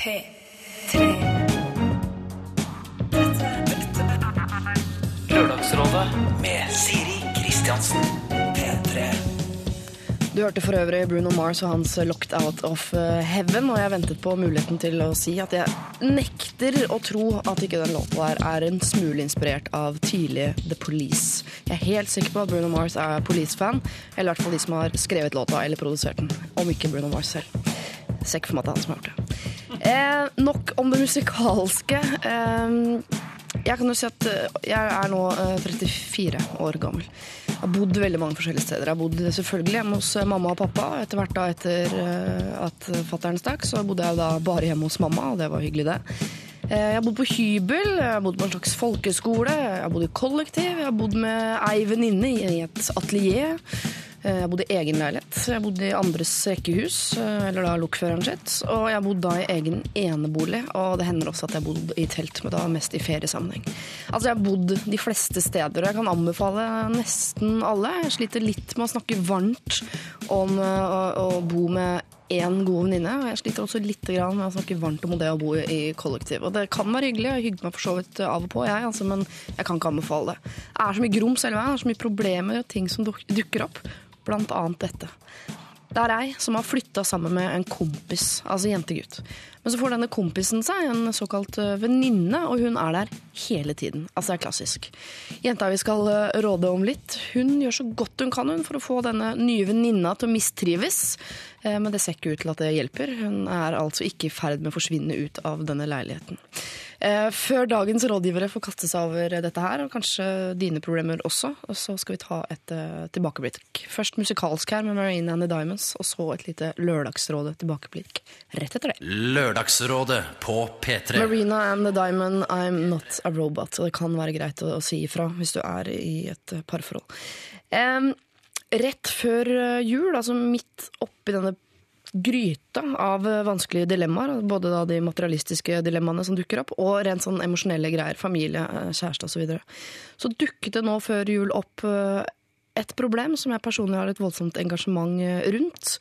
P3. Lørdagsrådet med Siri Kristiansen. P3. Du hørte for øvrig Bruno Mars og hans 'Locked Out of Heaven', og jeg ventet på muligheten til å si at jeg nekter å tro at ikke den låta der er en smule inspirert av tidlig The Police. Jeg er helt sikker på at Bruno Mars er Police-fan, eller i hvert fall de som har skrevet låta eller produsert den, om ikke Bruno Mars selv. Ser ikke for meg at det er han som har gjort det. Eh, nok om det musikalske. Eh, jeg kan jo si at eh, jeg er nå eh, 34 år gammel. Jeg har bodd veldig mange forskjellige steder. Jeg har bodd selvfølgelig hjemme hos eh, mamma og pappa. Etter hvert da etter eh, at fattern stakk, så bodde jeg da bare hjemme hos mamma, og det var hyggelig, det. Eh, Jeg har bodd på hybel, jeg har bodd på en slags folkeskole, jeg har bodd i kollektiv, jeg har bodd med ei venninne i et atelier. Eh, Jeg har bodd i egen leilighet, jeg har bodd i andres rekkehus, eh, eller da lokføreren sitt. Og jeg har bodd da i egen enebolig, og det hender også at jeg har bodd i telt, men da mest i feriesammenheng. Altså jeg har bodd de fleste steder, og jeg kan anbefale nesten alle. Jeg sliter litt med å snakke varmt om å, å bo med én god venninne. Og jeg sliter også litt med å snakke varmt om det å bo i kollektiv. Og det kan være hyggelig, jeg hygger meg for så vidt av og på, jeg, altså, men jeg kan ikke anbefale det. Det er så mye grums hele veien, det så mye problemer og ting som dukker opp. Blant annet dette. Det er ei som har flytta sammen med en kompis, altså jentegutt. Men så får denne kompisen seg en såkalt eh, venninne, og hun er der hele tiden. Altså det er klassisk. Jenta vi skal eh, råde om litt, hun gjør så godt hun kan hun for å få denne nye venninna til å mistrives. Eh, Men det ser ikke ut til at det hjelper. Hun er altså ikke i ferd med å forsvinne ut av denne leiligheten. Eh, Før dagens rådgivere får kaste seg over dette her, og kanskje dine problemer også, og så skal vi ta et eh, tilbakeblikk. Først musikalsk her med Marine and the Diamonds, og så et lite Lørdagsrådet tilbakeblikk rett etter det. Lørdagsrådet på P3. Marina and the Diamond, I'm not a robot. Og det kan være greit å, å si ifra hvis du er i et parforhold. Em, rett før eh, jul, altså midt oppi denne gryta av eh, vanskelige dilemmaer, både da de materialistiske dilemmaene som dukker opp, og rent sånn emosjonelle greier, familie, eh, kjæreste osv. Så, videre. så dukket det nå før jul opp et problem som jeg personlig har et voldsomt engasjement rundt.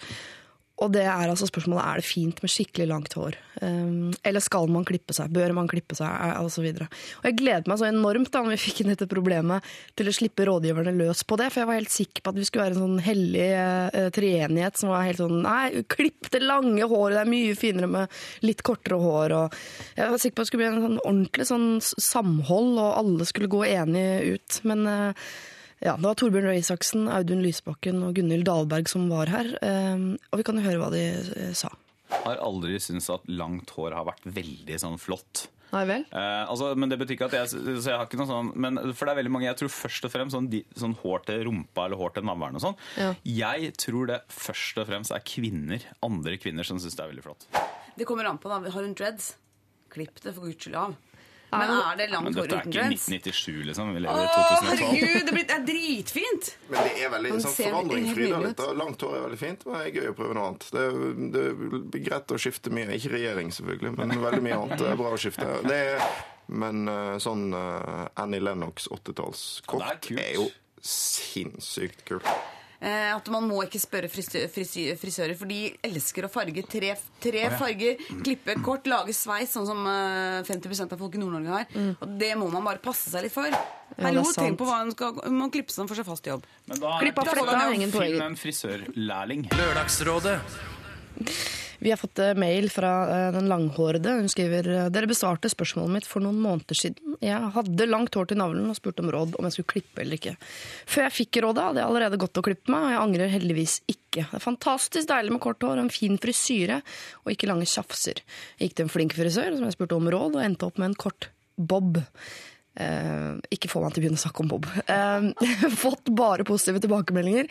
Og det er altså spørsmålet er det fint med skikkelig langt hår. Um, eller skal man klippe seg? Bør man klippe seg? eh, Og. Og jeg gledet meg så enormt da når vi fikk inn dette problemet til å slippe rådgiverne løs på det. For jeg var helt sikker på at vi skulle være en sånn hellig uh, treenighet som var helt sånn Nei, klipp det lange håret, det er mye finere med litt kortere hår. Og jeg var sikker på at det skulle bli en sånn ordentlig sånn samhold, og alle skulle gå enige ut. Men eh, ja, det var Torbjørn Røe Isaksen, Audun Lysbakken og Gunhild Dahlberg som var her. eh, Og vi kan jo høre hva de sa. sa. har aldri syntes at langt hår har vært veldig sånn flott. Nei vel? Eh, altså, men det betyr ikke at jeg, så jeg har ikke noe sånn men, For det er veldig mange Jeg tror først og fremst sånn, de, sånn hår til rumpa eller hår til navlen og sånn. Ja. Jeg tror det først og fremst er kvinner, andre kvinner, som syns det er veldig flott. Det kommer an på, da. Har hun dreads? Klipp det for guds skyld av. Men er det langt hår dette er ikke 1997, liksom. Vi lever i 2012. herregud, det, blir, det er dritfint! Men det er veldig sånn forandring Frida. litt. Langt hår er veldig fint, men det er gøy å prøve noe annet. Det er, det er greit å skifte mye. Ikke regjering, selvfølgelig, men veldig mye annet. Det er bra å skifte. Det er, men eh, sånn eh, Annie Lennox 80-tallskort er er jo sinnssykt kult. Eh, at man må ikke spørre frisø frisø frisører, for de elsker å farge tre, tre farger. Klippe kort, lage sveis, sånn som eh, 50 av folk i Nord-Norge har. Og det må man bare passe seg litt for. Hallo, det er tenk på hva man skal Man må klippe seg for seg fast jobb. Men da ingen jo poenger. finne en frisørlærling. Lørdagsrådet Vi har fått eh, mail fra eh, den langhårede. Hun skriver eh, Dere besvarte spørsmålet mitt for noen måneder siden. Jeg hadde langt hår til navlen og spurte om råd om jeg skulle klippe eller ikke. Før jeg fikk rådet, hadde jeg allerede gått og klippet meg, og jeg angrer heldigvis ikke. Det er fantastisk deilig med kort hår og en fin frisyre, og ikke lange tjafser. Jeg gikk til en flink frisør som jeg spurte om råd, og endte opp med en kort bob. Eh, ikke få meg til å begynne å snakke om Bob. Uh, fått bare positive tilbakemeldinger.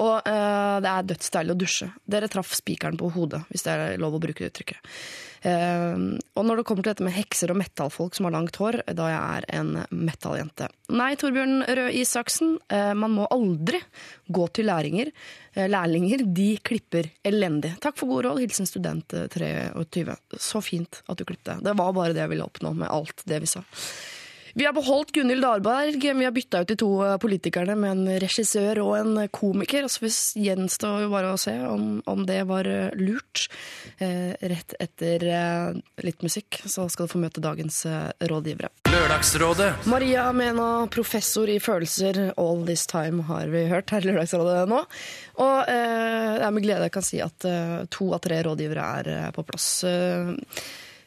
Og uh, det er dødsdeilig å dusje. Dere traff spikeren på hodet, hvis det er lov å bruke det uttrykket. Og når det kommer til dette med hekser og metallfolk som har langt hår, da jeg er en metalljente. Nei, Torbjørn Røe Isaksen, man må aldri gå til læringer. Lærlinger, de klipper elendig. Takk for god råd. Hilsen student eh, 23. Så fint at du klippet. Det var bare det jeg ville oppnå med alt det vi sa. Vi har beholdt Gunhild Darberg, Vi har bytta ut de to eh, politikerne med en regissør og en komiker. Altså så gjenstår bare å se om, om det var eh, lurt. Eh, rett etter eh, litt musikk så skal du få møte dagens eh, rådgivere. Lørdagsrådet Maria Mena, professor i følelser, all this time har vi hørt her i Lørdagsrådet nå. Og eh, det er med glede jeg kan si at eh, to av tre rådgivere er eh, på plass. Eh,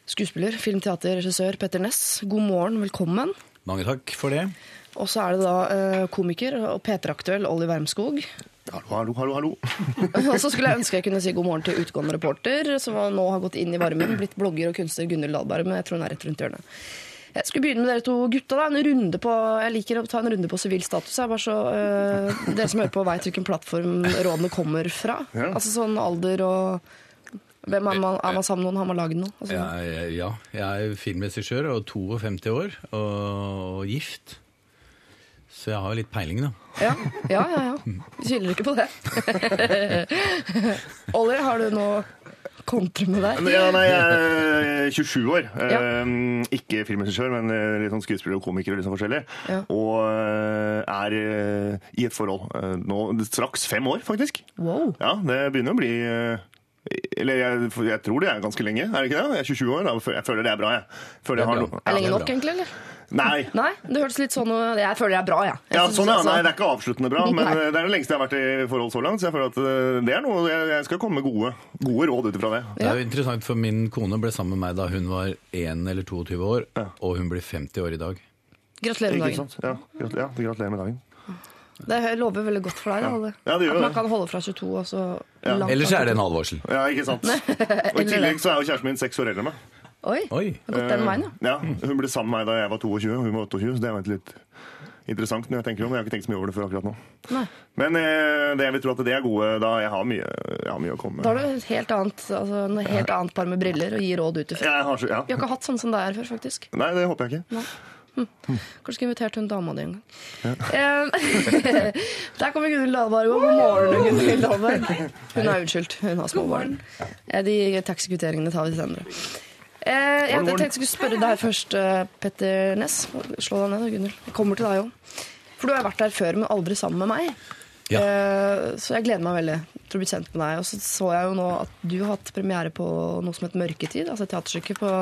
skuespiller, filmteaterregissør, regissør Petter Ness, god morgen, velkommen. Mange takk for det. Og så er det da eh, komiker og P3-aktuell Olli Wermskog. Hallo, hallo, hallo. og så skulle jeg ønske jeg kunne si god morgen til utgående reporter, som nå har gått inn i varmen, blitt blogger og kunstner Gunhild Dahlberg, men jeg tror hun er rett rundt hjørnet. Jeg skulle begynne med dere to gutta. da, en runde på, Jeg liker å ta en runde på sivil status. Jeg bare så, øh, Dere som hører på, veit hvilken plattform rådene kommer fra. Ja. Altså sånn alder og hvem Er man, er man sammen med noen? Har man lagd noe? Altså, Jeg, ja, jeg er filmregissør og 52 år og, og gift. Så jeg har litt peiling, da. ja, ja, ja. ja. Vi tviler ikke på det. Olli, har du noe kontre med deg? Ja, nei, jeg er 27 år. Ja. Eh, Ikke filmregissør, men eh, litt sånn skuespiller og komiker og litt sånn forskjellig. Ja. Og eh, er eh, i et forhold eh, nå straks fem år, faktisk. Wow. Ja, det begynner å bli eh, eller jeg, jeg tror det er ganske lenge, er det ikke det? Jeg er 27 år, da. Jeg føler det er bra, jeg. Føler jeg Det er har bra. noe- Er det lenge nok, egentlig? eller? Nei. Nei, det hørtes litt sånn ut. Jeg føler det er bra, jeg. jeg. Ja, sånn, ja. altså- Nei, det er ikke avsluttende bra, men Nei. eh, det er det lengste jeg har vært i forhold så langt. Så jeg føler at eh, det er noe jeg, jeg skal komme med gode, gode råd ut ifra det. Det er jo interessant, for min kone ble sammen med meg da hun var 1 eller 22 år, Ja. og hun blir 50 år i dag. Gratulerer med Ikke dagen. sant? Ja, gratulerer med dagen. Det lover veldig godt for deg. da, Ja, det gjør At man det. kan holde fra 22 og så Ja. langt Ellers er det en advarsel. Ja, ikke sant? Og I tillegg så er jo kjæresten min seks år eldre enn meg. Oi, Oi! det har gått den veien, ja. Ja, Hun ble sammen med meg da jeg var 22, og hun var 28, så det er jo litt interessant når jeg tenker om. Jeg har ikke tenkt så mye over det før akkurat nå. Nei. Men eh, det jeg vil tro at det er gode da jeg har mye, jeg har mye å komme med. Da har du et helt annet, altså, en helt annet par med briller og gir råd ut ifra. Ja. Vi har ikke hatt sånn som det er før, faktisk. Nei, det håper jeg ikke. Kanskje skulle invitert hun dama di en gang. Ja. Der kommer Gunhild Dahlberg. God morgen, Gunhild Dahlberg. Hun er unnskyldt. Hun har små barn. Eh, De taxikvitteringene tar vi senere. Eh, jeg, tenkte jeg skulle spørre deg først, eh, Petter Ness. Slå deg ned, Gunhild. Jeg kommer til deg òg. For du har vært der før, men aldri sammen med meg. Ja. Eh, Så jeg gleder meg veldig til å bli kjent med deg. Og så så jeg jo nå at du har hatt premiere på noe som heter Mørketid, altså et teaterstykke på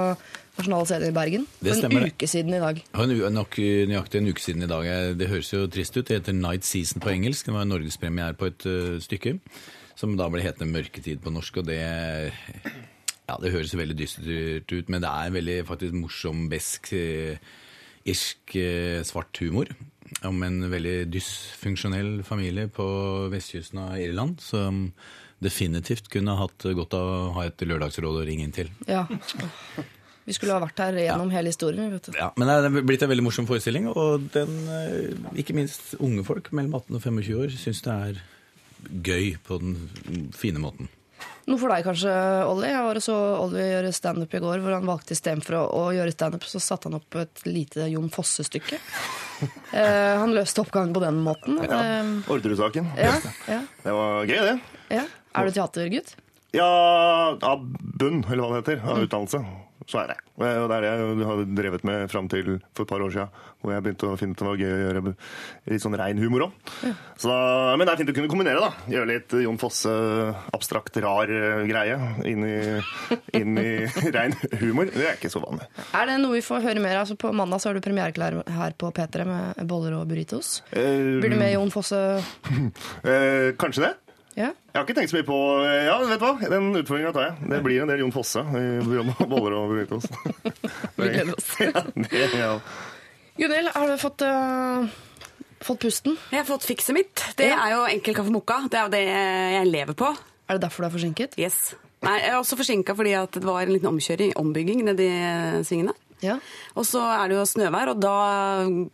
Nasjonale Scene i Bergen. Det stemmer, en uke siden i dag. Var nok nøyaktig en uke siden i dag. Det høres jo trist ut. Det heter Night Season på engelsk. Det var norgespremiere på et uh, stykke. Som da ble hetende Mørketid på norsk. Og det Ja, det høres veldig dystert ut, men det er en veldig faktisk morsom, besk, eh, irsk, eh, svart humor. Om en veldig dysfunksjonell familie på vestkysten av Irland. Som definitivt kunne hatt godt av å ha et lørdagsråd å ringe inn til. Ja. Vi skulle ha vært her gjennom hele historien. Vet du. Ja, men det er blitt en veldig morsom forestilling, og den, eh, ikke minst unge folk mellom 18 og 25 år syns det er gøy på den fine måten. Noe for deg kanskje, Olli. Jeg var og så Olli gjøre standup i går, hvor han valgte istedenfor å, å gjøre standup, så satte han opp et lite Jon Fosse-stykke. Eh, han løste oppgaven på den måten. Eh, Orderud-saken. ja, ja, Det var gøy, det. ja. Er du teatergutt? Ja, av bunn, eller hva det heter, av utdannelse. Så er det. Og det er det jeg har drevet med fram til for et par år siden. Hvor jeg begynte å finne ut det var gøy å gjøre litt sånn rein humor òg. Men det er fint å kunne kombinere, da. Gjøre litt Jon Fosse, abstrakt, rar eh, greie inn i, inn i rein humor. Det er ikke så vanlig. Er det noe vi får høre mer av? Altså, på mandag så har du premiereklar her på P3 med boller og burritos. Eh, Blir du med Jon Fosse? eh, kanskje det. Ja? Jeg har ikke tenkt så mye på Ja, vet du hva? Den utfordringa tar jeg. Det blir en del Jon Fosse i boller og burritos. Vi gleder oss. Ja, det, ja. Gunhild, har du fått, uh, fått pusten? Jeg har fått fikset mitt. Det Ja. er jo enkel kaffe mokka. Det er jo det jeg lever på. Er det derfor du er forsinket? Yes. Nei, jeg er også forsinka fordi at det var en liten omkjøring, ombygging, nedi svingene. Ja. Og så er det jo snøvær, og da,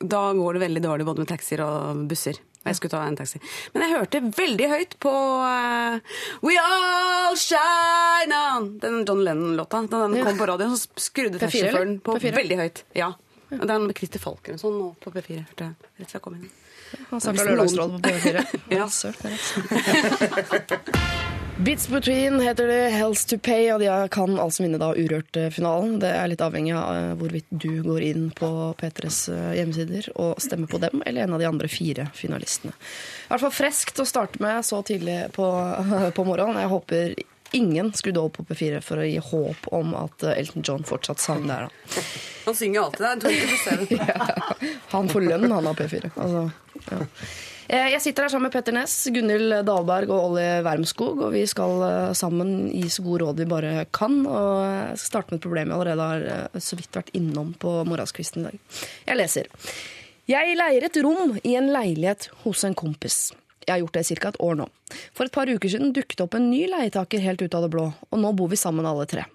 da går det veldig dårlig både med taxier og busser. Jeg skulle ta en taxi. Men jeg hørte veldig høyt på uh, We All Shine On! Den John Lennon-låta. Da den kom på radioen, så skrudde P4, taxisjåføren på P4? veldig høyt. Ja. Og Den med Christer Falken og sånn nå på P4. hørte jeg rett før jeg kom inn. Han Hvis Lørdagsrådet på P4. Ja. Bits Between heter det, Hells to Pay, og de kan altså vinne da Urørt-finalen. Det er litt avhengig av eh, hvorvidt du går inn på P3s eh, hjemmesider og stemmer på dem, eller en av de andre fire finalistene. I hvert fall freskt å starte med så tidlig på, på morgenen. Jeg håper ingen skrudde over på P4 for å gi håp om at eh, Elton John fortsatt sang der. da. Han synger alltid der. Ja, han får lønn, han av P4. Altså, ja. Eh, Jeg sitter her sammen med Petter Ness, Gunhild Dahlberg og Olli Wermskog, og vi skal eh, sammen gi så gode råd vi bare kan. Og jeg skal starte med et problem jeg allerede har eh, så vidt vært innom på morgenskvisten i dag. Jeg leser. Jeg leier et rom i en leilighet hos en kompis. Jeg har gjort det i ca. et år nå. For et par uker siden dukket opp en ny leietaker helt ut av det blå, og nå bor vi sammen alle tre.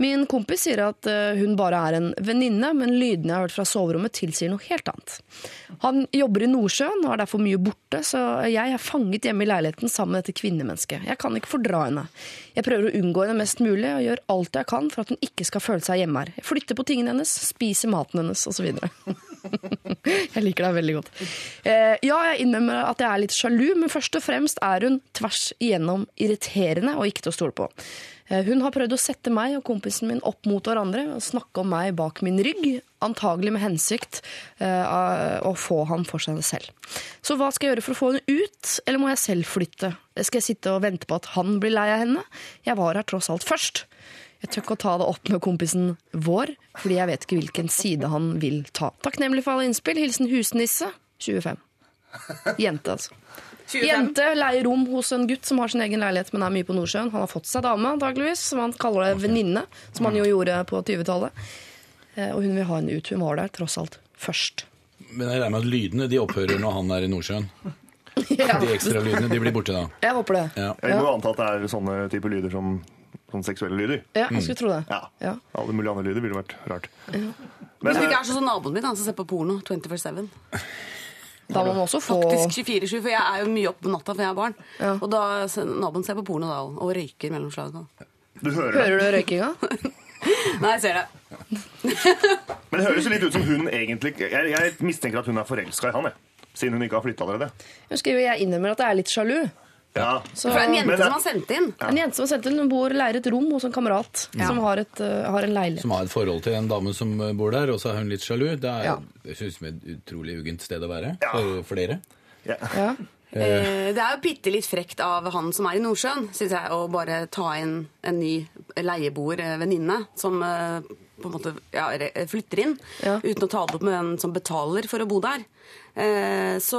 Min kompis sier at eh, hun bare er en venninne, men lydene jeg har hørt fra soverommet tilsier noe helt annet. Han jobber i Nordsjøen og er derfor mye borte, så jeg er fanget hjemme i leiligheten sammen med dette kvinnemennesket. Jeg kan ikke fordra henne. Jeg prøver å unngå henne mest mulig og gjør alt jeg kan for at hun ikke skal føle seg hjemme her. Jeg flytter på tingene hennes, spiser maten hennes osv. Jeg liker deg veldig godt. Eh, ja, jeg innrømmer at jeg er litt sjalu, men først og fremst er hun tvers igjennom irriterende og ikke til å stole på. Eh, Hun har prøvd å sette meg og kompisen min opp mot hverandre og snakke om meg bak min rygg, antagelig med hensikt eh, å få ham for seg selv. Så hva skal jeg gjøre for å få henne ut, eller må jeg selv flytte? Skal jeg sitte og vente på at han blir lei av henne? Jeg var her tross alt først. Jeg tør ikke å ta det opp med kompisen vår, fordi jeg vet ikke hvilken side han vil ta. Takknemlig for alle innspill. Hilsen husnisse 25. Jente, altså. 25. Jente leier rom hos en gutt som har sin egen leilighet, men er mye på Nordsjøen. Han har fått seg dame, antageligvis, som han kaller det venninne, som han jo gjorde på 20-tallet. Eh, Og hun vil ha henne ut. Hun var der tross alt først. Men jeg regner med at lydene de opphører når han er i Nordsjøen. Ja, De ekstra lydene de blir borte da. jeg håper det. Ja. Jeg må anta at det er sånne typer lyder som sånne seksuelle lyder. Ja, jeg skulle tro det. Ja. Ja. Alle mulige andre lyder ville vært rart. Men Hvis du ikke eh, er sånn som naboen min, han som ser på porno 24-7. Da må man også få Faktisk 24-7, for jeg er jo mye oppe på natta, for jeg har barn. Ja. Og da, naboen ser på porno da, og røyker mellom slagene. du hører det. Hører du røykinga? Nei, jeg ser det. Men det høres jo litt ut som hun egentlig Jeg, jeg mistenker at hun er forelska i han, jeg. Siden hun ikke har flytta allerede. Jeg skriver jeg innrømmer at jeg er litt sjalu. Ja. Så, For det er en jente det- som har sendt inn. en jente som har sendt inn, hun bor leier et rom hos en kamerat Ja. som har, et, uh, har en leilighet. Som har et forhold til en dame som bor der, og så er hun litt sjalu. Det er Ja. det synes jeg er et utrolig ugent sted å være Ja. for, for dere. Ja. Ja. Eh, Det er jo bitte litt frekt av han som er i Nordsjøen, syns jeg, å bare ta inn en ny leieboervenninne som eh, på en måte ja, flytter inn, Ja. uten å ta det opp med den som betaler for å bo der. Eh, Så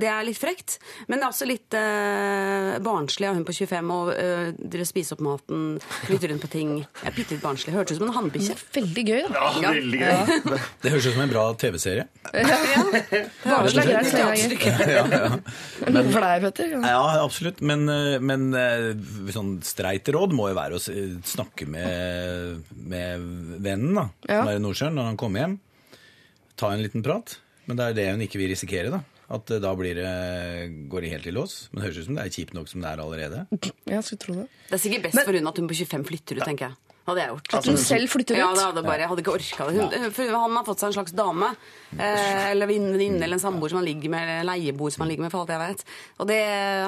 det er litt frekt. Men det er også litt eh, barnslig av hun på 25 å eh, spise opp maten, flytte rundt på ting. Jeg er bitte litt barnslig. Hørtes ut som en hannbikkje. Veldig gøy, da. ja, veldig gøy. Det høres ut som en bra TV-serie. Barnslig er greit Ja, ja. er Petter? Ja. Ja, absolutt. Men, eh, men sånn streit råd må jo være å snakke med, med vennen da, Ja. som er i Nordsjøen når han kommer hjem. Ta en liten prat. Men det er det hun ikke vil risikere. da. At eh, da blir det, går det helt i lås. Men det høres ut som det er kjipt nok som det er allerede. Jeg skulle tro det. Det er sikkert best for hun at hun på 25 flytter ut, tenker jeg. Hadde jeg gjort. At hun selv flytter ut? Ja, det hadde bare, jeg hadde ikke orka det. Hun, for han har fått seg en slags dame, eh, eller venninne eller en samboer som han ligger med, eller leieboer som han ligger med, for alt jeg vet. Og det,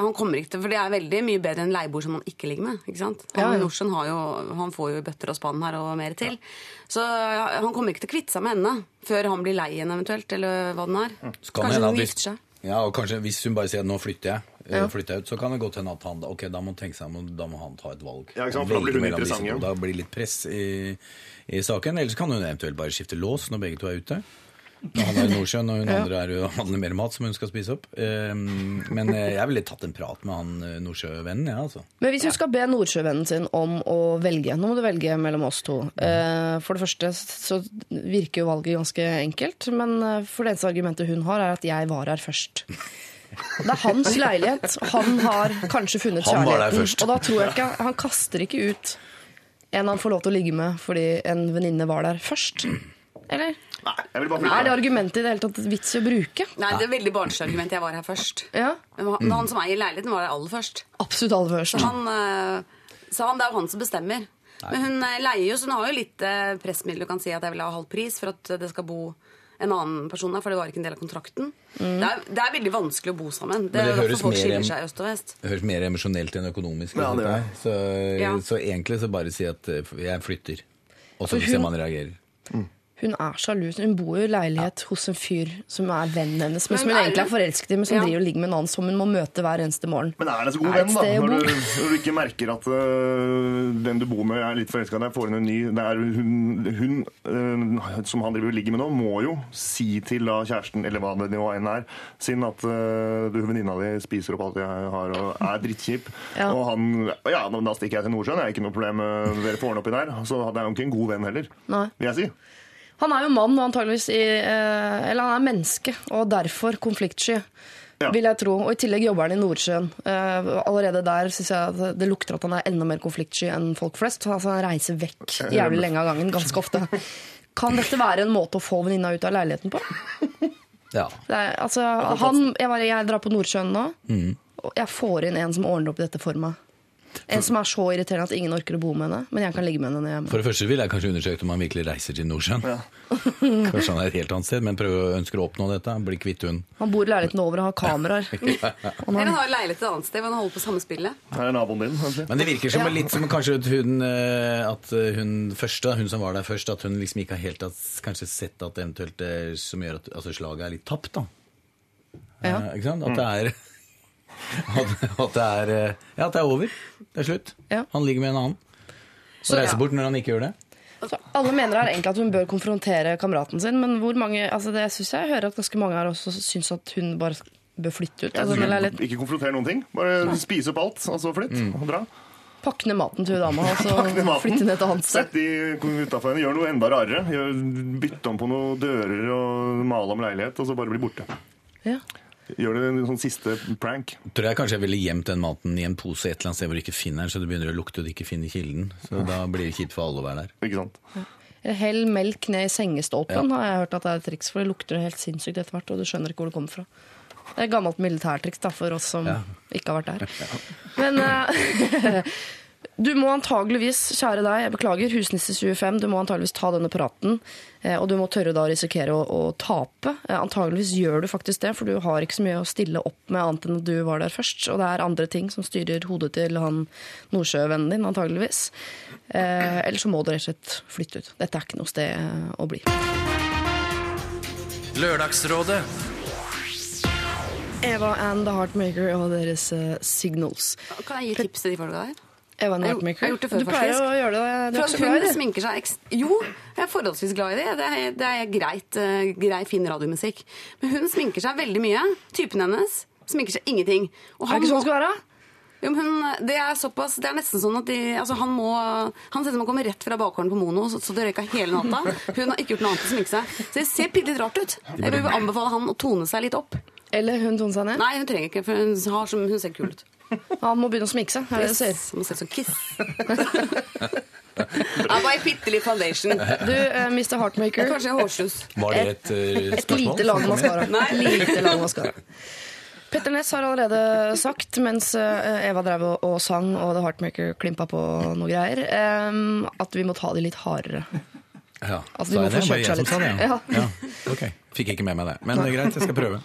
han kommer ikke til, for det er veldig mye bedre enn leieboer som han ikke ligger med. ikke sant? Han Ja, ja. har jo, han får jo bøtter og spann her og mer til. Så ja, han kommer ikke til å kvitte seg med henne før han blir lei henne eventuelt, eller hva den er. Så Kanskje hende at hun gifter seg. Ja, og kanskje Hvis hun bare sier at nå flytter jeg, eh, Ja. flytter jeg ut, så kan det godt hende at han da- ok, da må han tenke seg om, da må han ta et valg. Ja, ikke sant, for da blir hun interessant, ja. Da blir det litt press i, i saken. Eller så kan hun eventuelt bare skifte lås når begge to er ute. Han er i Nordsjøen og hun andre er jo handler mer mat som hun skal spise opp. Eh, Men eh, jeg ville tatt en prat med han eh, Nordsjøvennen, jeg, altså. Men hvis hun skal be Nordsjøvennen sin om å velge Nå må du velge mellom oss to. Eh, For det første så virker jo valget ganske enkelt, men for det eneste argumentet hun har, er at jeg var her først. Det er hans leilighet. Han har kanskje funnet Han var der kjærligheten. først. Og da tror jeg ikke Han kaster ikke ut en han får lov til å ligge med fordi en venninne var der først. Eller? Nei, Er det argumentet i det hele tatt vits i å bruke? Nei, det er veldig barnslig argument. Jeg var her først. Ja, Men han, han som eier leiligheten, var der aller først. absolutt aller først. Han, eh, så han, det er jo han som bestemmer. Men hun eh, leier jo, så hun har jo litt eh, pressmiddel. Du kan si at jeg vil ha halv pris for at det skal bo en annen person der, for det var ikke en del av kontrakten. Det, er, det er veldig vanskelig å bo sammen. Det, det høres mer seg øst og vest. Det høres mer emosjonelt enn økonomisk ut. Ja, det dette så, Ja. så egentlig så bare si at jeg flytter. Og så ser se reagerer. om han reagerer. Hun er sjalu. Hun bor jo i leilighet hos en fyr som er vennen hennes, men som hun egentlig er forelsket i, men som Ja. driver og ligger med en annen som hun må møte hver eneste morgen. Men er det så god venn, da? Når du, når du ikke merker at uh, den du bor med, er litt forelska i deg, får hun en ny det er Hun, hun uh, som han driver og ligger med nå, må jo si til da kjæresten, eller hva det nå enn er, sin at uh, du, venninna di spiser opp alt jeg har og er drittkjip. Ja. Og han Ja, da stikker jeg til Nordsjøen. Jeg er ikke noe problem. Dere får ordne oppi der. Så det er jo ikke en god venn heller, Nei. vil jeg si. Han er jo mann, og antageligvis i, eh, Eller han er menneske, og derfor konfliktsky. Ja. Vil jeg tro. Og i tillegg jobber han i Nordsjøen. Eh, allerede der syns jeg at det lukter at han er enda mer konfliktsky enn folk flest. Altså, han reiser vekk jævlig lenge av gangen, ganske ofte. Kan dette være en måte å få venninna ut av leiligheten på? Ja. Det er, altså, han, jeg, var, jeg drar på Nordsjøen nå, og jeg får inn en som ordner opp dette for meg. En som er så irriterende at ingen orker å bo med henne, men jeg kan ligge med henne når jeg er. For det første ville jeg kanskje undersøkt om han virkelig reiser til Nordsjøen. Kanskje han er et helt annet sted, men prøver å ønsker å oppnå dette. Bli kvitt hun. Han bor i leiligheten over og har kameraer. ja, Eller han- han har leilighet et annet sted, men han holder på samme spillet. Her er naboen din. kanskje. Men det virker som litt som kanskje at hun, eh, at hun første, hun som var der først, at hun liksom ikke har helt at, kanskje sett at det eventuelt er som gjør at altså, slaget er litt tapt, da. Ja. Eh, ikke sant? At det er at, at det er eh, Ja, at det er over. Det er slutt. Ja. Han ligger med en annen. Og Så, reiser ja. bort når han ikke gjør det. Så alle mener her egentlig at hun bør konfrontere kameraten sin, men hvor mange, altså det synes jeg hører at ganske mange her også syns at hun bare bør flytte ut Altså, ja, litt... Ikke konfrontere noen ting. Bare spise opp alt, og så flytt. Og dra. Pakke ned maten til dama og så maten. flytte ned til hans sted. Sett de utafor henne. Gjør noe enda rarere. Gjør, bytte om på noen dører og male om leilighet, og så bare bli borte. Ja. Gjør det en sånn siste prank. Tror jeg kanskje jeg ville gjemt den maten i en pose et eller annet sted hvor du ikke finner den, så det begynner å lukte og du ikke finner kilden. Så da blir det kjipt for alle å være der. Ikke sant? Ja. Hell melk ned i sengestolpen, har jeg hørt at det er et triks, for det lukter helt sinnssykt etter hvert, og du skjønner ikke hvor det kommer fra. Det er et gammelt militærtriks da, for oss som Ja. ikke har vært der. Men eh, du må antageligvis, kjære deg, jeg beklager, Husnisse25, du må antageligvis ta denne praten, eh, og du må tørre da å risikere å, å tape. Eh, Antageligvis gjør du faktisk det, for du har ikke så mye å stille opp med annet enn at du var der først, og det er andre ting som styrer hodet til han Nordsjøvennen din, antageligvis. Eh, eller så må du rett og slett flytte ut. Dette er ikke noe sted eh, å bli. Lørdagsrådet. Eva and The Heartmaker og deres Signals. Kan jeg gi tips til de folka der? Eva and The Jeg har gjort- jeg har gjort det før, du pleier faktisk. å gjøre det. Du er så glad i hun det. sminker seg ekst... Jo, jeg er forholdsvis glad i det. Det er, det er greit, uh, grei, fin radiomusikk. Men hun sminker seg veldig mye. Typen hennes sminker seg ingenting. Og Er det ikke sånn det skal være? Jo, men hun, det er såpass, det er nesten sånn at de, altså han må Han ser ut som han kommer rett fra bakgården på Mono, så, så det røyka hele natta. Hun har ikke gjort noe annet enn å sminke seg. Så det ser bitte litt rart ut. Jeg vil anbefale han å tone seg litt opp. Eller hun toner seg ned? Nei, hun trenger ikke, for hun, har, hun ser kul ut. Han må begynne å sminke seg. Er det det du sier? Må se ut som Kiss. Ja, bare bitte litt foundation. Du, eh, Mr. Heartmaker. Kanskje hårslus. Var det et, eh, Et spørsmål? lite lag maskara. Lite lag maskara. Petter Ness har allerede sagt, mens eh, Eva drev og, og sang og The Heartmaker klimpa på noe greier, eh, at vi må ta de litt hardere. Ja, Altså, de sa må jeg få kjørt seg som sa det, litt. ja. ja. Ok, fikk ikke med meg det. Men det er greit, jeg skal prøve.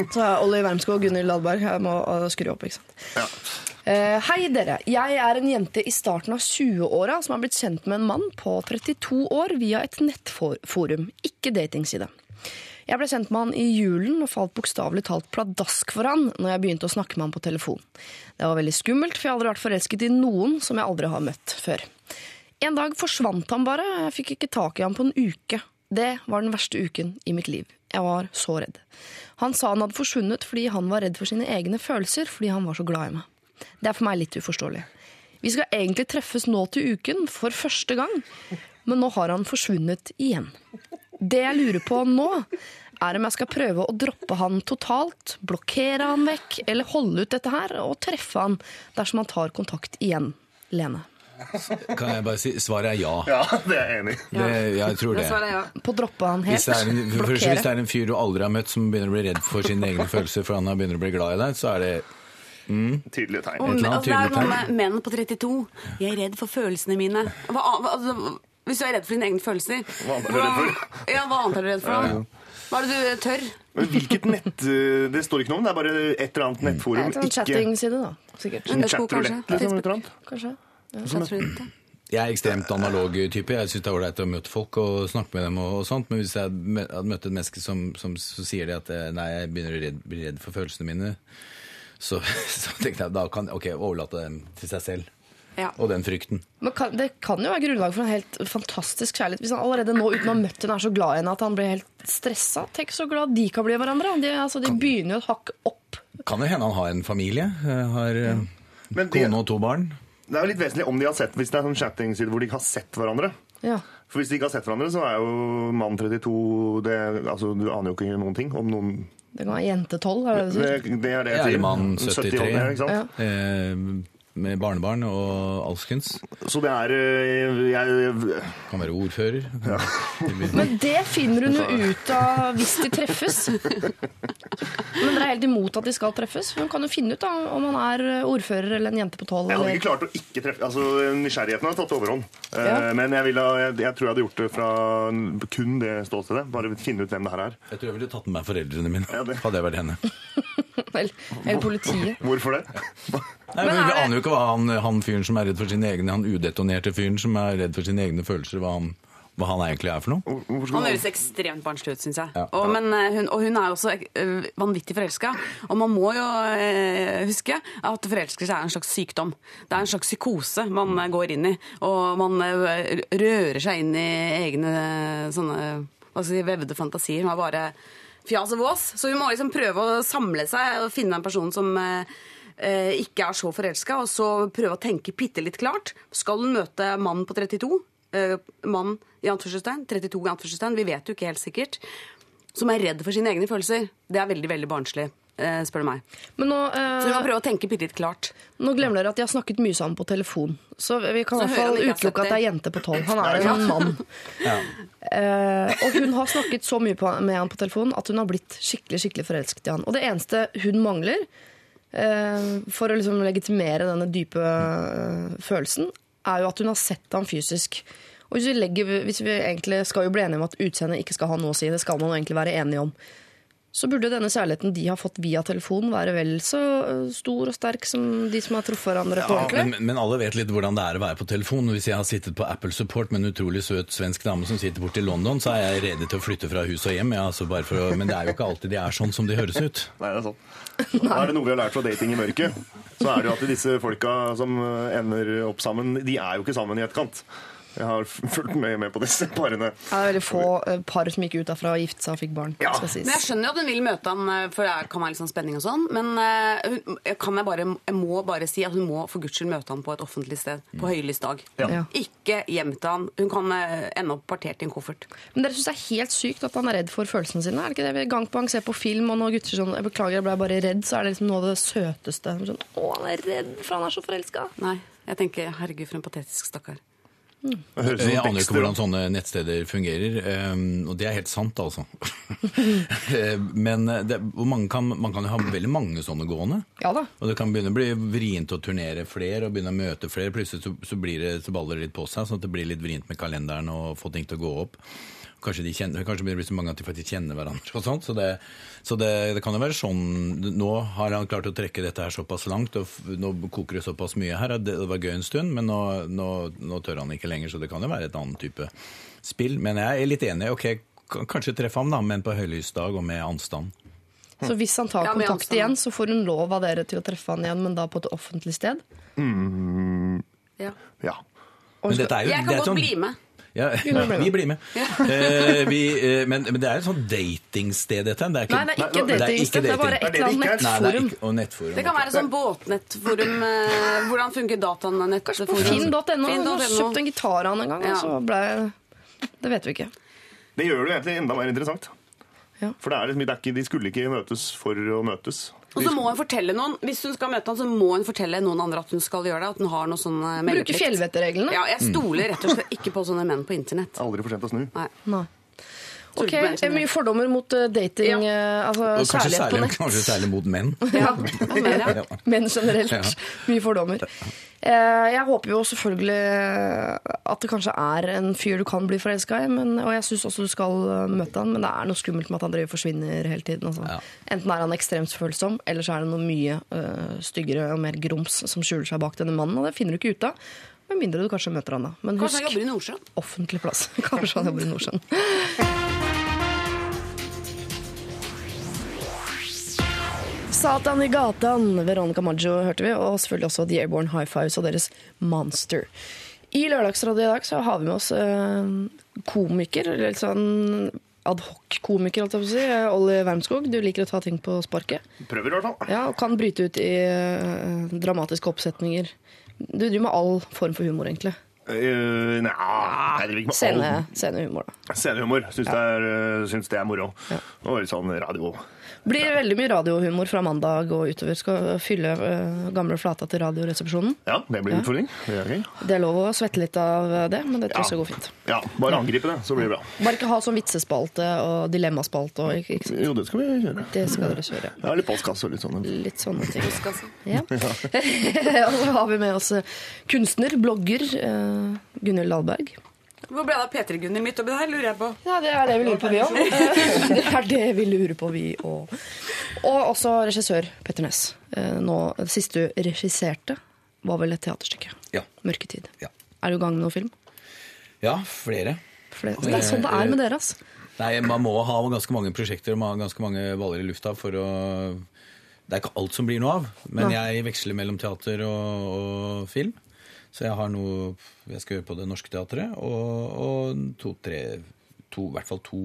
Så er Olli Wermskog og Gunhild Ladberg. Jeg må uh, skru opp, ikke sant. Eh, hei, dere. Jeg er en jente i starten av 20-åra som har blitt kjent med en mann på 32 år via et nettforum, ikke datingside. Jeg ble kjent med han i julen og falt bokstavelig talt pladask for han når jeg begynte å snakke med han på telefon. Det var veldig skummelt, for jeg har aldri vært forelsket i noen som jeg aldri har møtt før. En dag forsvant han bare, jeg fikk ikke tak i ham på en uke. Det var den verste uken i mitt liv. Jeg var så redd. Han sa han hadde forsvunnet fordi han var redd for sine egne følelser, fordi han var så glad i meg. Det er for meg litt uforståelig. Vi skal egentlig treffes nå til uken, for første gang, men nå har han forsvunnet igjen. Det jeg lurer på nå, er om jeg skal prøve å droppe han totalt, blokkere han vekk, eller holde ut dette her og treffe han dersom han tar kontakt igjen. Lene. Kan jeg bare si, Svaret er ja. Ja, det er jeg enig i. Det, jeg tror det. Svaret er ja. På å droppe han helt. Hvis det, en, for, for, hvis det er en fyr du aldri har møtt som begynner å bli redd for sine egne følelser for han har begynner å bli glad i deg, så er det Tydelige tegn. Og, Et eller annet altså, det er noe med menn på 32. Jeg er redd for følelsene mine. Hva, hva, altså, hvis du er redd for dine egne følelser Hva annet er du redd for? Ja, hva annet er du redd for? Hva er det du tør? Men hvilket nett eh, Det står ikke noe om, det er bare et eller annet Det nettforum. er en chatting-side, da. Sikkert. En kanskje? liksom. et eller annet. Kanskje. Chatroulette. Jeg er ekstremt analog type. Jeg syns det er ålreit å møte folk og snakke med dem. og, og sånt, Men hvis jeg hadde møtt et menneske som, som så sier det at eh, nei, jeg begynner å redd, bli redd for følelsene mine, så, så tenkte jeg da kan ok, overlate dem til seg selv. Ja. Og den frykten. Men kan, det kan jo være grunnlag for en helt fantastisk kjærlighet. Hvis han allerede nå uten å ha møtt henne er så glad i henne at han blir helt stressa. Tenk så glad de kan bli hverandre. De, altså, de begynner jo et hakk opp. Kan det hende han har en familie? eh, Har ja. Kone og to barn? Det er jo litt vesentlig om de har sett Hvis det er sånn chatting-side hvor de ikke har sett hverandre. Ja. For hvis de ikke har sett hverandre, så er jo mann 32 det, altså, Du aner jo ikke noen ting om noen Det kan være jente 12, er det det du Det, sier? det er det Ja, jeg sier. mann 70 år, 73. ja, ikke sant? Ja. Eh, med barnebarn og alskens. Så det er jeg, jeg, Kan være ordfører. Men det finner hun jo ut av hvis de treffes. Men dere er helt imot at de skal treffes. Hun kan jo finne ut da, om han er ordfører eller en jente på 12. Jeg hadde Eller... ikke klart å ikke treffe altså Nysgjerrigheten har tatt overhånd. Eh, Ja. Men jeg, ville, jeg, jeg tror jeg hadde gjort det fra kun det ståstedet. Bare finne ut hvem det her er. Jeg tror jeg ville tatt med meg foreldrene mine. Ja, det- Hadde jeg vært henne. Eller, eller politiet. Hvorfor det? Nei, men men Vi aner jo ikke hva han, han fyren som er redd for sine egne, han udetonerte fyren som er redd for sine egne følelser, hva han, hva han egentlig er for noe. Han høres ekstremt barnslig ut, syns jeg. Ja. Og, men, eh, hun, og hun er jo også eh, vanvittig forelska. Og man må jo eh, huske at forelskelse er en slags sykdom. Det er en slags psykose man går inn i. Og man rører seg inn i egne sånne hva skal jeg si, vevde fantasier. Man bare fjas og vås. Så hun må liksom prøve å samle seg og finne en person som ikke er så forelska, og så prøve å tenke bitte litt klart. Skal hun møte mannen på 32? Eh, mann i anførselstegn, 32 i anførselstegn, vi vet jo ikke helt sikkert. Som er redd for sine egne følelser. Det er veldig veldig barnslig, eh, spør du meg. Men nå, Så vi må eh, prøve å tenke bitte litt klart. nå glemmer dere at de har snakket mye sammen på telefon. Så vi kan Så i hvert fall utelukke at det er jente på 12. Han er en mann. Eh, og hun har snakket så mye på, med han på telefon at hun har blitt skikkelig skikkelig forelsket i han. Og det eneste hun mangler eh, for å liksom legitimere denne dype eh, følelsen, er jo at hun har sett ham fysisk. Og hvis vi, legger, hvis vi egentlig skal jo bli enige om at utseendet ikke skal ha noe å si, det skal man jo egentlig være enige om, så burde denne kjærligheten de har fått via telefon, være vel så eh, stor og sterk som de som har truffet hverandre på Ja, ordentlig. men, men alle vet litt hvordan det er å være på telefon. Hvis jeg har sittet på Apple Support med en utrolig søt svensk dame som sitter borte i London, så er jeg rede til å flytte fra hus og hjem. Ja, altså bare for å, men det er jo ikke alltid de er sånn som de høres ut. Nei, det er sånn. Da er det noe vi har lært fra dating i mørket. Så er det jo at disse folka som ender opp sammen, de er jo ikke sammen i etterkant. Jeg har fulgt med, med på disse parene. Det er veldig få eh, par som gikk ut derfra og giftet seg og fikk barn. Ja. skal. Men Jeg skjønner jo at hun vil møte han, eh, for det kan være litt sånn spenning og sånn. Men eh, jeg kan jeg, bare, jeg må bare si at hun må for guds skyld møte han på et offentlig sted. På høylys dag. Ja. Ikke hjem til han. Hun kan ende opp partert i en koffert. Men dere syns det er helt sykt at han er redd for følelsene sine? Er det ikke det vi gang på gang ser på film, og når gutter sånn 'Jeg beklager, jeg ble bare redd', så er det liksom noe av det søteste. Sånn, 'Å, han er redd, for han er så forelska'. Nei, jeg tenker herregud, for en patetisk stakkar. Jeg aner ikke hvordan sånne nettsteder fungerer, um, og det er helt sant, altså. Eh, Men det, man, kan, man kan jo ha veldig mange sånne gående. Ja da. Og det kan begynne å bli vrient å turnere flere og begynne å møte flere. Plutselig så, så, blir det, så baller det litt på seg, sånn at det blir litt vrient med kalenderen og få ting til å gå opp. Kanskje, de kjenner, kanskje det blir så mange at de faktisk kjenner hverandre. og sånt, Så, det, så det, det kan jo være sånn Nå har han klart å trekke dette her såpass langt, og nå koker det såpass mye her. Det, det var gøy en stund, men nå, nå, nå tør han ikke lenger, så det kan jo være et annet type spill. Men jeg er litt enig. ok, Kanskje treffe ham, da, men på høylysdag og med anstand. Så hvis han tar kontakt igjen, så får hun lov av dere til å treffe han igjen, men da på et offentlig sted? Ja. Ja. Men dette er jo, Jeg det kan er godt sånn- bli med. Ja, vi blir med. Eh, vi, eh, men, men det er et sånt datingsted, dette. Det er ikke, Nei, det er ikke det er datingsted, det er bare et eller annet Det Nei, det er nettforum. ikke, og nettforum. Det kan være sånn båtnettforum. eh, Hvordan funker datanett? Kanskje på finn.no. Han har kjøpt en gitar av han en gang, og så ble Det vet vi ikke. Det gjør det egentlig enda mer interessant. Ja. For det er liksom, det er ikke, de skulle ikke møtes for å møtes. Og så må hun fortelle noen Hvis hun skal møte han, så må hun fortelle noen andre at hun skal gjøre det. At hun har noe sånn meldeplikt. Bruke fjellvettreglene. Ja, jeg stoler rett og slett ikke på sånne menn på internett. Aldri for sent å snu. Nei. Nei. Ok, er Mye fordommer mot eh, dating, eh, altså kanskje kjærlighet på særlig, nett. kanskje særlig mot menn. Ja, mer. Ja. Men generelt. Ja. Mye fordommer. Eh, Jeg håper jo selvfølgelig at det kanskje er en fyr du kan bli forelska i, men, og jeg syns også du skal eh, møte han, men det er noe skummelt med at han driver og forsvinner hele tiden. Altså. Ja. Enten er han ekstremt følsom, eller så er det noe mye eh, styggere og mer grums som skjuler seg bak denne mannen, og det finner du ikke ut av. Med mindre du kanskje møter han da. Men Kanskje han husk, jobber i Nordsjøen? offentlig plass. Kanskje han jobber i Nordsjøen. Satan i gatan, Veronica Maggio hørte vi, og selvfølgelig også The Airborne High Fives og deres Monster. I Lørdagsrådet i dag så har vi med oss eh, komiker, eller sånn adhoc-komiker, holdt jeg på å si. Olli Wermskog, du liker å ta ting på sparket. Prøver i hvert fall. Ja, og kan bryte ut i eh, dramatiske oppsetninger. Du driver med all form for humor, egentlig. Uh, Nja scenehumor, da. scenehumor. Syns, det er, syns det er moro. Og litt sånn radio. Blir veldig mye radiohumor fra mandag og utover. Skal fylle eh, gamle flata til Radioresepsjonen. Ja, det blir Ja. en utfordring. Det er gøy. Det er lov å svette litt av det, men det tror jeg Ja. skal gå fint. Ja, bare angripe det, så blir det bra. Bare ikke ha sånn vitsespalte og dilemmaspalte og ikke, ikke sant. Jo, det skal vi gjøre. Det skal dere kjøre. Ja, litt postkasse og litt sånne Litt sånne ting. Ja. og så har vi med oss eh, kunstner, blogger, uh, Gunhild Dahlberg. Hvor ble det av P3-Gunni mitt oppi der, lurer jeg på. Ja, det er det vi lurer på, vi òg. Det er det vi lurer på, vi òg. Og også regissør Petter Næss. Eh, det siste du regisserte, var vel et teaterstykke. Ja. 'Mørketid'. Ja. Er du i gang med noen film? ja, flere. flere. det, det er sånn det er med dere, altså. Nei, man må ha ganske mange prosjekter og man har ganske mange baller i lufta for å Det er ikke alt som blir noe av, men Nei. jeg veksler mellom teater og, og film. Så jeg har noe jeg skal gjøre på Det Norske Teatret, og, og to-tre to, I hvert fall to.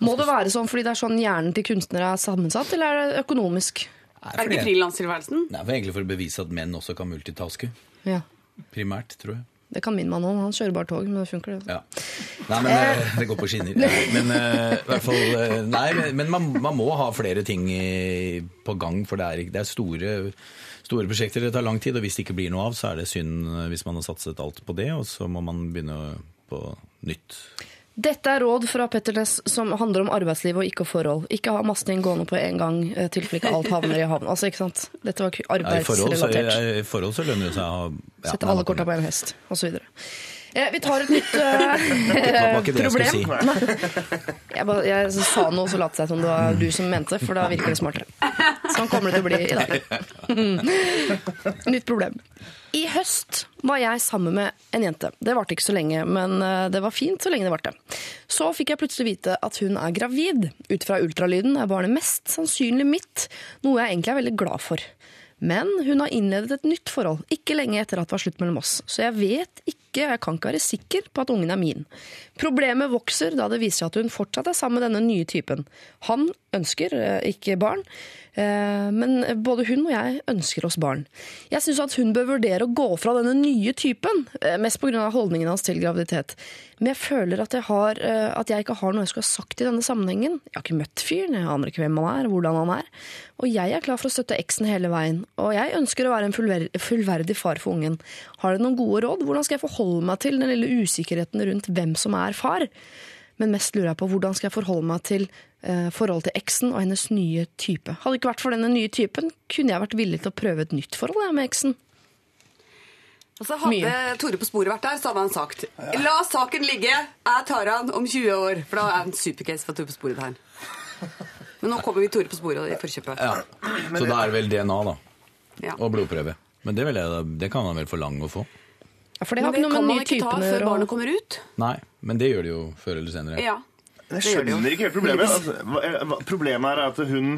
Må det være sånn fordi det er sånn hjernen til kunstnere er sammensatt, eller er det økonomisk? Nei, Er det ikke frilanstilværelsen? Nei, for egentlig for å bevise at menn også kan multitaske. Ja. Primært, tror jeg. Det kan min mann òg. Han kjører bare tog, men det funker, det. Ja. Nei, men eh, det går på skinner. Men uh, i hvert fall eh, Nei, men, men man, man må ha flere ting på gang, for det er, det er store, store prosjekter. Det tar lang tid, og hvis det ikke blir noe av, så er det synd eh, hvis man har satset alt på det, og så må man begynne på nytt. Dette er råd fra Petter Næss som handler om arbeidsliv og ikke forhold. Ikke ha masting gående på en gang, i tilfelle ikke alt havner i havn. Altså, ikke sant? Dette var ikke Ja, I forhold, så, arbeidsrelatert. i forhold så lønner det seg å ja, Sette alle korta på en hest, osv. Eh, vi tar et nytt eh, ikke det jeg skulle problem. si. Jeg, bare, jeg sa noe, så lot det seg som det var du som mente, for da virker det smartere. Sånn kommer det til å bli i dag. Nytt problem. I høst var jeg sammen med en jente. Det varte ikke så lenge, men eh, det var fint så lenge det varte. Så fikk jeg plutselig vite at hun er gravid. Ut fra ultralyden er barnet mest sannsynlig mitt, noe jeg egentlig er veldig glad for. Men hun har innledet et nytt forhold, ikke lenge etter at det var slutt mellom oss. Så jeg vet ikke, og jeg kan ikke være sikker på at ungen er min. Problemet vokser da det viser seg at hun fortsatt er sammen med denne nye typen. Han ønsker eh, ikke barn, eh, men både hun og jeg ønsker oss barn. Jeg syns at hun bør vurdere å gå fra denne nye typen, eh, mest pga. holdningen hans til graviditet. Men jeg føler at jeg, har, at jeg ikke har noe jeg skulle ha sagt i denne sammenhengen. Jeg har ikke møtt fyren, jeg aner ikke hvem han er, hvordan han er. Og jeg er klar for å støtte eksen hele veien. Og jeg ønsker å være en fullver fullverdig far for ungen. Har dere noen gode råd? Hvordan skal jeg forholde meg til den lille usikkerheten rundt hvem som er far? Men mest lurer jeg på hvordan skal jeg forholde meg til eh, forholdet til eksen og hennes nye type. Hadde det ikke vært for denne nye typen, kunne jeg vært villig til å prøve et nytt forhold jeg, med eksen. Altså, hadde Mye. Tore på sporet vært der, så hadde han sagt La saken ligge, jeg tar han om 20 år. For da er det en supercase for Tore på sporet her. Men nå kommer vi Tore på sporet i forkjøpet. Ja. Så da er det vel DNA, da. Ja. Og blodprøve. Men det, vil jeg, det kan man vel forlange å få? Ja, for det har Men ikke noe kan med nye typene å før gjøre. barnet kommer ut. Nei, men det gjør det jo før eller senere. Ja. Jeg skjønner ikke helt problemet. Altså, hva- problemet er at hun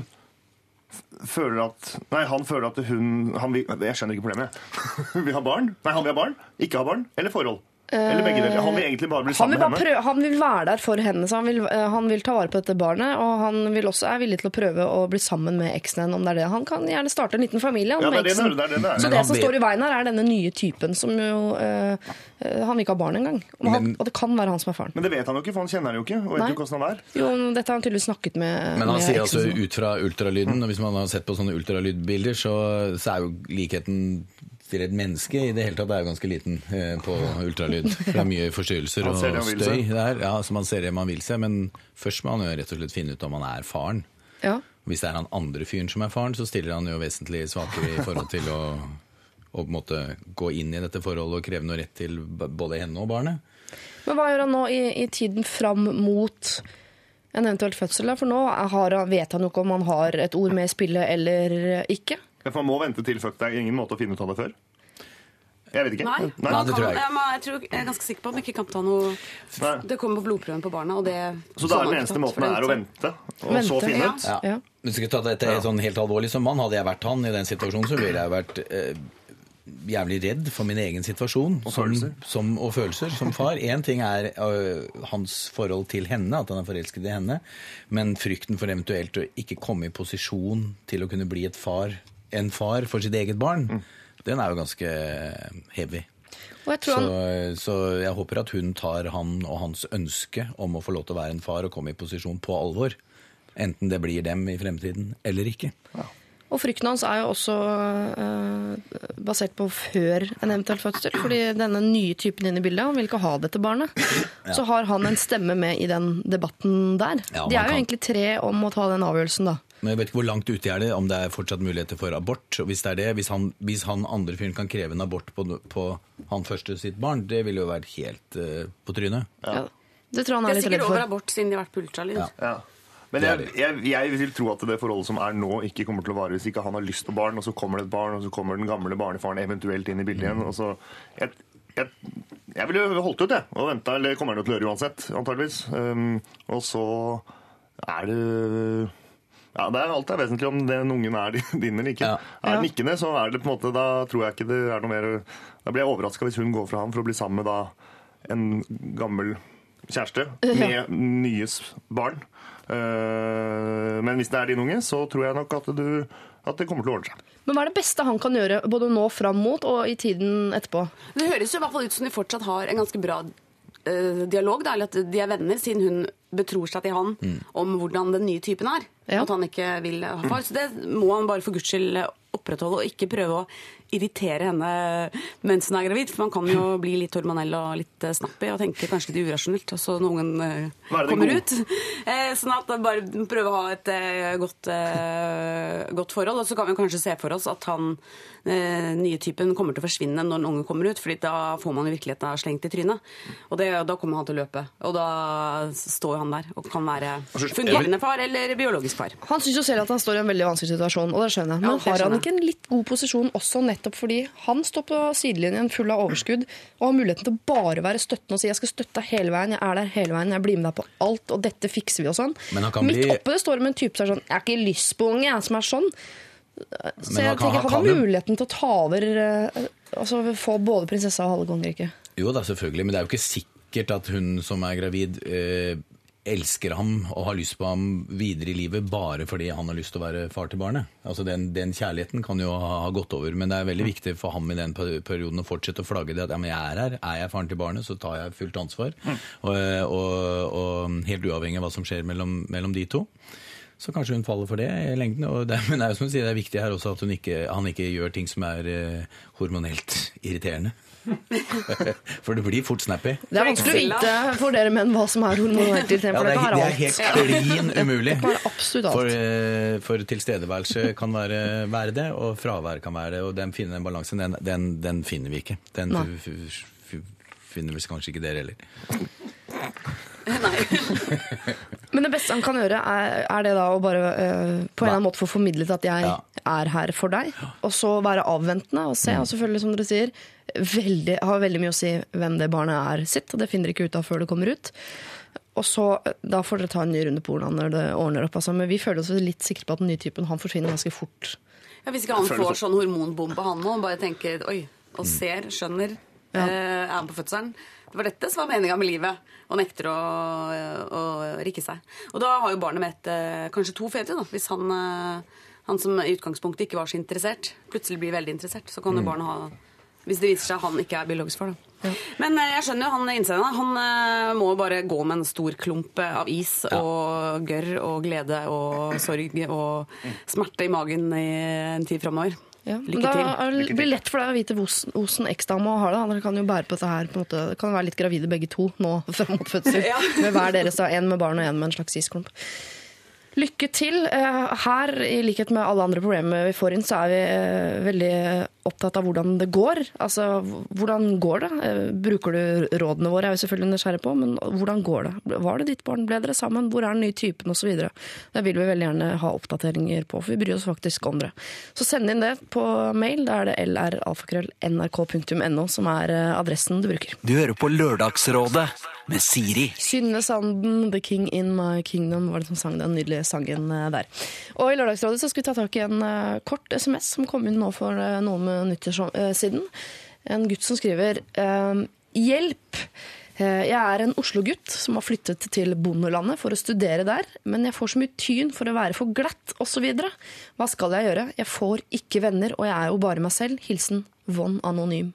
føler at Nei, han føler at hun han Jeg skjønner ikke problemet. Vil ha barn. Nei, han vil ha barn. Ikke ha barn. Eller forhold. Eller begge deler. Han vil egentlig bare bli sammen med henne. prøve, han vil være der for henne, så han vil, eh, han vil ta vare på dette barnet. Og han vil også er villig til å prøve å bli sammen med eksen hennes, om det er det. Han kan gjerne starte en liten familie han, Ja, med det eksen. det det er det det. Så Men det som vet- står i veien her, er denne nye typen som jo eh, Han vil ikke ha barn engang. Og, han, Men- og det kan være han som er faren. Men det vet han jo ikke, for han kjenner henne jo ikke. Og vet Nei. jo ikke hvordan han er. Jo, dette har han tydeligvis snakket med Men han med sier eksen altså ut fra ultralyden, og hvis man har sett på sånne ultralydbilder, så, så er jo likheten livsredd menneske i det hele tatt er jo ganske liten eh, på ultralyd. For det er mye forstyrrelser og støy der. Ja, så man ser det man vil se, men først må han jo rett og slett finne ut om han er faren. Ja. Hvis det er han andre fyren som er faren, så stiller han jo vesentlig svakere i forhold til å, å på en måte gå inn i dette forholdet og kreve noe rett til både henne og barnet. Men hva gjør han nå i, i tiden fram mot en eventuelt fødsel? For nå har han, vet han jo ikke om han har et ord med i spillet eller ikke. Ja, for Man må vente til fuck. Det er ingen måte å finne ut av det før. Jeg vet ikke. Nei, Nei, man det tror jeg jeg, tror, jeg er ganske sikker på at man ikke kan ta noe Nei. Det kommer på blodprøven på barna, og det Så da er den eneste måten er å vente, og så Vente, finne ja. ut? Ja. Ja. Hvis du skal ta dette helt, sånn helt alvorlig som mann, hadde jeg vært han i den situasjonen, så ville jeg vært eh, jævlig redd for min egen situasjon. Og som, følelser. Som, og følelser som far. Én ting er øh, hans forhold til henne, at han er forelsket i henne. Men frykten for eventuelt å ikke komme i posisjon til å kunne bli et far, en far for sitt eget barn, den er jo ganske heavy. Og jeg tror Så, han, så jeg håper at hun tar han og hans ønske om å få lov til å være en far og komme i posisjon på alvor. Enten det blir dem i fremtiden eller ikke. og frykten hans er jo også øh, basert på før en eventuell fødsel. Fordi denne nye typen inn i bildet, han vil ikke ha dette barnet. Så har han en stemme med i den debatten der. Ja, De er jo kan- egentlig tre om å ta den avgjørelsen, da. Men jeg vet ikke hvor langt ute er det, om det er fortsatt muligheter for abort. Og hvis det er det, hvis han, hvis han andre fyren kan kreve en abort på, på han første sitt barn, det ville jo vært helt uh, på trynet. Ja. Det tror han er, er er litt sikkert redd over abort siden de har vært på ultralyd. Ja. Ja. Men jeg, jeg, jeg vil tro at det forholdet som er nå, ikke kommer til å vare hvis ikke han har lyst på barn, og så kommer det et barn, og så kommer den gamle barnefaren eventuelt inn i bildet igjen. og så... Jeg, jeg, jeg ville jo holdt ut, jeg, og venta. Eller kommer han til å gjøre uansett, antageligvis. Um, og så er det ja, det er Alt er vesentlig om den ungen er din eller ikke. Ja. Er den ikke det, så er det på en måte, da tror jeg ikke det er noe mer Da blir jeg overraska hvis hun går fra ham for å bli sammen med da en gammel kjæreste med nyes barn. Eh, men hvis det er din unge, så tror jeg nok at, du, at det kommer til å ordne seg. Men hva er det beste han kan gjøre, både nå fram mot og i tiden etterpå? Det høres jo i hvert fall ut som de fortsatt har en ganske bra eh, dialog, da, eller at de er venner, siden hun betror seg til han om hvordan den nye typen er. Ja. At han ikke vil ha far. Så det må han bare for guds skyld opprettholde, og ikke prøve å irritere henne mens hun er gravid. For man kan jo bli litt hormonell og litt eh, snappy og tenke kanskje litt urasjonelt, og så når ungen eh, er kommer ut. Eh, sånn at bare prøve å ha et godt, godt forhold. Og så kan vi kanskje se for oss at han eh, nye typen kommer til å forsvinne når den unge kommer ut, fordi da får man i virkeligheten slengt i trynet. Og det, da kommer han til å løpe. Og da står han der og kan være fungerende far eller biologisk far. Han syns jo selv at han står i en veldig vanskelig situasjon, og det skjønner jeg. Ja, Men det har han ikke en litt god posisjon også nettopp fordi han står på sidelinjen full av overskudd og har muligheten til å bare være støttende og si 'jeg skal støtte deg hele veien', 'jeg er der hele veien', 'jeg blir med deg på alt', og 'dette fikser vi' og sånn. Men han kan Midt bli- oppe det står med en type som er sånn 'jeg har ikke lyst på unge', jeg, som er sånn. Så jeg tenker, han han har muligheten til å ta over eh, Altså få både prinsessa og halve kongeriket. Jo da, selvfølgelig, men det er jo ikke sikkert at hun som er gravid, eh, elsker ham og har lyst på ham videre i livet bare fordi han har lyst til å være far til barnet. Altså Den, den kjærligheten kan jo ha, ha gått over, men det er veldig viktig for ham i den perioden å fortsette å flagge det at ja, men jeg er her, er jeg faren til barnet, så tar jeg fullt ansvar. Og, og, og helt uavhengig av hva som skjer mellom, mellom de to. Så kanskje hun faller for det i lengden. Det, men det er jo som du sier, det er viktig her også at ikke, han ikke gjør ting som er eh, hormonelt irriterende. for det blir fort snappy. Det er vanskelig å vite for dere menn hva som er hormonelt irriterende, Ja, det, det er, det er helt klin umulig. Det kan absolutt alt. For, eh, for tilstedeværelse kan være, være det, og fravær kan være det. Og den, finner den balansen, den, den, den finner vi ikke. Den f- f- f- finner vel kanskje ikke dere heller. Men det beste han kan gjøre, er, er det da å bare uh, på en eller annen måte få formidlet at jeg Ja. er her for deg. Og så være avventende og Mm. se, og selvfølgelig, som dere sier, veldig, har veldig mye å si hvem det barnet er sitt, og det finner dere ikke ut av før det kommer ut. Og så, eh, Da får dere ta en ny runde på hvordan det ordner opp. Altså. Men vi føler oss litt sikre på at den nye typen han forsvinner ganske fort. Ja, hvis ikke han får sånn hormonbombe, han nå, og bare tenker oi, og ser, skjønner, Ja. eh, er han på fødselen. Det var dette som var meninga med livet, og nekter å, å rikke seg. Og da har jo barnet med eh, kanskje to fedre, da, hvis han, eh, han som i utgangspunktet ikke var så interessert, plutselig blir veldig interessert. Så kan jo barnet ha Hvis det viser seg at han ikke er biologisk far, da. Men eh, jeg skjønner jo han innsenderen. Han eh, må bare gå med en stor klump eh, av is og gørr og glede og sorg og smerte i magen i en tid framover. Ja, Lykke da til. Lykke det blir lett for deg å vite hvordan eksdama har det. Dere kan jo bære på dette her. på en måte. Det kan være litt gravide begge to nå fram mot fødsel. Ja. Med hver deres. En med barn og en med en slags isklump. Lykke til. Eh, Her, i likhet med alle andre problemer vi får inn, så er vi eh, veldig opptatt av hvordan det går. Altså, hvordan går det? Eh, Bruker du rådene våre, er vi selvfølgelig nysgjerrig på, men hvordan går det? Var det ditt barn? Ble dere sammen? Hvor er den nye typen? Videre. Det vil vi veldig gjerne ha oppdateringer på, for vi bryr oss faktisk om dere. Så send inn det på mail. Da er det lralfakrøll.nrk.no som er adressen du bruker. Du hører på Lørdagsrådet med Siri. Synne Sanden, 'The King in My Kingdom', var det som sang den nydelige sangen eh, der. Og i Lørdagsrådet så skal vi ta tak i en eh, kort SMS som kom inn nå for eh, noen minutter siden. En gutt som skriver 'Hjelp! Jeg er en Oslo-gutt som har flyttet til bondelandet for å studere der, men jeg får så mye tyn for å være for glatt osv. Hva skal jeg gjøre? Jeg får ikke venner, og jeg er jo bare meg selv. Hilsen Von Anonym.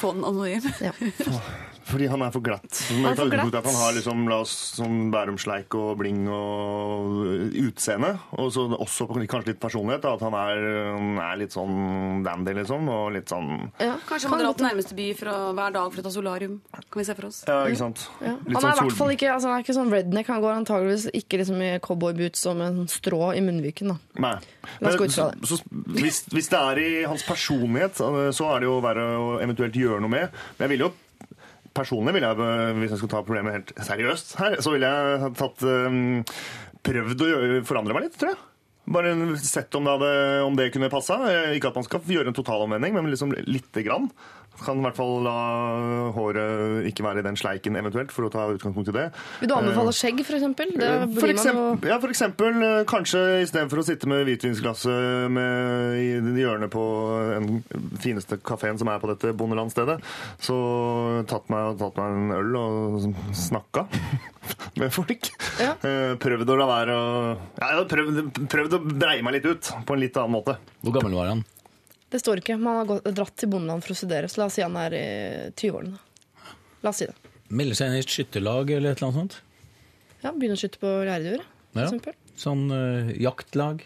Von anonym. Ja. Fordi han er for glatt. Han er for glatt. At han har liksom, la oss, sånn Bærumsleik og bling og utseende. Og så også kanskje litt personlighet. Da, at han er, er litt sånn dandy, liksom. Og litt sånn Ja, Kanskje han kan drar til nærmeste by for å, hver dag for å ta solarium. Kan vi se for oss. Ja, ikke sant. Ja. Han er i sånn hvert fall ikke, altså, han er ikke sånn redneck. Han går antageligvis ikke liksom i cowboyboots og med en strå i munnviken. Da. Nei. La oss gå ut så, fra det. så, hvis, hvis det er i hans personlighet, så er det jo verre å eventuelt gjøre noe med. Men jeg ville jo Personlig ville jeg, hvis jeg skulle ta problemet helt seriøst her, så ville jeg tatt um, prøvd å forandre meg litt, tror jeg. Bare sett om det, hadde, om det kunne passa. Ikke at man skal gjøre en totalomvending, men liksom lite grann. Kan i hvert fall la håret ikke være i den sleiken eventuelt, for å ta utgangspunkt i det. Vil du anbefale skjegg, for eksempel? Eh, For blir man jo eksempel, ja, for eksempel eh, kanskje istedenfor å sitte med hvitvinsglasset med, i hjørnet på den fineste kafeen som er på dette bondelandstedet, så tatt meg, tatt meg en øl og snakka med folk. Ja. Eh, Prøvd å la være å ja, prøvd, prøvd å breie meg litt ut på en litt annen måte. Hvor gammel var han? Det står ikke. Man har gått, dratt til bondeland for å studere, så la oss si han er i 20-årene. La oss si det. Melde seg inn i et skytterlag eller et eller annet sånt? Ja, Begynne å skyte på læredyr, Ja. Sånn uh, jaktlag.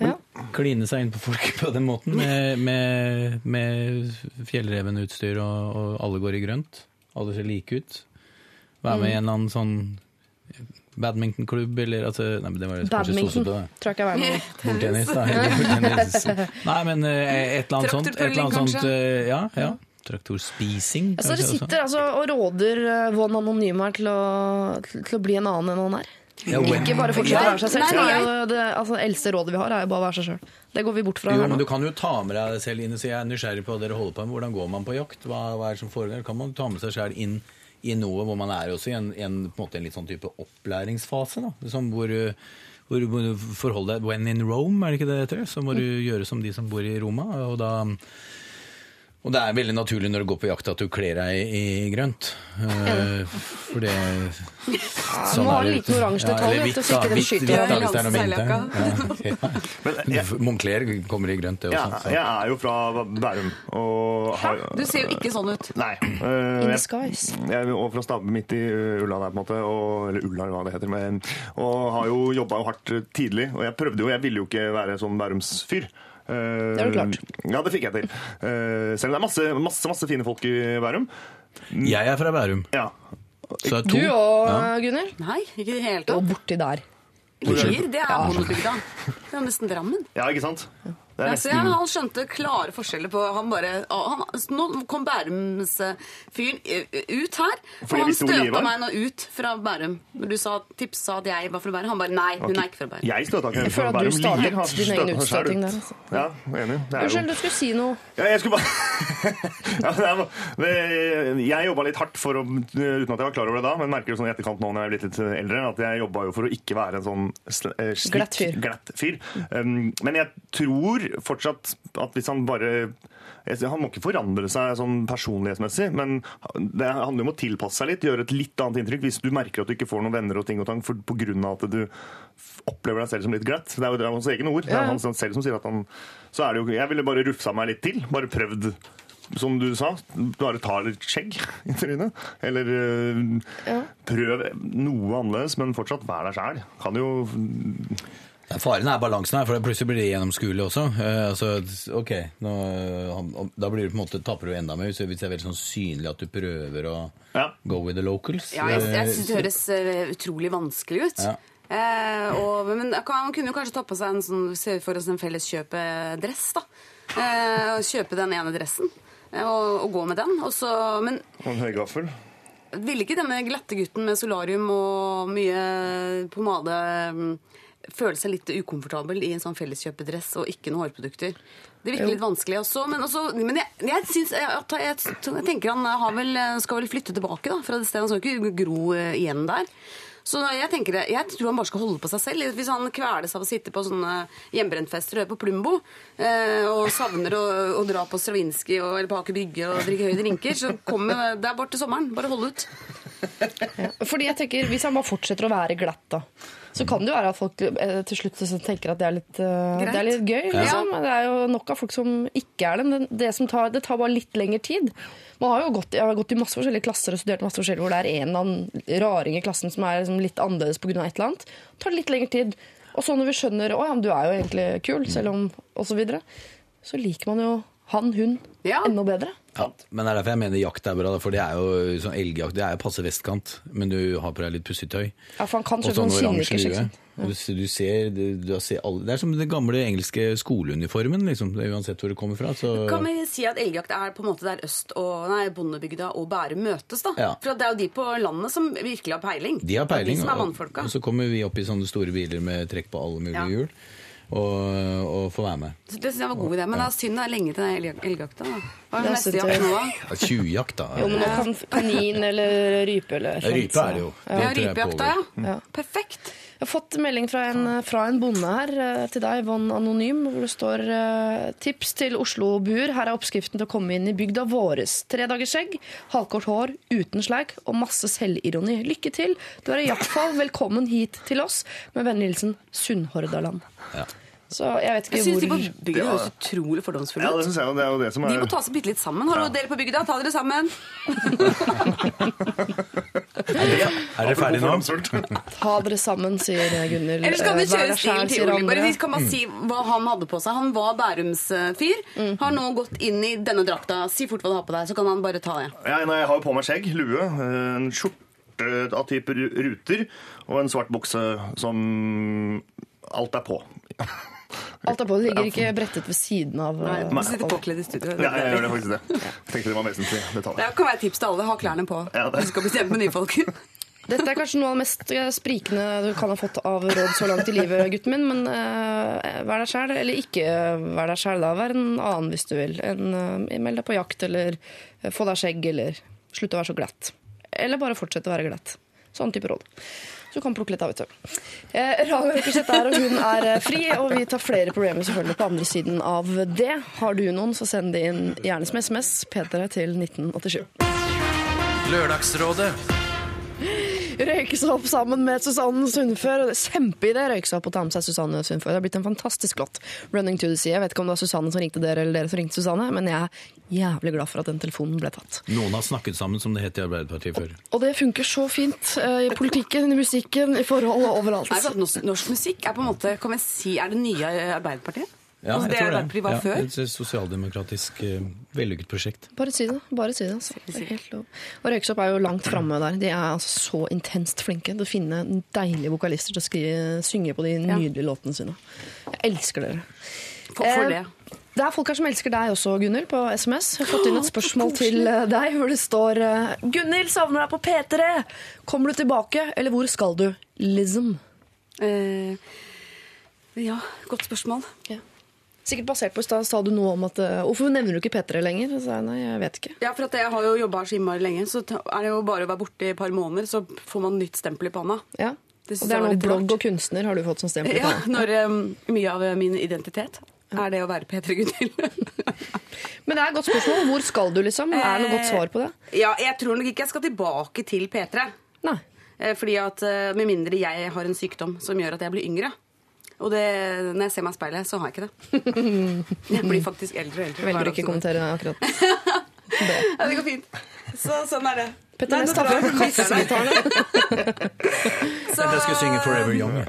Ja. Kline seg inn på folk på den måten, med, med, med fjellrevenutstyr og, og alle går i grønt. Alle ser like ut. Være med i en eller annen sånn badmintonklubb eller altså, Nei, det var Badminton tror jeg ikke jeg var med. Bordtennis, da. Bordtennis. Nei, men eh, et eller annet sånt. Et eller annet sånt eh, ja, ja. Traktorspising, Så dere sitter altså og råder eh, Von Anonym her til å, til, å bli en annen enn han er. Ja, Ikke bare fortsette å være seg selv. Nei, nei. det altså, eldste rådet vi har, er jo bare å være seg sjøl. Det går vi bort fra Jo, her men du kan jo ta med deg selv inn og si jeg er nysgjerrig på hva dere holder på med. Hvordan går man på jakt? Hva, hva er det som foregår? Kan man ta med seg selv inn i noe hvor man er også i en, en, på en, måte en litt sånn type opplæringsfase? da, som hvor, hvor, du forholder deg When in Rome, er det ikke det det heter? Så må du gjøre som de som bor i Roma. og da... Og det er veldig naturlig når du går på jakt at du kler deg i, grønt. Uh, for det sånn må ha er en det. liten oransje detalj, du, hvitt, ikke da. den Hvitt, skyter hvitt, da, hvis det er noe Seiljakka. vinter. Ja. Moncler kommer i grønt, det også. Ja, jeg er jo fra Bærum. Og har, Du ser jo ikke sånn ut. Nei. Uh, In jeg- disguise. Jeg er og fra Stabbe midt i Ulla der, på en måte. Og, eller Ulla, eller hva det heter. Men, og har jo jobba hardt tidlig. Og jeg prøvde jo, jeg ville jo ikke være sånn Bærums-fyr. Uh, Det har du klart. Ja, det fikk jeg til. Uh, selv om det er masse, masse, masse fine folk i Bærum. Jeg er fra Bærum. Ja. Så er Du to. òg, Ja. Gunnhild. Nei, ikke i det hele Og borti der. Lier, det er bondebygda. Det er nesten Drammen. ja, ikke sant? Det er Ja, så jeg, han skjønte klare forskjeller på Han bare han, Nå kom Bærums-fyren ut her, og han støta meg nå ut fra Bærum. Når du sa, tipsa at jeg var fra Bærum. Han bare nei, hun er ikke fra Bærum. Jeg støta ikke Jeg føler at du startet din egen ut. der. Altså. Ja, enig. Det er jo- Unnskyld, du skulle si noe. Ja, jeg skulle bare Jeg jobba litt hardt for å, uten at jeg var klar over det da, men merker det sånn i etterkant nå når jeg er blitt litt eldre, at jeg jobba jo for å ikke være en sånn sl- eh, Glatt fyr. glatt fyr. Um, men jeg tror fortsatt at hvis han bare Han må ikke forandre seg sånn personlighetsmessig, men det handler om å tilpasse seg litt, gjøre et litt annet inntrykk hvis du merker at du ikke får noen venner og ting og tang pga. at du opplever deg selv som litt glatt. Det er jo hans egne ord. Det er han selv som sier at han Så er det jo Jeg ville bare rufsa meg litt til. Bare prøvd som du sa, bare ta litt skjegg i trynet. Eller øh, Ja. prøv noe annerledes, men fortsatt vær deg sjæl. Kan jo Faren er balansen her, for plutselig blir det gjennomskuelig også. Uh, altså, ok, nå, Da blir du på en måte, taper du enda mer hvis det er veldig sånn synlig at du prøver å Ja. go with the locals. Ja, jeg, jeg Eh, syns det høres eh, utrolig vanskelig ut. Ja. Eh, og, men man kunne jo kanskje ta på seg en sånn, se for oss en felleskjøpedress, da. Eh, kjøpe den ene dressen og, og gå med den. Og så, men Og en høygaffel. ville ikke denne glatte gutten med solarium og mye pomade mm, føle seg litt ukomfortabel i en sånn felleskjøpedress og ikke noen hårprodukter? Det virker litt vanskelig også, men, også, men jeg, jeg, synes, jeg, jeg, tenker han har vel, skal vel flytte tilbake da, fra det stedet. Han skal ikke gro eh, igjen der. Så jeg tenker jeg tror han bare skal holde på seg selv. Hvis han kveles av å sitte på sånne hjemmebrentfester og høre på Plumbo, eh, og savner å, å dra på Stravinskij og- eller på Aker Brygge og drikke høye drinker, så kommer det er bare til sommeren. Bare hold ut. Fordi jeg tenker, Hvis han bare fortsetter å være glatt, da, så kan det jo være at folk eh, til slutt tenker at det er litt, uh, det er litt gøy. Liksom. Det er jo nok av folk som ikke er det. Men det, som tar, det tar bare litt lengre tid. Man har jo gått, jeg har gått i masse forskjellige klasser og studert masse forskjellig hvor det er en eller annen raring i klassen som er liksom litt annerledes pga. et eller annet. Det tar litt lengre tid. Og så når vi skjønner at ja, du er jo egentlig kul, selv om og så videre, så liker man jo han, hun Ja. enda bedre. Ja, men det er derfor jeg mener jakt er bra, for det er jo sånn elgjakt. Det er jo passe vestkant, men du har på deg litt pussetøy. Ja, for han kan kjøpe sånn noen oransje lue. Du, du ser, du, du ser alle, det er som den gamle engelske skoleuniformen, liksom. Det er uansett hvor det kommer fra. Så Kan vi si at elgjakt er på en måte der Øst og nei, Bondebygda og Bærum møtes, da? Ja. For det er jo de på landet som virkelig har peiling. de har peiling. De og, og så kommer vi opp i sånne store biler med trekk på alle mulige Ja. hjul, og få være med. Så Det synes jeg var god idé. Men det er synd det er lenge til den elg- elgjakta. Hva er Det er neste jakt nå, da? Ja, Tjuvjakt, da. Jo, men nå kan kanin eller rype eller sånt. Rype er det jo. Det Ja, rypejakta, ja. Ja. Perfekt. Jeg har fått melding fra en, fra en bonde her eh, til deg, Yvonne Anonym, hvor det står eh, tips til Oslo-buer. Her er oppskriften til å komme inn i bygda våres. Tre dagers skjegg, halvkort hår, uten sleik og masse selvironi. Lykke til! Du er i hvert fall velkommen hit til oss. Med vennlig hilsen Sunnhordaland. Ja. Så jeg vet Jeg synes hvor de på bygda høres utrolig fordomsfulle Ja, det synes jeg jo. Det er jo det som De er må ta seg bitte litt sammen. Hallo, dere på bygda, ta dere sammen. Er dere ferdige nå? Ta dere sammen, sier Gunhild. Eller skal kan Eh, kjøre stilen til Ole? Bare vi kan bare si hva han hadde på seg. Han var Bærums-fyr. Har nå gått inn i denne drakta. Si fort hva du har på deg, så kan han bare ta det. Ja, nei, jeg har jo på meg skjegg, lue, en skjorte av type ruter og en svart bukse som alt er på. Alt er på, det ligger ikke brettet ved siden av. Nei, eh, du sitter påkledd i studio. Ja, jeg gjør det faktisk det. Tenkte det var vesentlig detalj. Det kan være et tips til alle. Ha klærne på. Ja, det- Du skal bli kjent med nye folk. Dette er kanskje noe av det mest eh, sprikende du kan ha fått av råd så langt i livet, gutten min. Men uh, vær deg sjæl, eller ikke vær deg sjæl, da. Vær en annen hvis du vil. En, uh, meld deg på jakt, eller uh, få deg skjegg, eller slutt å være så glatt. Eller bare fortsett å være glatt. Sånn type råd. Så du kan plukke litt av, vet du. Eh, Raga er, og hun er eh, fri, og vi tar flere problemer selvfølgelig på andre siden av det. Har du noen, så send det inn gjerne som SMS. P3 til 1987. Lørdagsrådet Røyke seg opp sammen med Susanne Sundfør. og det Kjempeidé røyke seg opp og ta med seg Susanne Sundfør. Det har blitt en fantastisk låt. 'Running to the Sea'. Jeg vet ikke om det var Susanne som ringte dere, eller dere som ringte Susanne, men jeg er jævlig glad for at den telefonen ble tatt. Noen har snakket sammen, som det het i Arbeiderpartiet før. Og det funker så fint eh, i politikken, i musikken, i forhold og overalt. Norsk musikk er på en måte, kan vi si, er det nye Arbeiderpartiet? Ja, altså, jeg det tror Det var Ja, før? Et sosialdemokratisk, uh, vellykket prosjekt. Bare si det. bare si det, altså. det er helt lov. Og Røyksopp er jo langt framme der. De er altså så intenst flinke til å finne deilige vokalister til å skrive, synge på de nydelige låtene sine. Jeg elsker dere. For, for Eh, det. Det er folk her som elsker deg også, Gunhild, på SMS. Jeg har fått inn et spørsmål til eh, deg hvor det står Gunhild savner deg på P3! Kommer du tilbake, eller hvor skal du? Lism. Eh, ja, godt spørsmål. Sikkert basert på i stad sa du noe om at eh, Hvorfor nevner du ikke P3 lenger? Så jeg nei, jeg vet ikke. Ja, for at jeg har jo jobba så innmari lenge, så er det jo bare å være borte i et par måneder, så får man nytt stempel i panna. Ja. Det og det er nå blogg og kunstner har du fått som stempel. i panna. Ja, når um, mye av min identitet er det å være P3 Gunhild. Men det er et godt spørsmål. Hvor skal du, liksom? Er det noe godt svar på det? ja, jeg tror nok ikke jeg skal tilbake til P3. Nei. Eh, Fordi at eh, Med mindre jeg har en sykdom som gjør at jeg blir yngre. Og det, når jeg ser meg i speilet, så har jeg ikke det. Jeg blir faktisk eldre og eldre. Velger ikke å som kommentere det akkurat. Ja, det går fint. Så sånn er det. Petter Næss tar kassegitarene. Så jeg skal synge 'Forever Young'.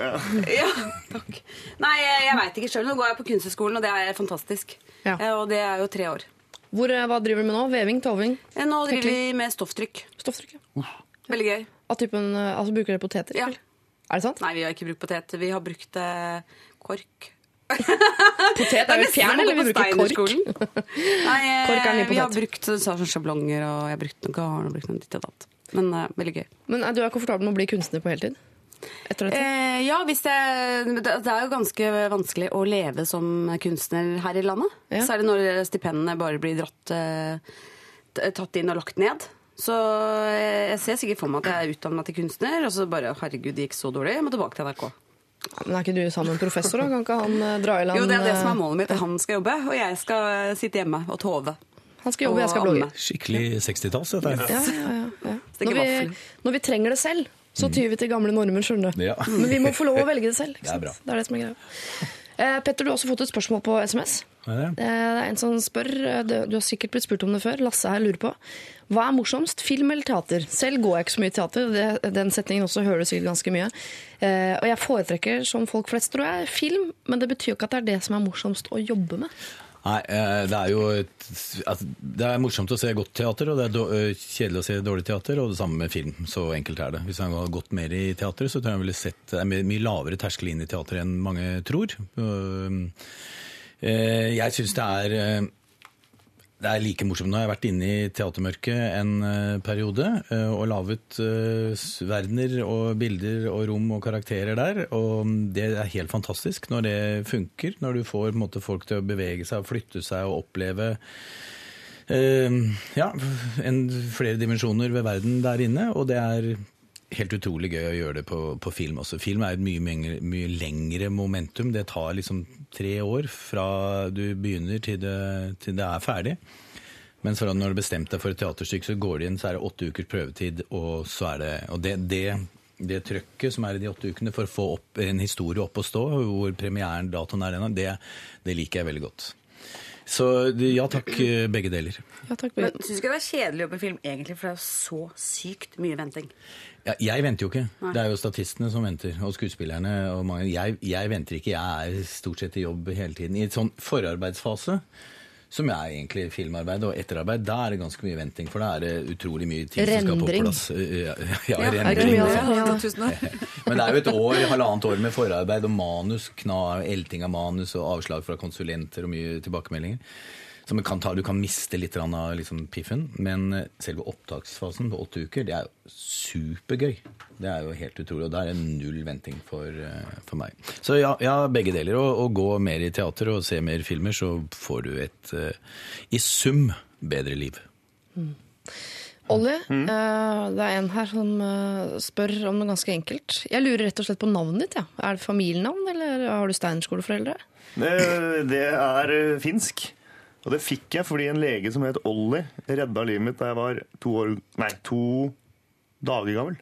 Ja, takk. Nei, jeg, veit ikke sjøl. Nå går jeg på Kunsthøgskolen, og det er fantastisk. Ja. Eh, Og det er jo tre år. Hvor, eh, hva driver du med nå? Veving? Toving? Eh, Nå driver vi med stofftrykk. Stofftrykk? ja. Veldig gøy. Av typen, altså Bruker dere poteter? Ja. eller? Er det sant? Nei, vi har ikke brukt potet. Vi har brukt eh, kork. Potet er jo fjern, eller vi bruker kork? Nei, eh, Kork er ny potet. vi har brukt sånn sjablonger, og jeg har brukt noe garn og brukt noe ditt og datt. Men eh, veldig gøy. Men er du er komfortabel med å bli kunstner på heltid? Etter dette? Eh, ja, hvis det, det det er jo ganske vanskelig å leve som kunstner her i landet. Ja. Særlig når stipendene bare blir dratt, eh, tatt inn og lagt ned. Så eh, jeg ser sikkert for meg at jeg er utdanna til kunstner, og så bare herregud, det gikk så dårlig, jeg må tilbake til NRK. Men er ikke du sammen med en professor, da? Kan ikke han eh, dra i land Jo, det er det som eh, er målet mitt. Han skal jobbe, og jeg skal eh, sitte hjemme og tove. Han skal jobbe, jeg skal Og blogge. Skikkelig 60-talls, dette her. Ja, ja, ja, ja. Når, vi, når vi trenger det selv, så tyr vi til gamle normer, skjønner du. Ja. Men vi må få lov å velge det selv. Ikke Det er bra. Det er det som er greia. Eh, Petter, du har også fått et spørsmål på SMS. Er det? Eh, Det er en som spør, eh, du har sikkert blitt spurt om det før, Lasse her lurer på. Hva er morsomst, film eller teater? Selv går jeg ikke så mye i teater, den setningen også hører du sikkert ganske mye. Eh, og jeg foretrekker, som folk flest tror jeg, film, men det betyr jo ikke at det er det som er morsomst å jobbe med. Nei, eh, det er jo et, altså, Det er morsomt å se godt teater, og det er kjedelig å se dårlig teater, og det samme med film. Så enkelt er det. Hvis han hadde gått mer i teater, så tror jeg han ville sett Det er mye lavere terskel inn i teater enn mange tror. Eh, Jeg syns det er eh, det er like morsomt. Nå har jeg vært inne i teatermørket en eh, periode eh, og laget eh, verdener og bilder og rom og karakterer der. Og det er helt fantastisk når det funker. Når du får måte, folk til å bevege seg og flytte seg og oppleve eh, ja, en, flere dimensjoner ved verden der inne. Og det er helt utrolig gøy å gjøre det på, på film også. Film er et mye, mye, mye lengre momentum. Det tar liksom tre år fra du begynner til det, til det er ferdig. Men når du bestemte deg for et teaterstykke, så går det inn, så er det åtte ukers prøvetid, og så er det Og det, det, det trøkket som er i de åtte ukene for å få opp en historie opp å stå, hvor premieren, datoen er ennå, det, det liker jeg veldig godt. Så ja takk, begge deler. Ja, takk. Men syns du ikke det er kjedelig å jobbe med film, egentlig, for det er jo så sykt mye venting? Ja, jeg venter jo ikke. Det er jo statistene som venter, og skuespillerne. og mange. Jeg, jeg venter ikke. Jeg er stort sett i jobb hele tiden. I et sånn forarbeidsfase, som er egentlig filmarbeid og etterarbeid, da er det ganske mye venting. For da er det utrolig mye tid som skal på Rendring. plass. Ja, ja, ja rendring. Ja. Men det er jo et år, halvannet år med forarbeid og manus, kna, elting av manus og avslag fra konsulenter og mye tilbakemeldinger. Så kan ta, du kan miste litt av liksom piffen, men eh, selve opptaksfasen på åtte uker, det er jo supergøy. Det er jo helt utrolig, og da er det null venting for, eh, for meg. Så ja, ja begge deler. Å gå mer i teater og se mer filmer, så får du et eh, i sum bedre liv. Olli, Mm. uh, det er en her som uh, spør om noe ganske enkelt. Jeg lurer rett og slett på navnet ditt. Ja. Er det familienavn, eller har du steinerskoleforeldre? Det, det er finsk. Og det fikk jeg fordi en lege som het Olli, redda livet mitt da jeg var to, år, nei, to dager gammel.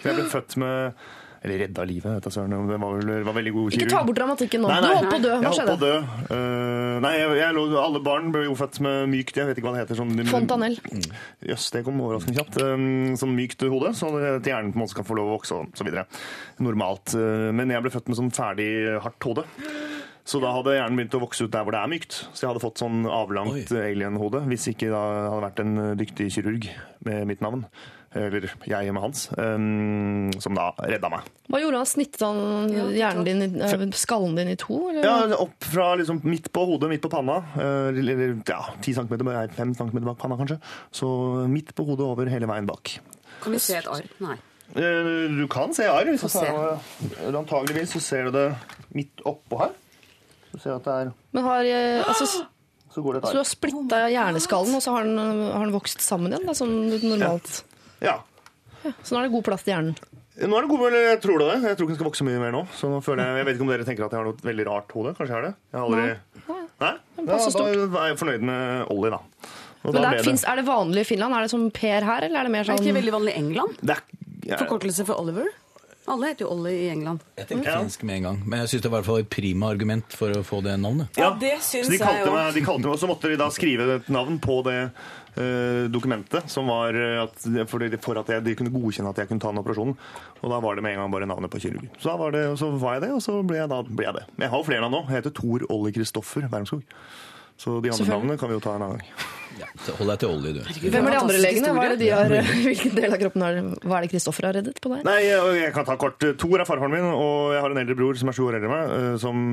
Så jeg ble født med Eller redda livet, vet du søren. Det var, vel, var veldig god Ikke ta bort dramatikken nå. Nei, Du nei. holdt på å dø. Hva Jeg holdt på å dø. Uh, nei, jeg, jeg, lå- alle barn ble jo født med mykt Jeg vet ikke hva det heter. Sånn, Fontanell. Jøss, det kom overraskende kjapt. Um, sånn mykt hode, så at hjernen på en måte skal få lov å vokse og så videre. Normalt. Uh, Men jeg ble født med sånn ferdig hardt hode. Så da hadde hjernen begynt å vokse ut der hvor det er mykt. Så jeg hadde fått sånn avlangt alien-hode hvis ikke da hadde vært en uh, dyktig kirurg med mitt navn. Eller jeg med hans. Um, som da redda meg. Hva gjorde han? Snittet han hjernen din, eh, skallen din i to? Eller? Ja, opp fra liksom midt på hodet, midt på panna. eh, Eller ja, 10 cm, 5 cm bak panna kanskje. Så midt på hodet over hele veien bak. Kan vi se et arr? Nei. Eh, Du kan se arr. Antageligvis så ser du det midt oppå her. Så ser du at det er Men har, eh, altså, Så går det så du har splitta hjerneskallen, og så har den, har den vokst sammen igjen? Da, som normalt. Ja. Så nå er det god plass til hjernen. Nå er det god, eller jeg tror det. det. Jeg tror ikke den skal vokse mye mer nå. Så nå føler jeg, jeg vet ikke om dere tenker at jeg har noe veldig rart hode. Kanskje jeg har det? Jeg har aldri... Nei? Nei? Ja, da er jeg fornøyd med Ollie, da. Og Men da der det- finnes, er det vanlig i Finland? Er det som Per her, eller er det mer Er det sånn ikke veldig vanlig i England? det er, ja, Forkortelse for Oliver? Alle heter jo Ollie i England. Jeg tenkte finsk med en gang, men jeg syns det var i hvert fall et prima argument for å få det navnet. Ja, det syns så de jeg kalte meg, de kalte meg, og så måtte de da skrive et navn på det eh, dokumentet som var eh, at, for, for at jeg, de kunne godkjenne at jeg kunne ta den operasjonen. Og da var det med en gang bare navnet på kirurg. Så da var, det, og så var jeg det, og så ble jeg, da, ble jeg det. Men jeg har jo flere navn nå. Jeg heter Tor Olli Kristoffer Wermskog. Så de andre navnene kan vi jo ta en annen gang. Ja, Hold deg til olje, du. Hvem er de andre legene? Hva er det de har, hvilken del av kroppen har Hva er det Kristoffer har reddet på deg? Nei, jeg, kan ta kort. Tor er farfaren min, og jeg har en eldre bror som er sju år eldre enn meg. eh, Som,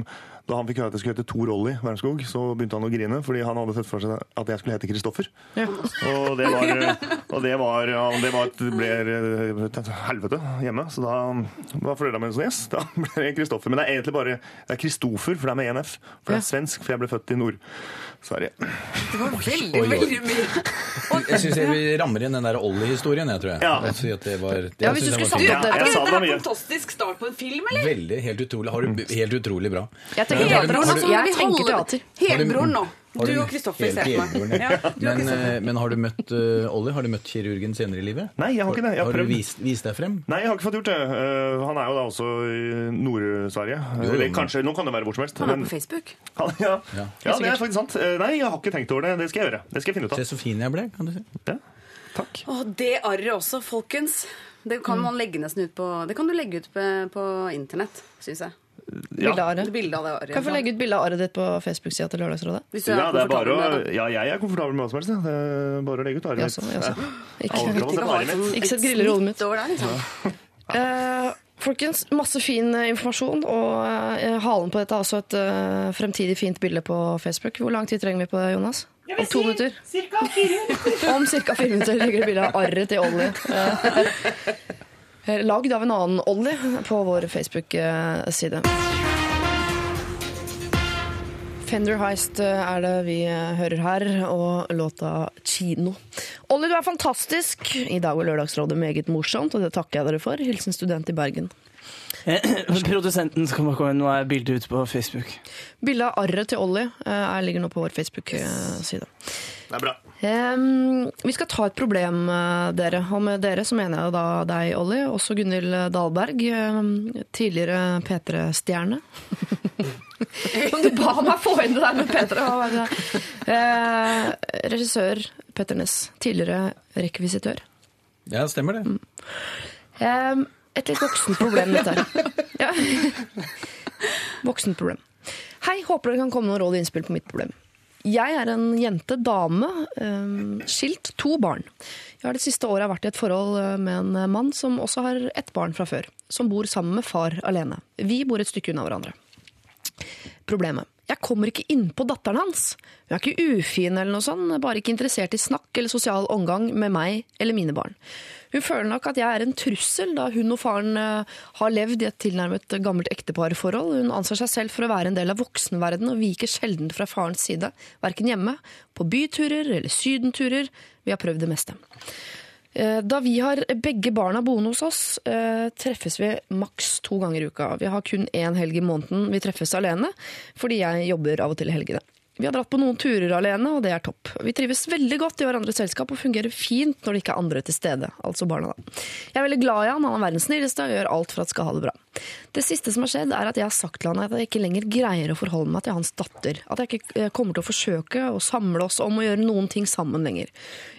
da han fikk høre at jeg skulle hete Tor Olli Wermskog, så begynte han å grine, fordi han hadde sett for seg at jeg skulle hete Kristoffer. Og det var, og det var, ja, det var et, ble et helvete hjemme, så da var foreldrene mine sånn Yes, da ble det Kristoffer. Men det er egentlig bare det er Kristofer, for det er med én F. For det er svensk, for jeg ble født i Nord-Sverige. Det var veldig, Oi, oi. veldig mye. Jeg syns vi rammer inn den der Ollie-historien, jeg, tror jeg. Ja. Jeg at det var, det Ja, hvis du skulle var sagt opp sa det var mye. fantastisk start på en film, eller? Veldig. Helt utrolig. Har du, helt utrolig bra. Jeg tenker Har teater. har Jeg tenker teater. Helbroren nå. Har Du og Kristoffer ser på meg. ja. Men, eh, men har du møtt uh, Ollie? Har du møtt kirurgen senere i livet? Nei, jeg har ikke det. Jeg har har du vist, vist deg frem? Nei, jeg har ikke fått gjort det. Uh, han er jo da også i Nord-Sverige. Eller kanskje, Nå kan det være hvor som helst. Han er på Facebook. Han, ja. Ja. ja, det er faktisk sant. Uh, Nei, jeg har ikke tenkt over det. Det skal jeg gjøre. Det skal jeg finne ut Se så fin jeg ble, kan du si. Ja. Takk. Og det arret også, folkens. Det kan man legge nesten ut på Det kan du legge ut på, på internett, syns jeg. Bilde av Det arret. bildet av det arret. Kan jeg få legge ut bilde av arret ditt på Facebook-sida til Lørdagsrådet? Hvis du Ja, det er bare å, ja, jeg er komfortabel med hva som helst. ja. Det er bare å legge ut arret ditt. mitt. Ja. Ikke, sett griller i hodet mitt. over der, liksom. uh, folkens, masse fin eh, informasjon, og uh, halen på dette er også et uh, fremtidig fint bilde på Facebook. Hvor lang tid trenger vi på det, Jonas? Om to minutter? Om ca. fire minutter ligger det bilde av arret til Ollie. Eh, Lagd av en annen Ollie på vår Facebook-side. Fender Heist eh, er det vi eh, hører her, og låta 'Kino'. Ollie, du er fantastisk! I dag var Lørdagsrådet meget morsomt, og det takker jeg dere for. Hilsen student i Bergen. Produsenten skal bare komme, nå er bildet ute på Facebook. Bildet av arret til Ollie eh, er- ligger nå på vår Facebook-side. Det er bra. Um, vi skal ta et problem, eh, dere. Og med dere så mener jeg da deg, Ollie. Også Gunhild Dahlberg, eh, tidligere P3-stjerne. Men du ba meg få inn det der med P3. hva? Eh, regissør Petter Næss. Tidligere rekvisitør. Ja, stemmer det. Em, et litt voksent problem, dette her. Ja. Voksent. Hei, håper dere kan komme med noen råd og innspill på mitt problem. Jeg er en jente, dame, skilt, to barn. Jeg har det siste året vært i et forhold eh, med en mann som også har ett barn fra før, som bor sammen med far alene. Vi bor et stykke unna hverandre. Problemet. Jeg kommer ikke innpå datteren hans. Hun er ikke ufin eller noe sånt, bare ikke interessert i snakk eller sosial omgang med meg eller mine barn. Hun føler nok at jeg er en trussel, da hun og faren eh, har levd i et tilnærmet gammelt ekteparforhold. Hun anser seg selv for å være en del av voksenverdenen og viker sjelden fra farens side, verken hjemme, på byturer eller sydenturer. Vi har prøvd det meste. Eh, Da vi har begge barna boende hos oss, eh, treffes vi maks to ganger i uka. Vi har kun én helg i måneden vi treffes alene, fordi jeg jobber av og til i helgene. Vi har dratt på noen turer alene, og det er topp. Vi trives veldig godt i hverandres selskap og fungerer fint når det ikke er andre til stede. Altså barna, da. Jeg er veldig glad i han, han er verdens snilleste og gjør alt for at skal ha det bra. Det siste som har skjedd, er at jeg har sagt til han at jeg ikke lenger greier å forholde meg til hans datter. At jeg ikke eh, kommer til å forsøke å samle oss om å gjøre noen ting sammen lenger.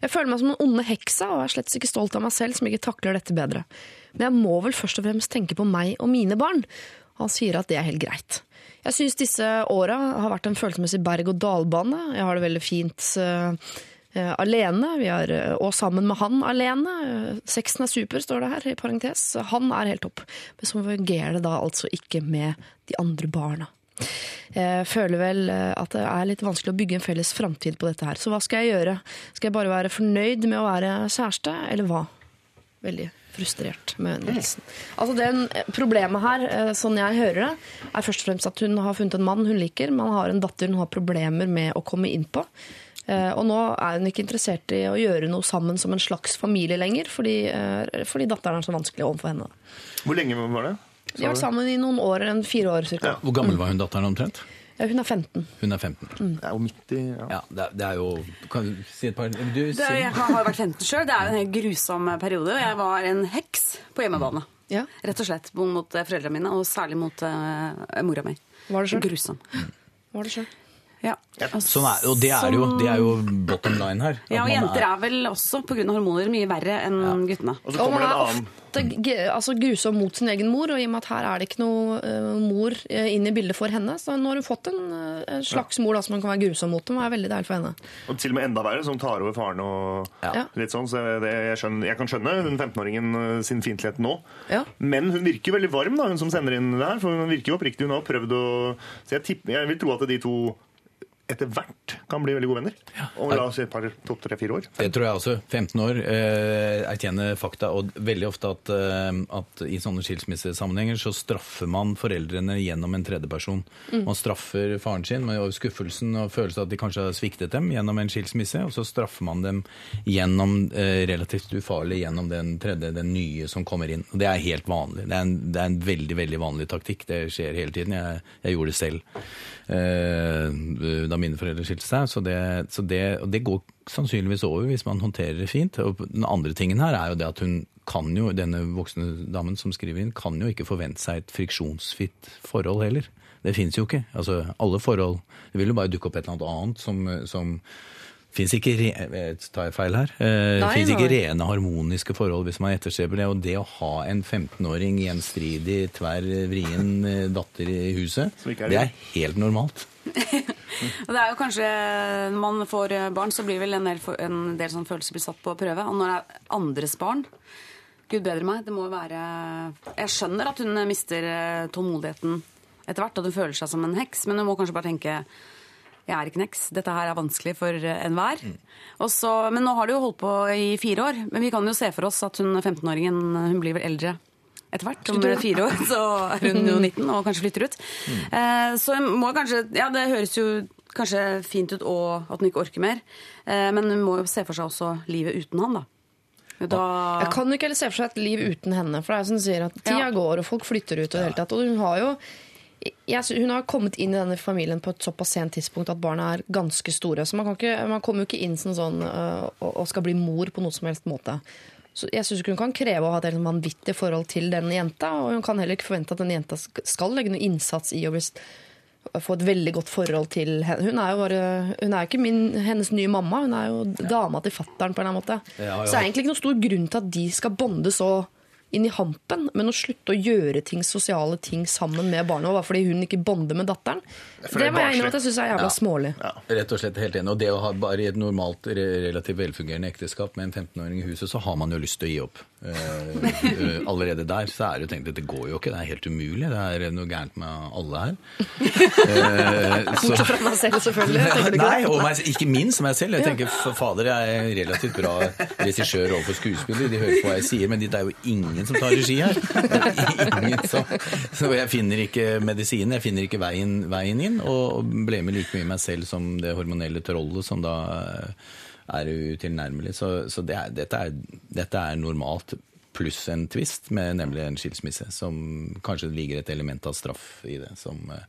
Jeg føler meg som den onde heksa, og er slett ikke stolt av meg selv som ikke takler dette bedre. Men jeg må vel først og fremst tenke på meg og mine barn. Han sier at det er helt greit. Jeg syns disse åra har vært en følelsesmessig berg-og-dal-bane. Jeg har det veldig fint eh, eh, alene, vi er, eh, og sammen med han alene. Sexen er super, står det her i parentes. Han er helt topp. Men så fungerer det da altså ikke med de andre barna. Jeg føler vel at det er litt vanskelig å bygge en felles framtid på dette her. Så hva skal jeg gjøre? Skal jeg bare være fornøyd med å være kjæreste, eller hva? Veldig frustrert med Nilsen. Altså det Problemet her, eh, sånn jeg hører det, er først og fremst at hun har funnet en mann hun liker, men har en datter hun har problemer med å komme inn på. Eh, Og nå er hun ikke interessert i å gjøre noe sammen som en slags familie lenger, fordi, eh, fordi datteren er så vanskelig overfor henne. Hvor lenge var det? De har vært sammen i noen år, en fire år cirka. Hvor gammel var hun datteren omtrent? Ja, Hun er 15. Hun er 15. Det er jo midt i ja. Ja, det er, det er jo Kan du si et par du, Det er, jeg har vært 15 sjøl. Det er jo en helt grusom periode. Jeg var en heks på hjemmebane. Ja. Rett og slett mot eh, foreldrene mine, og særlig mot uh, mora mi. Var det selv? Grusom. Var det selv? Ja. Sånn er, og det er, jo, det er jo bottom line her. Ja, og jenter er vel også pga. hormoner mye verre enn guttene. Og så Og man er ofte altså, grusom mot sin egen mor, og i og med at her er det ikke noe uh, mor eh, inn i bildet for henne, så nå har hun fått en, uh, slags mor da, som man kan være grusom mot. Det er veldig deilig for henne. Og til og med enda verre, som tar over faren og Ja. litt sånn. Så det, jeg, skjønner, jeg kan skjønne hun 15-åringen eh, sin fiendtlighet nå. Ja. Men hun virker veldig varm, da, hun som sender inn det her. For hun virker jo oppriktig. Hun har prøvd å Så jeg, tipper, jeg vil tro at de to etter hvert kan bli veldig gode venner. Om la oss si et par, to, tre, fire år. Det tror jeg også. 15 år, eh, erkjenner fakta. Og veldig ofte at, eh, at i sånne skilsmissesammenhenger så straffer man foreldrene gjennom en tredjeperson. Man straffer faren sin med skuffelsen og følelsen av at de kanskje har sviktet dem gjennom en skilsmisse, og så straffer man dem gjennom eh, relativt ufarlig gjennom den tredje, den nye som kommer inn. Og det er helt vanlig. Det er en, det er en veldig, veldig vanlig taktikk. Det skjer hele tiden. Jeg, jeg gjorde det selv da mine foreldre skilte seg. Så det, så det, og det går sannsynligvis over hvis man håndterer det fint. Og den andre tingen her er jo det at hun kan jo, denne voksne damen som skriver inn, kan jo ikke forvente seg et friksjonsfritt forhold heller. Det fins jo ikke. Altså, alle forhold Det vil jo bare dukke opp et eller annet annet som, som Fins ikke eh, Tar jeg feil her? Eh, Nei, Fins ikke rene harmoniske forhold hvis man etterstreber det. Og det å ha en 15-åring gjenstridig, tverr, vrien eh, datter i huset, er det er helt normalt. Og det er jo kanskje, Når man får barn, så blir vel en del, en del sånn følelser blir satt på prøve. Og når det er andres barn Gud bedre meg, det må være Jeg skjønner at hun mister eh, tålmodigheten etter hvert, og hun føler seg som en heks, men hun må kanskje bare tenke jeg er ikke neks. Dette her er vanskelig for enhver. Mm. så- Men nå har det jo holdt på i fire år. Men vi kan jo se for oss at hun 15-åringen hun blir vel eldre etter hvert. Om fire år så er hun jo 19 og kanskje flytter ut. Eh, Så hun må kanskje Ja, det høres jo kanskje fint ut og at hun ikke orker mer, eh, men hun må jo se for seg også livet uten han, da. Da Jeg kan jo ikke heller se for seg et liv uten henne. For det er jo som du sier at tida Ja. går, og folk flytter ut. Og, det hele tatt, og hun har jo jeg, hun har kommet inn i denne familien på et såpass sent tidspunkt at barna er ganske store. Så man, kan ikke, man kommer jo ikke inn sånn, sånn og, og skal bli mor på noen som helst måte. Så jeg syns ikke hun kan kreve å ha et vanvittig forhold til den jenta. Og hun kan heller ikke forvente at den jenta skal legge noe innsats i å få et veldig godt forhold til henne. Hun er jo bare, hun er ikke min, hennes nye mamma, hun er jo dama til fattern på en eller annen måte. Ja, ja. Så det er egentlig ikke noen stor grunn til at de skal bonde så inn i hampen, men å slutte å gjøre ting, sosiale ting sammen med barna bare fordi hun ikke bonder med datteren, For det det må jeg innrømme at jeg syns er jævla smålig. Rett og slett helt enig. Og det å ha bare i et normalt, relativt velfungerende ekteskap med en 15-åring i huset, så har man jo lyst til å gi opp. Eh, eh, allerede der så er det jo tenkt at det går jo ikke, det er helt umulig. Det er noe gærent med alle her. Eh, så- Bortsett fra meg selv, selvfølgelig. Ikke Nei, og meg, ikke minst meg selv. Jeg tenker, Fader, jeg er relativt bra regissør overfor skuespillere. De hører på hva jeg sier, men det er jo ingen som tar regi her. Er Ingen som, så jeg finner ikke medisinen, jeg finner ikke veien, veien inn, og ble med like mye meg selv som det hormonelle trollet som da er utilnærmelig. Så, så det er, dette, er, dette er normalt. Pluss en tvist, med nemlig en skilsmisse, som kanskje ligger et element av straff i det. Som, eh,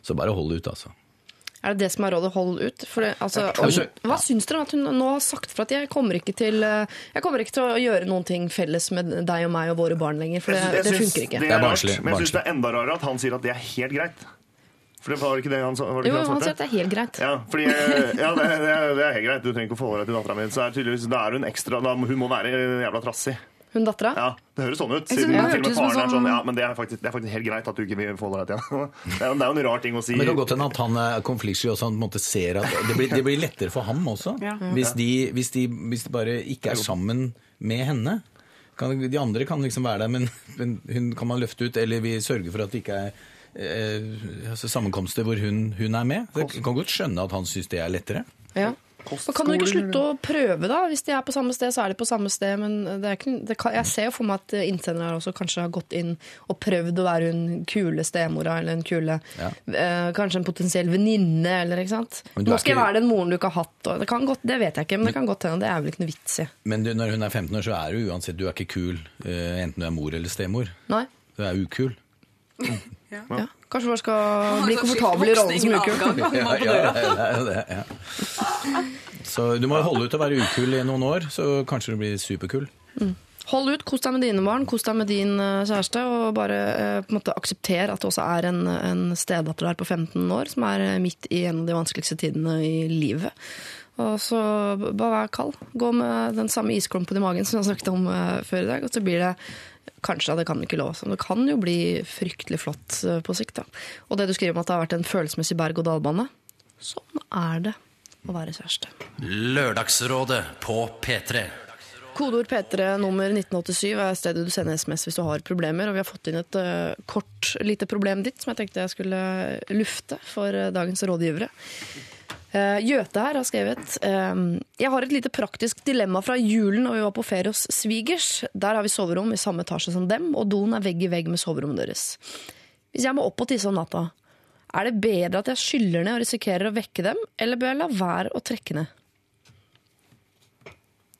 så bare hold ut, altså. Er det det som er rådet? Hold ut? For det, altså, om, hva syns dere om at hun nå har sagt for at jeg kommer ikke til eh, Jeg kommer ikke til å gjøre noen ting felles med deg og meg og våre barn lenger, for det, det funker ikke. Det er barnslig, men jeg syns det er enda rarere at han sier at det er helt greit. For det var ikke det han sa? Var det Jo, han svarte? at det er helt greit. Ja, fordi, ja det, det, er, det er helt greit. Du trenger ikke å forholde deg til dattera mi. Så er tydeligvis, da er hun ekstra da, Hun må være jævla trassig. Hun dattera? Ja, Det høres sånn ut. Siden til og med faren er sånn- sånn Ja, men det er, faktisk, det er faktisk helt greit at du ikke vil forholde deg til henne. Det er jo det er jo en rar ting å si. Men det kan godt hende at han er konfliktsky også. Han måtte ser at det blir, det blir lettere for ham også. Ja. Hvis, de, hvis, de, hvis de bare ikke er sammen med henne. Kan, de andre kan liksom være der, men, men hun kan man løfte ut. Eller vi sørger for at det ikke er eh, altså sammenkomster hvor hun, hun er med. Så Jeg kan godt skjønne at han syns det er lettere. Ja. Men kan du ikke slutte å prøve, da? Hvis de er på samme sted, så er de på samme sted. Men det er ikke, det kan, jeg ser jo for meg at innsenderen også kanskje har gått inn og prøvd å være hun kule stemora eller en kule Ja. eh, Kanskje en potensiell venninne, eller ikke sant. Nå skal ikke... jeg være den moren du ikke har hatt. Og det, kan godt, det vet jeg ikke, men det kan godt hende. Det er vel ikke noe vits i. Men du, når hun er 15 år, så er du uansett du er ikke kul, eh, enten du er mor eller stemor. Nei? Du er ukul. Ja. Kanskje man skal bli komfortabel i rollen som ukul. Ja, ja, ja, ja. Så du må holde ut å være ukul i noen år, så kanskje du blir superkul. Hold ut, kos deg med dine barn, kos deg med din eh, kjæreste, og bare eh, på en måte aksepter at det også er en, en stedatter der på 15 år som er eh, midt i en av de vanskeligste tidene i livet. Og så bare vær kald. Gå med den samme isklumpen i magen som jeg snakket om før i dag, og så blir det Kanskje, det kan vi ikke love men det kan jo bli fryktelig flott eh, på sikt. Da. Og det du skriver om at det har vært en følelsesmessig berg-og-dal-bane, sånn er det å være kjæreste. Lørdagsrådet på P3. Kodeord P3 nummer 1987 er stedet du sender SMS hvis du har problemer. Og vi har fått inn et eh, kort, lite problem ditt som jeg tenkte jeg skulle lufte for eh, dagens rådgivere. Uh, Jøte her har skrevet eh, Jeg har et lite praktisk dilemma fra julen når vi var på ferie hos svigers. Der har vi soverom i samme etasje som dem, og doen er vegg i vegg med soverommet deres. Hvis jeg må opp og tisse om natta, er det bedre at jeg skyller ned og risikerer å vekke dem, eller bør jeg la være å trekke ned?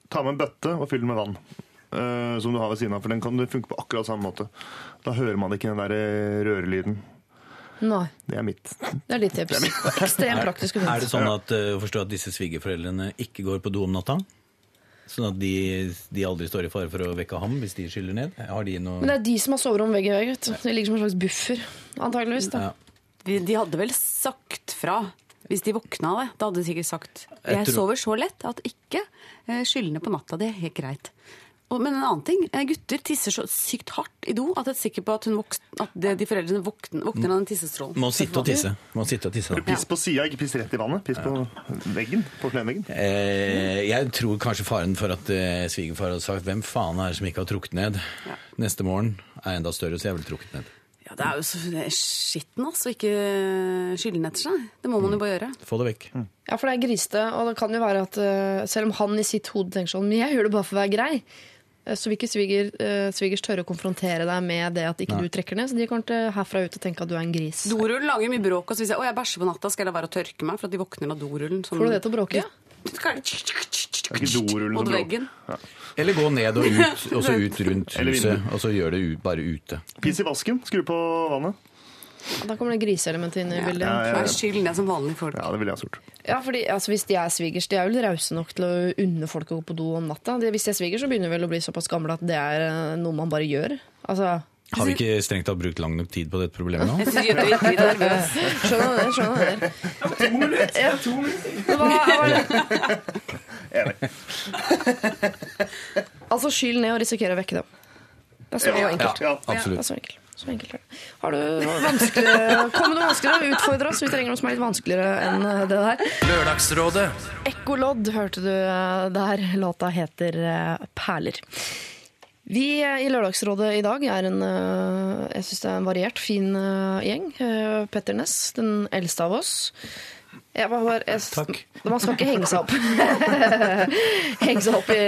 Ta med en bøtte og fyll den med vann. eh, som du har ved siden av, for den kan funke på akkurat samme måte. Da hører man ikke den der eh, rørelyden. Nei, Det er mitt. det er ditt tips. Ekstremt praktisk og Er det sånn at, uh, forstå at disse svigerforeldrene ikke går på do om natta? Sånn at de, de aldri står i fare for å vekke ham hvis de skyller ned? Har de noe Men det er de som har soverom vegg i vegg. Det ligger som en slags buffer, antageligvis. Da. Ja. De, de hadde vel sagt fra hvis de våkna av det. Da hadde de sikkert sagt Jeg jeg tror- sover så lett at ikke skyldene på natta. Det er helt greit. Men en annen ting. eh, Gutter tisser så sykt hardt i do at jeg er sikker på at, hun vokst, at det, de foreldrene våkner, våkner av den tissestrålen. Må sitte og tisse. Må sitte og tisse. da. Piss på sida, ikke piss rett i vannet. Piss på veggen. Porselenveggen. Eh, jeg tror kanskje faren for at eh, svigerfar hadde sagt 'hvem faen er det som ikke har trukket ned' neste morgen, er enda større, så jeg ville trukket ned. Ja, det er jo så skitten, altså. Ikke skylle ned etter seg. Det må man jo bare gjøre. Få det vekk. Ja, for det er grisete, og det kan jo være at eh, selv om han i sitt hode tenker sånn Men jeg gjør det bare for å være grei. Eh, Så vil ikke sviger, eh, svigers tørre å konfrontere deg med det at ikke Nei. du trekker ned. Så de kommer til herfra ut og tenke at du er en gris. Dorullen lager mye bråk. Og så hvis jeg, å, jeg bæsjer på natta, skal jeg la være å tørke meg for at de våkner av dorullen. Som... Får du det til å bråke? Dorullen Mot som Ja. veggen. Eller gå ned og ut, og så ut rundt huset, og så gjør det ut, bare ute. Piss i vasken. Skru på vannet. Da kommer det griseelementet inn i bildet. Ja, ja, ja. Ned som vanlige folk. ja, det ville jeg gjort. Ja, fordi altså, Hvis de er svigers, de er vel rause nok til å unne folk å gå på do om natta. De, hvis de er svigers, så begynner de vel å bli såpass gamle at det er eh, noe man bare gjør. Altså, Har vi ikke strengt tatt brukt lang nok tid på dette problemet nå? Skjønner det? Skjønner det? To minutter! Men hva, hva, altså skyld ned og risikere å vekke dem. Det er så enkelt. Ja. Det er Absolutt. Så enkelt. Er det. Har du noe vanskeligere Kom med noe vanskeligere, utfordre oss. Vi trenger noe som er litt vanskeligere enn eh, det der. Lørdagsrådet Ekkolodd hørte du eh, der. Låta heter eh, Perler. Vi i Lørdagsrådet i dag er en jeg synes det er en variert, fin gjeng. Petter Ness, den eldste av oss. Jeg jeg, Takk. Man skal ikke henge seg opp Henge seg opp i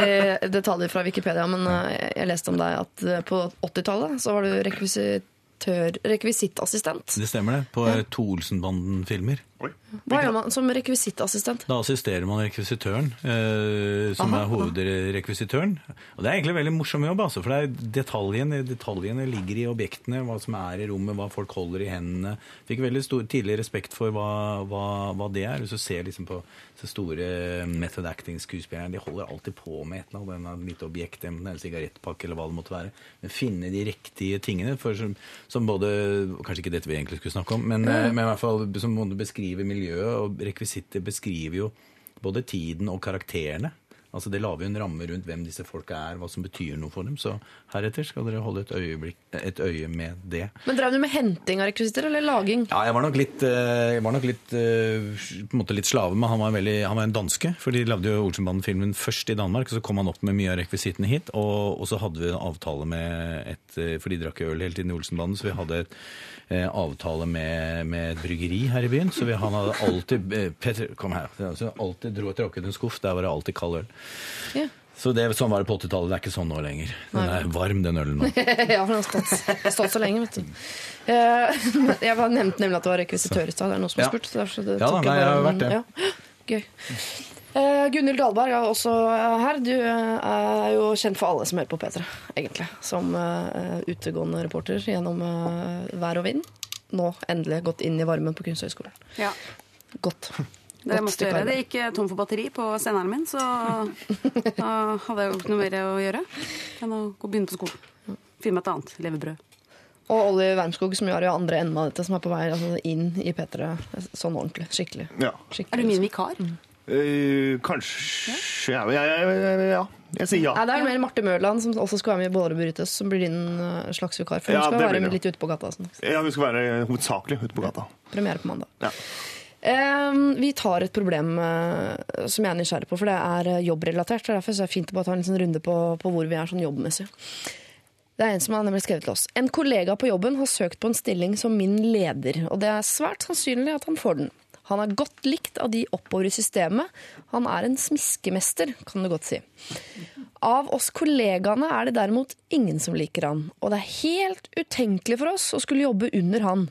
detaljer fra Wikipedia, men eh, jeg leste om deg at eh, på 80-tallet så var du rekvisitør, rekvisittassistent. Det stemmer det. På to Olsenbanden-filmer. Hva gjør man som rekvisittassistent? Da assisterer man rekvisitøren, eh, som Aha. er hovedrekvisitøren. Og det er egentlig en veldig morsom jobb, altså, for det er detaljene, detaljene ligger i objektene, hva som er i rommet, hva folk holder i hendene. Fikk veldig stor, tidlig respekt for hva, hva, hva det er. Hvis du ser liksom på så store method acting-skuespillerne, de holder alltid på med et eller annet, Litt objekt, enten en sigarettpakke eller hva det måtte være. Men finne de riktige tingene, for som, som både Kanskje ikke dette vi egentlig skulle snakke om, men, mm. men i hvert fall som både beskriver miljøet, og rekvisitter beskriver jo både tiden og karakterene. Altså Det lager jo en ramme rundt hvem disse folka er, hva som betyr noe for dem. Så heretter skal dere holde et, øyeblikk, et øye med det. Men Drev du med henting av rekvisitter, eller laging? Ja, jeg var nok litt, eh, jeg var nok litt, eh, på en måte litt slave, men han var, veldig, han var en danske. For de lagde jo Olsenbanden-filmen først i Danmark, og så kom han opp med mye av rekvisittene hit. Og, og så hadde vi en avtale med et eh, For de drakk øl hele tiden i Olsenbanden, så vi hadde et avtale med, med et bryggeri her i byen. Så vi, han hadde alltid eh, Petter, kom her. Så alltid dro tråkket en skuff, der var det alltid kald øl. Ja. Så det, sånn var det på 80-tallet. Det er ikke sånn nå lenger. Den Nei. er varm, den ølen nå. ja, for den har stått, stått så lenge, vet du. Eh, jeg var nevnte nemlig at det var rekvisitør i stad. Det er noen som har spurt. så derfor det Ja da, nei, jeg har vært det. Ja. Gøy. Eh, Gunhild Dahlberg er også her. Du eh, er jo kjent for alle som hører på P3, egentlig. Som eh, utegående reporter gjennom eh, vær og vind. Nå endelig gått inn i varmen på Kunsthøgskolen. Ja. Godt. Det Godt måtte gjøre. Det gikk eh, tom for batteri på senderen min, så da hadde jeg jo ikke noe mer å gjøre enn å begynne på skolen. Finne meg et annet levebrød. Og Olli Wermskog, som jo er i andre enden av dette, som er på vei altså, inn i P3 sånn ordentlig. Skikkelig. Ja. skikkelig Er du min liksom. vikar? Eh, kanskje ja, ja, ja, ja, ja. Jeg sier ja. Nei, det er mer Marte Mørland, som også skal være med i Båler brytes, som blir din eh, slags vikar. For hun Ja, skal være det. litt ute på gata. Sånn. Ja, Hun skal være hovedsakelig ute på gata. Premiere på mandag. Ja. Eh, vi tar et problem eh, som jeg er nysgjerrig på, for det er eh, jobbrelatert. Det er derfor så er det fint å bare ta en liten runde på, på hvor vi er sånn jobbmessig. Det er en som har nemlig skrevet til oss. En kollega på jobben har søkt på en stilling som min leder, og det er svært sannsynlig at han får den. Han er godt likt av de oppover i systemet. Han er en smiskemester, kan du godt si. Av oss kollegaene er det derimot ingen som liker han, og det er helt utenkelig for oss å skulle jobbe under han.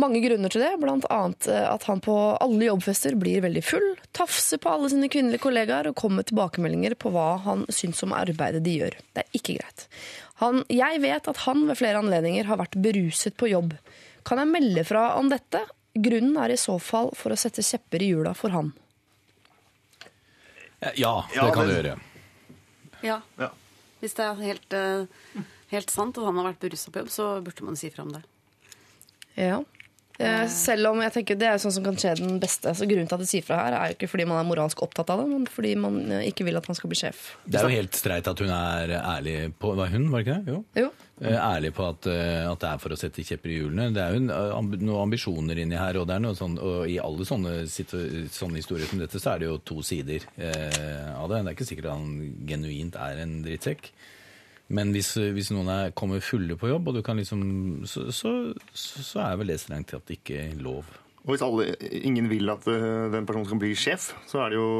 Mange grunner til det, annet eh, at han på alle jobbfester blir veldig full, tafser på alle sine kvinnelige kollegaer og kommer med tilbakemeldinger på hva han syns om arbeidet de gjør. Det er ikke greit. Han, jeg vet at han ved flere anledninger har vært beruset på jobb. Kan jeg melde fra om dette? Grunnen er i så fall for å sette kjepper i hjula for han. Ja, det Ja, kan du det- gjøre. Ja. Ja. Hvis det er helt, eh, helt sant og han har vært berusa på jobb, så burde man si fra om det. Ja. Eh, Selv om jeg tenker det er sånn som kan skje den beste. Så Grunnen til at jeg sier fra her, er jo ikke fordi man er moralsk opptatt av det, men fordi man eh, ikke vil at han skal bli sjef. Det er jo helt streit at hun er ærlig på Var hun, var det ikke det? Jo. Jo. Eh, Ærlig på at, at det er for å sette kjepper i hjulene. Det er jo noen ambisjoner inni her, og, det er noe sånn, og i alle sånne, sånne historier som dette, så er det jo to sider eh, av det. Det er ikke sikkert han genuint er en drittsekk. Men hvis, hvis noen er, kommer fulle på jobb, og du kan liksom, så, så, så, er vel det strengt tatt ikke lov. Og hvis alle, ingen vil at eh, den personen skal bli sjef, så er det jo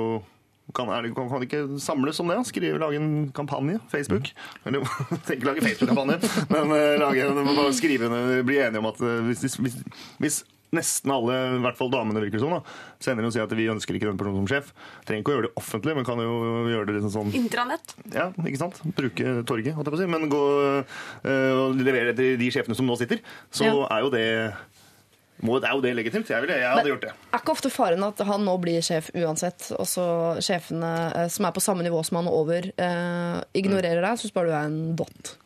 kan, er det, kan, kan de ikke samles om det? Skrive, lage en kampanje? Facebook? Eller ikke lage Facebook-kampanje, men eh, lage, bare skrive, bli enige om at eh, hvis, hvis, hvis nesten alle, i hvert fall damene, virker det sånn, da, sender og sier at vi ønsker ikke den personen som sjef, trenger ikke å gjøre det offentlig, men kan jo gjøre det liksom sånn Intranett. ja, ikke sant? Bruke torget, holdt jeg på å si. Men gå øh, og levere til de sjefene som nå sitter, så Ja. er jo det må, det er jo det legitimt. Jeg, ville, jeg hadde gjort det. Er ikke ofte faren at han nå blir sjef uansett, og så sjefene eh, som er på samme nivå som han og over, eh, ignorerer deg, så sparer du er en dott?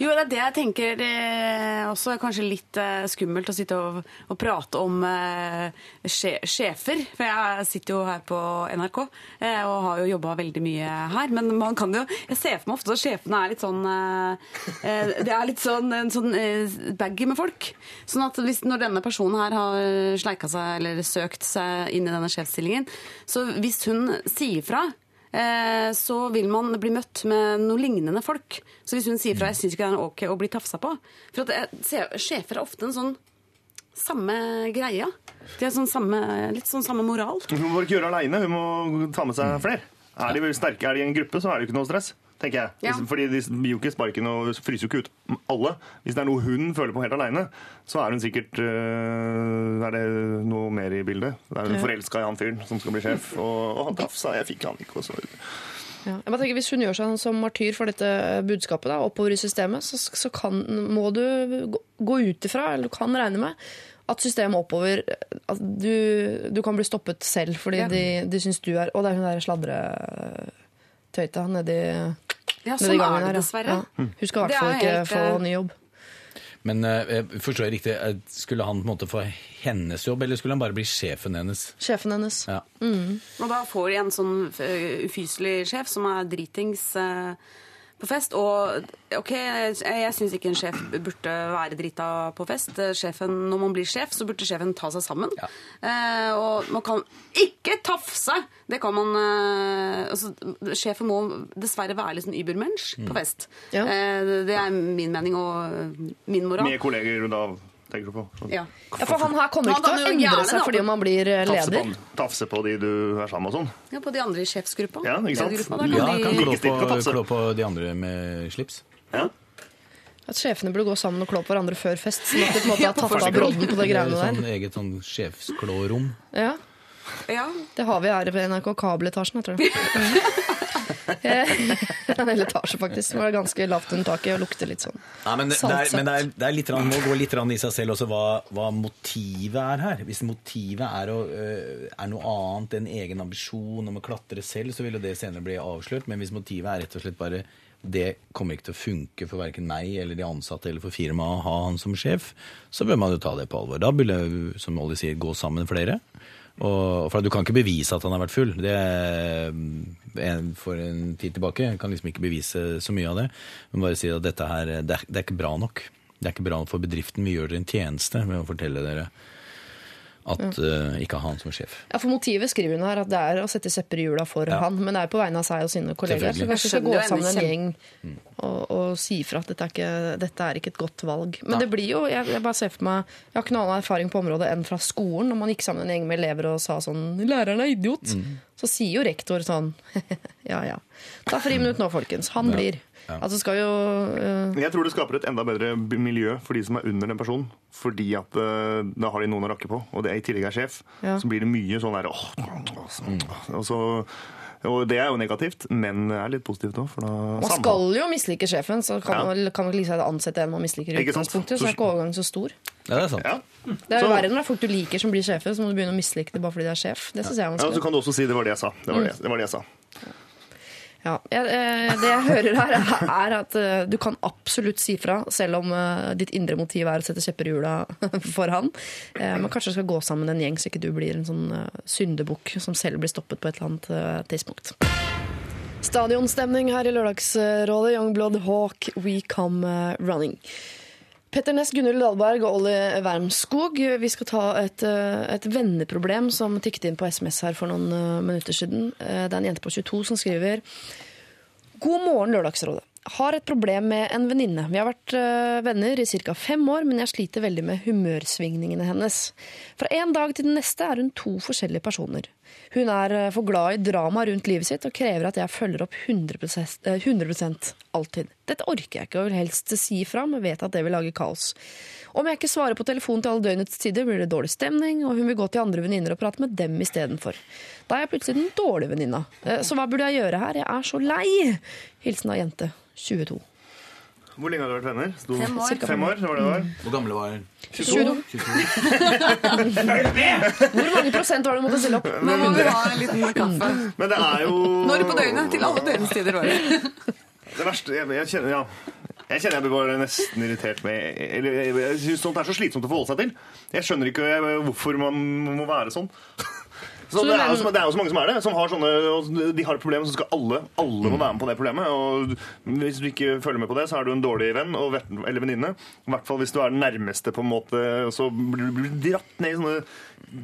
Jo, det er det jeg tenker eh, også er kanskje litt eh, skummelt å sitte og, og prate om eh, sje, sjefer. For jeg sitter jo her på NRK eh, og har jo jobba veldig mye her. Men man kan jo Jeg ser for meg ofte at sjefene er litt sånn eh, eh, Det er litt sånn, en sånn eh, baggy med folk. Sånn at hvis, når denne personen her har sleika seg eller søkt seg inn i denne sjefsstillingen, så hvis hun sier fra så vil man bli møtt med noe lignende folk. Så hvis hun sier fra 'jeg syns ikke det er ok å bli tafsa på' For at jeg Sjefer er ofte en sånn samme greia. De har sånn samme, litt sånn samme moral. Hun må ikke gjøre det aleine, hun må ta med seg flere. Er de sterke, er de i en gruppe, så er det jo ikke noe stress. Tenker jeg. Ja. Fordi de gir jo ikke sparken og fryser jo ikke ut alle. Hvis det er noe hun føler på helt aleine, så er hun sikkert øh, Er det noe mer i bildet? Det er hun forelska i han fyren som skal bli sjef, og, og han tafsa, jeg fikk han ikke, og så Ja. Jeg bare tenker, Hvis hun gjør seg som martyr for dette budskapet da, oppover i systemet, så, så kan, må du gå- gå ut ifra, eller du kan regne med, at systemet oppover at du, du kan bli stoppet selv fordi Ja. de, de syns du er Og det er hun der sladretøyta nedi, Ja, nedi sånn gangen er her. det ja. dessverre. Ja. Hun skal i hvert fall ikke helt, få eh, ny jobb. Men eh, jeg forstår jeg riktig, eh, skulle han på en måte få hennes jobb, eller skulle han bare bli sjefen hennes? Sjefen hennes. Ja. Og da får de en sånn ufyselig sjef som er dritings eh, på fest. Og OK, jeg, syns ikke en sjef burde være drita på fest. Sjefen, når man blir sjef, så burde sjefen ta seg sammen. Ja. Eh, og man kan ikke tafse! Det kan man eh, altså, Sjefen må dessverre være litt sånn übermensch på fest. Ja. Eh, det er min mening og min moral. Med kolleger, da tenker du på? Sånn. Ja. Ja, for han her kommer ikke til å endre seg fordi om han blir eh, Tafse leder. på, tafse på de du er sammen med og sånn. ja, på de andre i sjefsgruppa. Ja, ikke sant? Ledergruppa, Ja, kan klå på, klå på de andre med slips. Ja. At sjefene burde gå sammen og klå på hverandre før fest. Sånn at de på en måte har tatt av brodden på det greiene Sånn eget sånn sjefsklårom. Ja, Ja. Det har vi her ved NRK Kabeletasjen, jeg tror jeg. En hel etasje, faktisk. Det var ganske lavt under taket og lukter litt sånn Ja, men det, det, er, men det, er, det er litt, rann må gå litt i seg selv også hva, hva motivet er her. Hvis motivet er, å, øh, er noe annet enn egen ambisjon om å klatre selv, så vil jo det senere bli avslørt. Men hvis motivet er rett og slett bare det kommer ikke til å funke for verken meg eller de ansatte eller for firmaet å ha han som sjef, så bør man jo ta det på alvor. Da bør det, som Olli sier, gå sammen flere. Og, for du kan ikke bevise at han har vært full. Det er For en tid tilbake jeg kan liksom ikke bevise så mye av det. Men bare si at dette her, det er, det er ikke bra nok. Det er ikke bra for bedriften. Vi gjør dere en tjeneste med å fortelle dere at uh, ikke ha han som sjef. Ja, for Motivet skriver hun her at det er å sette sepper i hjula for Ja. han, men det er på vegne av seg og sine kolleger. Så kanskje skal gå sammen en gjeng og, og si fra at dette er, ikke, dette er ikke et godt valg. Men det blir jo, jeg, jeg bare ser for meg Jeg har ikke noen annen erfaring på området enn fra skolen, når man gikk sammen en gjeng med elever og sa sånn 'Læreren er idiot'. Så sier jo rektor sånn Ja ja. Ta friminutt nå, folkens. Han blir. Altså skal jo Uh... Jeg tror det skaper et enda bedre miljø for de som er under den personen. Fordi at uh, da har de noen å rakke på, og det i tillegg er sjef. Ja. Så blir det mye sånn der åh, åh, og, så, og det er jo negativt, men det er litt positivt òg, Man skal jo mislike sjefen, så kan Ja. man kan vel like seg ansette en man misliker i utgangspunktet. Så er ikke overgangen så stor. Ja, det er sant. Ja. Det er jo verre når det er folk du liker som blir sjefer, så må du begynne å mislike det bare fordi du er sjef. Det synes jeg er ja, så kan du også si det var det jeg sa. Det var det, det, var det jeg sa. Ja, eh, det jeg hører her, er at eh, du kan absolutt si fra, selv om eh, ditt indre motiv er å sette kjepper i hjula for han. Men kanskje du skal gå sammen en gjeng, så ikke du blir en sånn syndebukk som selv blir stoppet på et eller annet tidspunkt. Stadionstemning her i Lørdagsrådet. Youngblood Hawk, We Come Running. Petter Næss, Gunhild Dahlberg og Olli Wermskog. Vi skal ta et, eh, et venneproblem som tikket inn på SMS her for noen eh, minutter siden. Eh, Det er en jente på 22 som skriver God morgen, Lørdagsrådet. Har et problem med en venninne. Vi har vært venner i ca. fem år, men jeg sliter veldig med humørsvingningene hennes. Fra en dag til den neste er hun to forskjellige personer. Hun er eh, for glad i drama rundt livet sitt og krever at jeg følger opp 100, eh, 100 alltid. Dette orker jeg ikke og vil helst si fra, men vet at det vil lage kaos. Om jeg ikke svarer på telefonen til alle døgnets tider, blir det dårlig stemning, og hun vil gå til andre venninner og prate med dem istedenfor. Da er jeg plutselig den dårlige venninna. Eh, Så hva burde jeg gjøre her? Jeg er så lei! Hilsen av jente 22. Hvor lenge har dere vært venner? Sto- Fem år. Fem år, var det var. Hvor gamle var dere? 22. Hvor mange prosent var det du måtte stille opp? Nå må vi ha en liten kaffe. Men det er jo Når på døgnet? Til alle døgnets tider. var det. Det verste Jeg, jeg kjenner ja. Jeg kjenner jeg blir bare nesten irritert med Eller jeg, syns sånt er så slitsomt å forholde seg til. Jeg skjønner ikke hvorfor man må være sånn. Så Så det, er jo, så- det er jo så mange som er det. Som har sånne, og de har et problem, så skal alle alle må være med på det problemet. Og Hvis du ikke følger med på det, så er du en dårlig venn og vet- eller venninne. I hvert fall hvis du er den nærmeste, på en måte. Så blir du dratt ned i sånne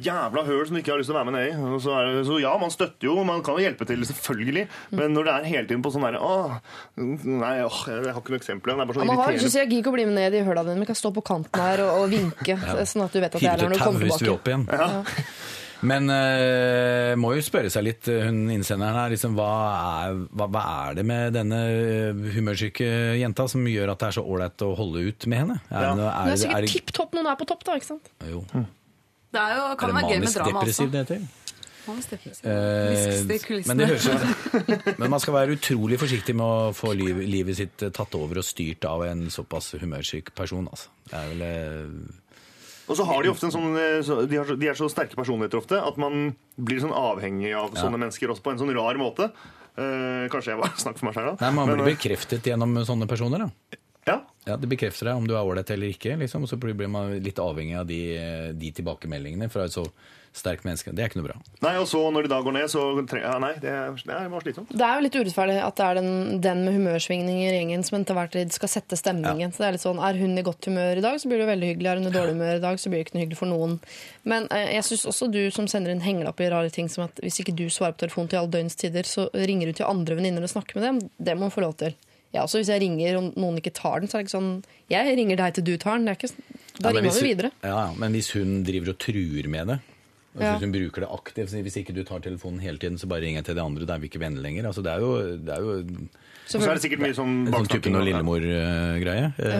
jævla høl som du ikke har lyst til å være med ned i. Og så, er det, så ja, man støtter jo, man kan jo hjelpe til, selvfølgelig. Men når det er hele tiden på sånn derre Åh, nei, åh, jeg har ikke noe eksempel. Det er bare Ja, sånn man har ikke så jeg gidder ikke å bli med ned i høla dine, men kan stå på kanten her og, og vinke, sånn at du vet at det er der når du kommer hvis du vil tilbake. opp igjen. Men uh, må jo spørre seg litt, eh, hun innsenderen her, liksom, hva, er, hva, hva er det med denne eh, humørsyke jenta som gjør at det er så ålreit å holde ut med henne? Er Ja. det, er er det, sikkert er tipp topp når hun er på topp, da. ikke sant? jo. Det er jo, Er kan det være gøy med drama også. depressiv det heter? Eh, men, det høres, ut- men man skal være utrolig forsiktig med å få liv, livet sitt tatt over og styrt av en såpass humørsyk person. Altså. Det er vel Og så har de ofte en sånn eh, de, har, de er så sterke personligheter ofte at man blir sånn avhengig av sånne mennesker også på en sånn rar måte. Eh, kanskje jeg bare snakker for meg selv da. Nei, Man blir Men, bekreftet gjennom sånne personer. da. ja. Ja, Det bekrefter deg om du er ålreit eller ikke. liksom, og Så blir man litt avhengig av de, de tilbakemeldingene fra et så sterkt menneske. Det er ikke noe bra. Nei, og så når de da går ned, så ja, Nei, det er, det bare slitsomt. Det er jo litt urettferdig at det er den, den med humørsvingninger i gjengen som til hver tid skal sette stemningen. Så det Er litt sånn, er hun i godt humør i dag, så blir det veldig hyggelig. Er hun i dårlig humør i dag, så blir det ikke noe hyggelig for noen. Men eh, jeg syns også du som sender inn hengelapper i rare ting som at hvis ikke du svarer på telefonen til alle døgns tider, så ringer du til andre venninner og snakker med dem. Det må hun få lov til. Ja, også Hvis jeg ringer og noen ikke tar den, så er det ikke sånn Jeg ringer deg til du tar den. Det er ikke, da Ja, ringer vi videre. Ja, ja, Men hvis hun driver og truer med det, Ja. hvis hun bruker det aktivt Hvis ikke du tar telefonen hele tiden, så bare ringer jeg til de andre. Da er vi ikke venner lenger. Altså, det er jo, det er jo en Og så er det sikkert mye sånn sånn baksnakking noe og- Lillemor-greie. Ja.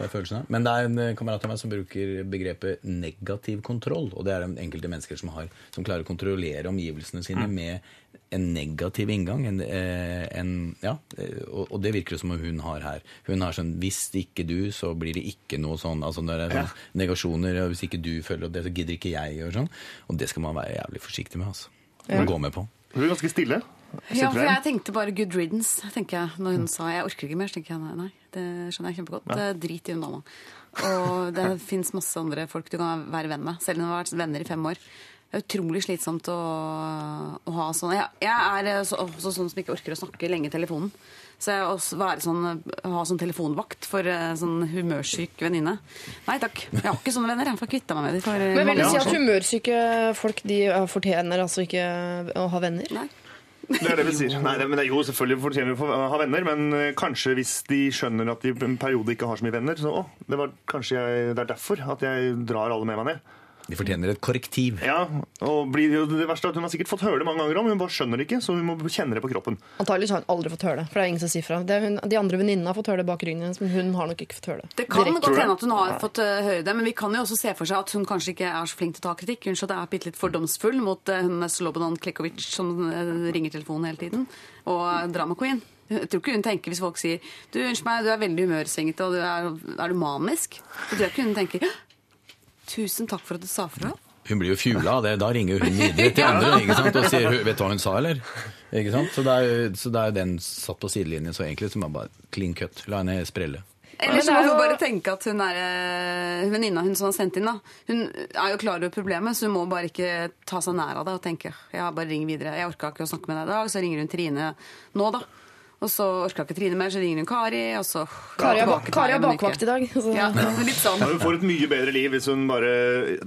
jeg følelsen av. Men det er en eh, kamerat av meg som bruker begrepet negativ kontroll. Og det er det enkelte mennesker som, har, som klarer å kontrollere omgivelsene sine Mm. med en negativ inngang. En, eh, en, ja, eh, og, det virker det som om hun har her. Hun har sånn 'hvis ikke du, så blir det ikke noe sånn'. altså når det er sånn Negasjoner. og 'Hvis ikke du føler opp det, så gidder ikke jeg'. Og sånn. Og det skal man være jævlig forsiktig med. altså. Ja. gå med på. Hun er ganske stille. Ja, for jeg tenkte bare good riddance, tenker jeg. Når hun sa jeg orker ikke mer, så tenker jeg nei, det skjønner jeg kjempegodt. Det Drit i hun dama. Og det fins masse andre folk du kan være venn med, selv om du har vært venner i fem år. Det er utrolig slitsomt å, å ha sånn Jeg, jeg er så, også sånn som ikke orker å snakke lenge i telefonen. Så jeg også være sånn, ha sånn telefonvakt for eh, sånn humørsyk venninne. Nei takk. Jeg har ikke sånne venner. Jeg får kvitta meg med dem. For Men vil du si at humørsyke folk de eh, fortjener altså ikke å ha venner? Nei. Det er det vi sier. Nei, men det jo selvfølgelig fortjener de å ha venner, men eh, kanskje hvis de skjønner at de i en periode ikke har så mye venner, så å, det var kanskje jeg, det er derfor at jeg drar alle med meg ned. De fortjener et korrektiv. Ja, og blir, jo det verste er at Hun har sikkert fått høre det mange ganger om, men hun bare skjønner det ikke, så hun må kjenne det på kroppen. Antakeligvis har hun aldri fått høre det. For det er ingen som sier fra. Det er hun, de andre venninnene har fått høre det bak ryggen hennes, men hun har nok ikke fått høre det. Det kan godt hende at hun har fått eh, høre det, men vi kan jo også se for seg at hun kanskje ikke er så flink til å ta kritikk. Hun er bitte litt fordomsfull mot uh, hun Slobodan Klekovic som eh, ringer telefonen hele tiden, og drama queen. Jeg tror ikke hun tenker hvis folk sier du, unnskyld meg, du er veldig humørsvingete og du er, er du manisk. Jeg tror ikke hun tenker «Hå! Tusen takk for at du sa fra. Hun blir jo fjula av det. Da ringer hun videre til andre ikke sant? og sier 'vet du hva hun sa', eller? Ikke sant? Så det er jo så det er jo den satt på sidelinjen, så egentlig som er bare clean cut. La henne sprelle. Eller så må hun bare tenke at hun er eh, venninna hun som har sendt inn, da. Hun er jo klar over problemet, så hun må bare ikke ta seg nær av det og tenke ja, bare ring videre. Jeg orka ikke å snakke med deg i dag, så ringer hun Trine nå, da. Og så orka ikke Trine mer, så ringer hun Kari, og så Kari har, bakvakt i dag. Så. Ja, litt sånn. Ja, Hun får et mye bedre liv hvis hun bare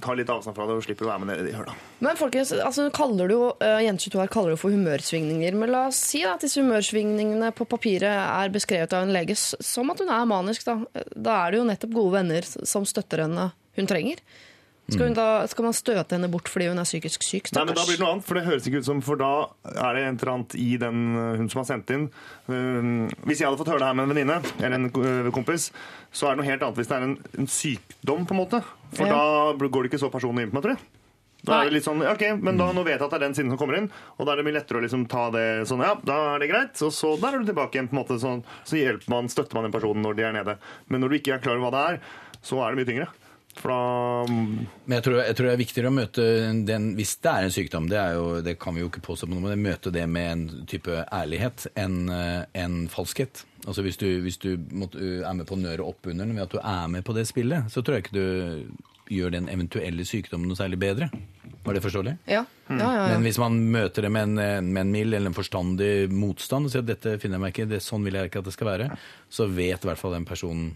tar litt avstand fra det og slipper å være med nede i høla. Men folkens, altså, kaller du uh, Jente 22 her kaller du for humørsvingninger. Men la oss si da, at disse humørsvingningene på papiret er beskrevet av en lege som at hun er manisk. Da, da er det jo nettopp gode venner som støtter henne hun trenger. Skal, hun da, skal man støte henne bort fordi hun er psykisk syk? Nei, men Da blir det noe annet, for det høres ikke ut som For da er det et eller annet i den uh, hun som har sendt inn Um, Hvis jeg hadde fått høre det her med en venninne eller en uh, kompis, så er det noe helt annet hvis det er en, en sykdom, på en måte. For Ja. da går det ikke så personlig inn på meg, tror jeg. Da er det litt sånn, ok, men da, Nå vet jeg at det er den siden som kommer inn, og da er det mye lettere å liksom ta det sånn Ja, da er det greit. Og så der er du tilbake igjen. på en måte sånn, Så hjelper man, støtter man den personen når de er nede. Men når du ikke er klar over hva det er, så er det mye tyngre. For da Men jeg tror, jeg tror det er viktigere å møte den hvis det er en sykdom. Det, er jo, det kan vi jo ikke påstå på noe, men møte det med en type ærlighet enn eh, en falskhet. Altså Hvis du, hvis du måtte, er med på å nøre opp under den ved at du er med på det spillet, så tror jeg ikke du gjør den eventuelle sykdommen noe særlig bedre. Var det forståelig? Ja. Ja, ja, ja. Men hvis man møter det med en, med en mild eller en forstandig motstand og sier at dette finner jeg meg ikke, det, sånn vil jeg ikke at det skal være, så vet i hvert fall den personen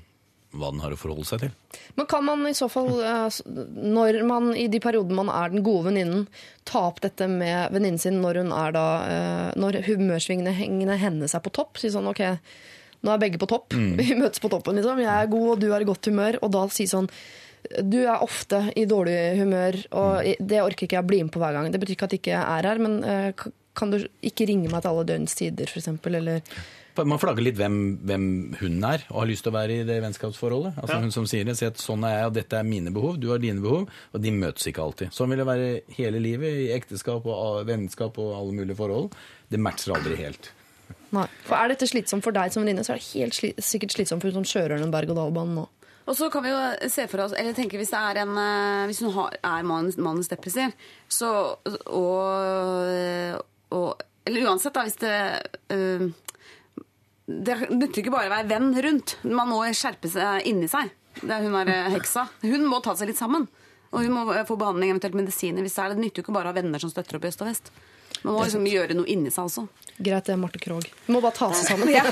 hva den har å forholde seg til. Men kan man i så fall, eh, når man i de periodene man er den gode venninnen, ta opp dette med venninnen sin når hun er da eh, Når humørsvingningene hennes er på topp? Si sånn OK, nå er begge på topp. Vi møtes på toppen, liksom. Jeg er god, og du er i godt humør. Og da si sånn du er ofte i dårlig humør, og det orker ikke jeg bli med på hver gang. Det betyr ikke at jeg ikke er her, men eh, kan du ikke ringe meg til alle døgnets tider, f.eks.? Eller Man flagger litt hvem, hvem hun er, og har lyst til å være i det vennskapsforholdet. Altså Hun som sier det, sier at sånn er jeg, og dette er mine behov, du har dine behov, og de møtes ikke alltid. Sånn vil det være hele livet, i ekteskap og vennskap og alle mulige forhold. Det matcher aldri helt. Nei. For er dette slitsomt for deg som venninne, så er det helt sli sikkert slitsomt for hun som kjører den berg-og-dal-banen nå. Og så kan vi jo se for oss, eller tenke hvis det er en eh, Hvis hun har, er mannens depressiv, så og, og Eller uansett, da, hvis det eh, Det nytter ikke bare å være venn rundt. Man må skjerpe seg inni seg. Det er hun er eh, heksa. Hun må ta seg litt sammen. Og hun må eh, få behandling, eventuelt medisiner. Hvis det er det, nytter jo ikke bare å ha venner som støtter opp i øst og vest. Man må liksom gjøre noe inni seg også. Greit, det er Marte Krogh. Du må bare ta seg sammen. ja.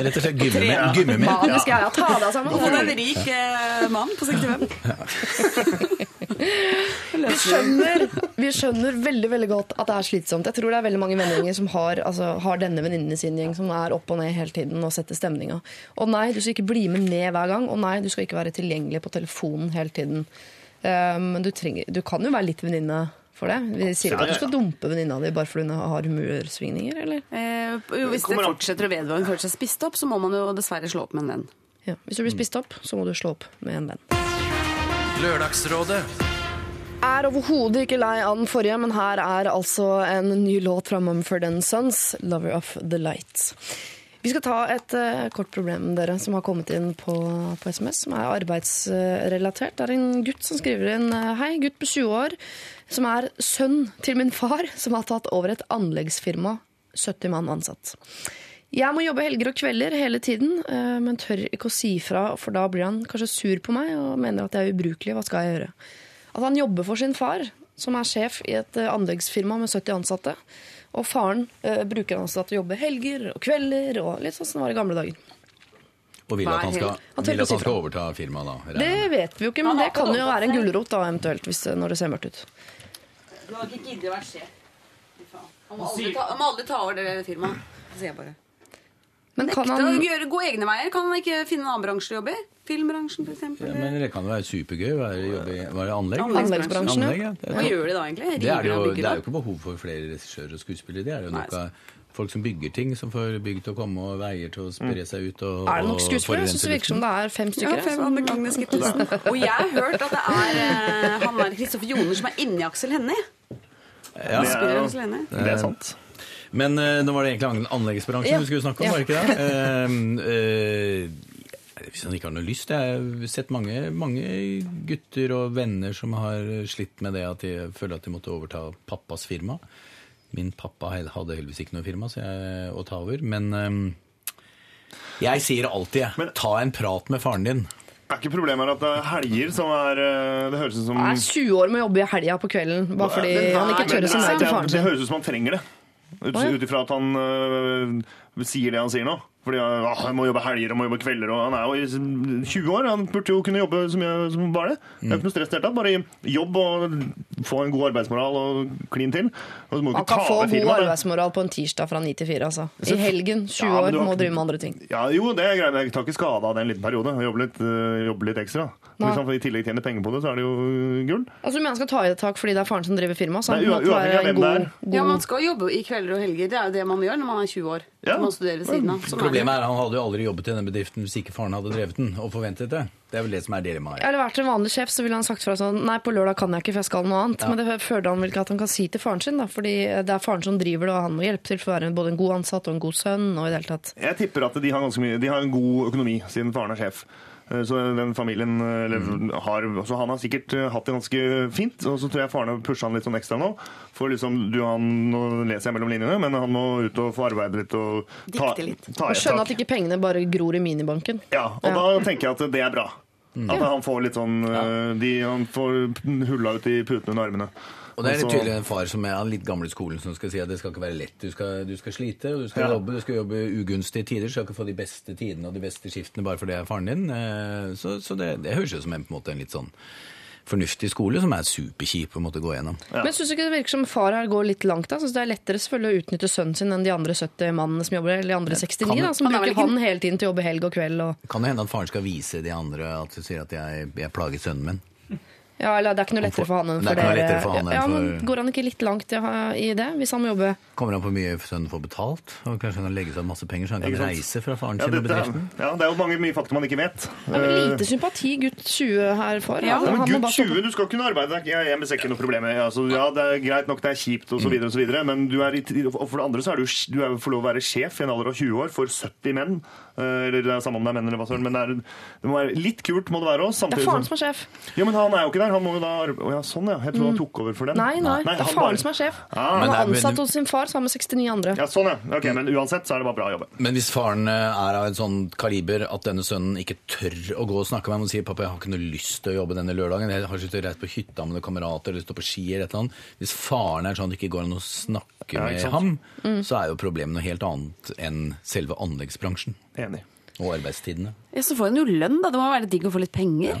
Rett og slett gummimenn. gummimenn. Manisk er ja, ta deg sammen. Og en rik eh, mann på 65. Vi skjønner, vi skjønner veldig veldig godt at det er slitsomt. Jeg tror det er veldig mange vennegjenger som har, altså, har denne venninnen i sin gjeng som er opp og ned hele tiden og setter stemninga. Og nei, du skal ikke bli med ned hver gang. Og nei, du skal ikke være tilgjengelig på telefonen hele tiden. Um, Men du, trenger, du kan jo være litt venninne for det. Vi sier ikke at du skal dumpe venninna di bare fordi hun har humørsvingninger, eller? Eh, jo, hvis det fortsetter å vedvare hun føler seg spist opp, så må man jo dessverre slå opp med en venn. Ja. Hvis du blir spist opp, så må du slå opp med en venn. Lørdagsrådet er overhodet ikke lei av den forrige, men her er altså en ny låt fra Mumford Sons, 'Lover of the Light'. Vi skal ta et uh, kort problem dere, som har kommet inn på, på SMS, som er arbeidsrelatert. Det er en gutt som skriver inn eh, Hei, gutt på 20 år, som er sønn til min far, som har tatt over et anleggsfirma. 70 mann ansatt. Jeg må jobbe helger og kvelder hele tiden, eh, men tør ikke å si fra, for da blir han kanskje sur på meg og mener at jeg er ubrukelig. Hva skal jeg gjøre? At han jobber for sin far, som er sjef i et eh, anleggsfirma med 70 ansatte. Og faren eh, bruker han til å jobbe helger og kvelder, og litt sånn som det var i gamle dager. Og vil at han skal, Han vil at han skal overta firmaet da? regner Det vet vi jo ikke, men det kan jo være en gulrot da, eventuelt, hvis, når det ser mørkt ut. Du har ikke giddet å være sjef. Han må aldri ta, han må aldri ta over det firmaet. Det sier jeg bare. Men kan å han gjøre, gå egne veier. Kan han ikke finne en annen bransje å jobbe i? Filmbransjen, eksempel. Ja, men det kan jo være supergøy å jobbe i var det anlegg. Anleggsbransjen. Anlegg, ja. Hva gjør de da, egentlig? det, er det, jo, det er jo ikke behov for flere regissører og skuespillere. Det er jo nok av folk som bygger ting, som får bygg til å komme, og veier til å spre seg ut. Og, Er det nok skuespillere? Jeg syns det virker som det er fem Ja, stykker. fem så- andre. Og jeg har hørt at det er eh, han der Kristoffer Joner som er inni Aksel Hennie. Ja. Det er, det er sant. Men uh, nå var det egentlig an- anleggsbransjen Ja. vi skulle snakke om, Ja. var det ikke det? Uh, uh, hvis han ikke har noe lyst Jeg har sett mange, mange gutter og venner som har slitt med det at de føler at de måtte overta pappas firma. Min pappa hadde heldigvis ikke noe firma så jeg, å ta over, men eh, jeg sier alltid Men- ta en prat med faren din. Er ikke problemet at det er helger som er Det høres ut som Jeg er 20 år med å jobbe i helga på kvelden, bare fordi Men- han ikke tør å si nei til faren sin. det høres ut som han trenger det. Ut ifra at han øh, sier det han sier nå. Fordi ah, Han må jobbe helger og må jobbe kvelder. og Han er jo i 20 år. Han burde jo kunne jobbe så mye som bare det. Det er jo ikke noe stress i. Bare jobb og få en god arbeidsmoral og klin til. Og så må Han ikke kan ta få god firma, arbeidsmoral på en tirsdag fra 9 til 4. Altså. I helgen, 20 Ja, år, har må drive med andre ting. Ja, jo, det er greit. men Jeg tar ikke skade av det en liten periode. Jobbe jobber litt, øh, litt ekstra. Og Hvis han i tillegg tjener penger på det, så er det jo øh, gull. Altså, men han skal ta i det tak fordi det er faren som driver firma? Så Nei, på en måte uavhengig av hvem god, det god Ja, man skal jobbe i kvelder og helger. Det er jo det man gjør når man er 20 år. Ja. Man studerer ved siden av. Sånn er. Problemet er at han hadde jo aldri jobbet i denne bedriften hvis ikke faren hadde drevet den og forventet det. Det er vel det som er dilemmaet. her. Eller vært en vanlig sjef, så ville han sagt fra sånn Nei, på lørdag kan jeg ikke, for jeg skal noe annet. Men det føler han vel ikke at han kan si til faren sin, da. Fordi det er faren som driver det, og han må hjelpe til for å være både en god ansatt og en god sønn. og i det hele tatt. Jeg tipper at de har, mye, de har en god økonomi, siden faren er sjef. Eh, Så den familien eh, eller, har, så Han har sikkert eh, hatt det ganske fint. Og så tror jeg faren har pusha han litt sånn ekstra nå. For liksom, du, han, Nå leser jeg mellom linjene, men han må ut og få arbeide litt og ta, Dikte litt. ta Og skjønne at ikke pengene bare gror i minibanken. Ja, og da tenker jeg at det er bra. At han får litt sånn de, Han får hulla ut i putene under armene. Og det er litt tydelig en far som er av litt gamle skolen som skal si at det skal ikke være lett. Du skal, du skal slite, og du skal Ja. jobbe. Du skal jobbe ugunstige tider. Du skal ikke få de beste tidene og de beste skiftene bare fordi det er faren din. Eh, Så, så det, det høres jo som en, på en, måte, en litt sånn fornuftig skole som er superkjip å måtte gå gjennom. Men syns du ikke det virker som far her går litt langt? da? Synes det er lettere selvfølgelig å utnytte sønnen sin enn de andre 70 mannene som jobber, eller de andre 69, kan- da, som er bruker ikke- han hele tiden til å jobbe helg og kveld. Og... Kan det hende at faren skal vise de andre at du sier at jeg, jeg plaget sønnen min? Ja, eller Det er ikke noe lettere for han enn Det for er dere. lettere for han enn ja, men for- Går han ikke litt langt i det, hvis han må jobbe Kommer han på mye sønnen får betalt. Og kanskje han kan legge seg masse penger så han kan reise fra faren Ja, sin og er, bedriften. ja, det er jo mange mye fakta man ikke vet. Det er vel lite sympati gutt 20 her for. Ja, Altså, men Gutt bare stå på- 20, du skal kunne arbeide deg hjemme, ser ikke noe problem. Altså, ja, det er greit nok, det er kjipt osv., og så videre, men du er i, og for det andre så er du, du er, får lov å være sjef i en alder av 20 år for 70 menn. Eh, Eller det er samme om det er menn eller hva søren, men det, er, det må være litt kult må det være også. Det er faren som- som er sjef. Ja, men han er jo ikke der. Han må jo da Å ja, sånn ja. Jeg tror han tok over for dem. Nei, Nei, nei, det er faren bare- som er sjef. Ah, Han er ansatt hos sin far sammen med 69 andre. ja, sånn ja. Ok, Men uansett så er det bare bra å jobbe. Men hvis faren eh, er av en sånn kaliber at denne sønnen ikke tør å gå og snakke med ham og sier pappa, jeg har ikke noe lyst til å jobbe denne lørdagen, jeg har ikke lyst til å reise på hytta med noen kamerater eller stå på ski eller et eller annet. Hvis faren er sånn at det ikke går an å snakke med ham, Mm. så er jo problemet noe helt annet enn selve anleggsbransjen Enig. og arbeidstidene. Ja, så får han jo lønn, da. Det må være digg å få litt penger.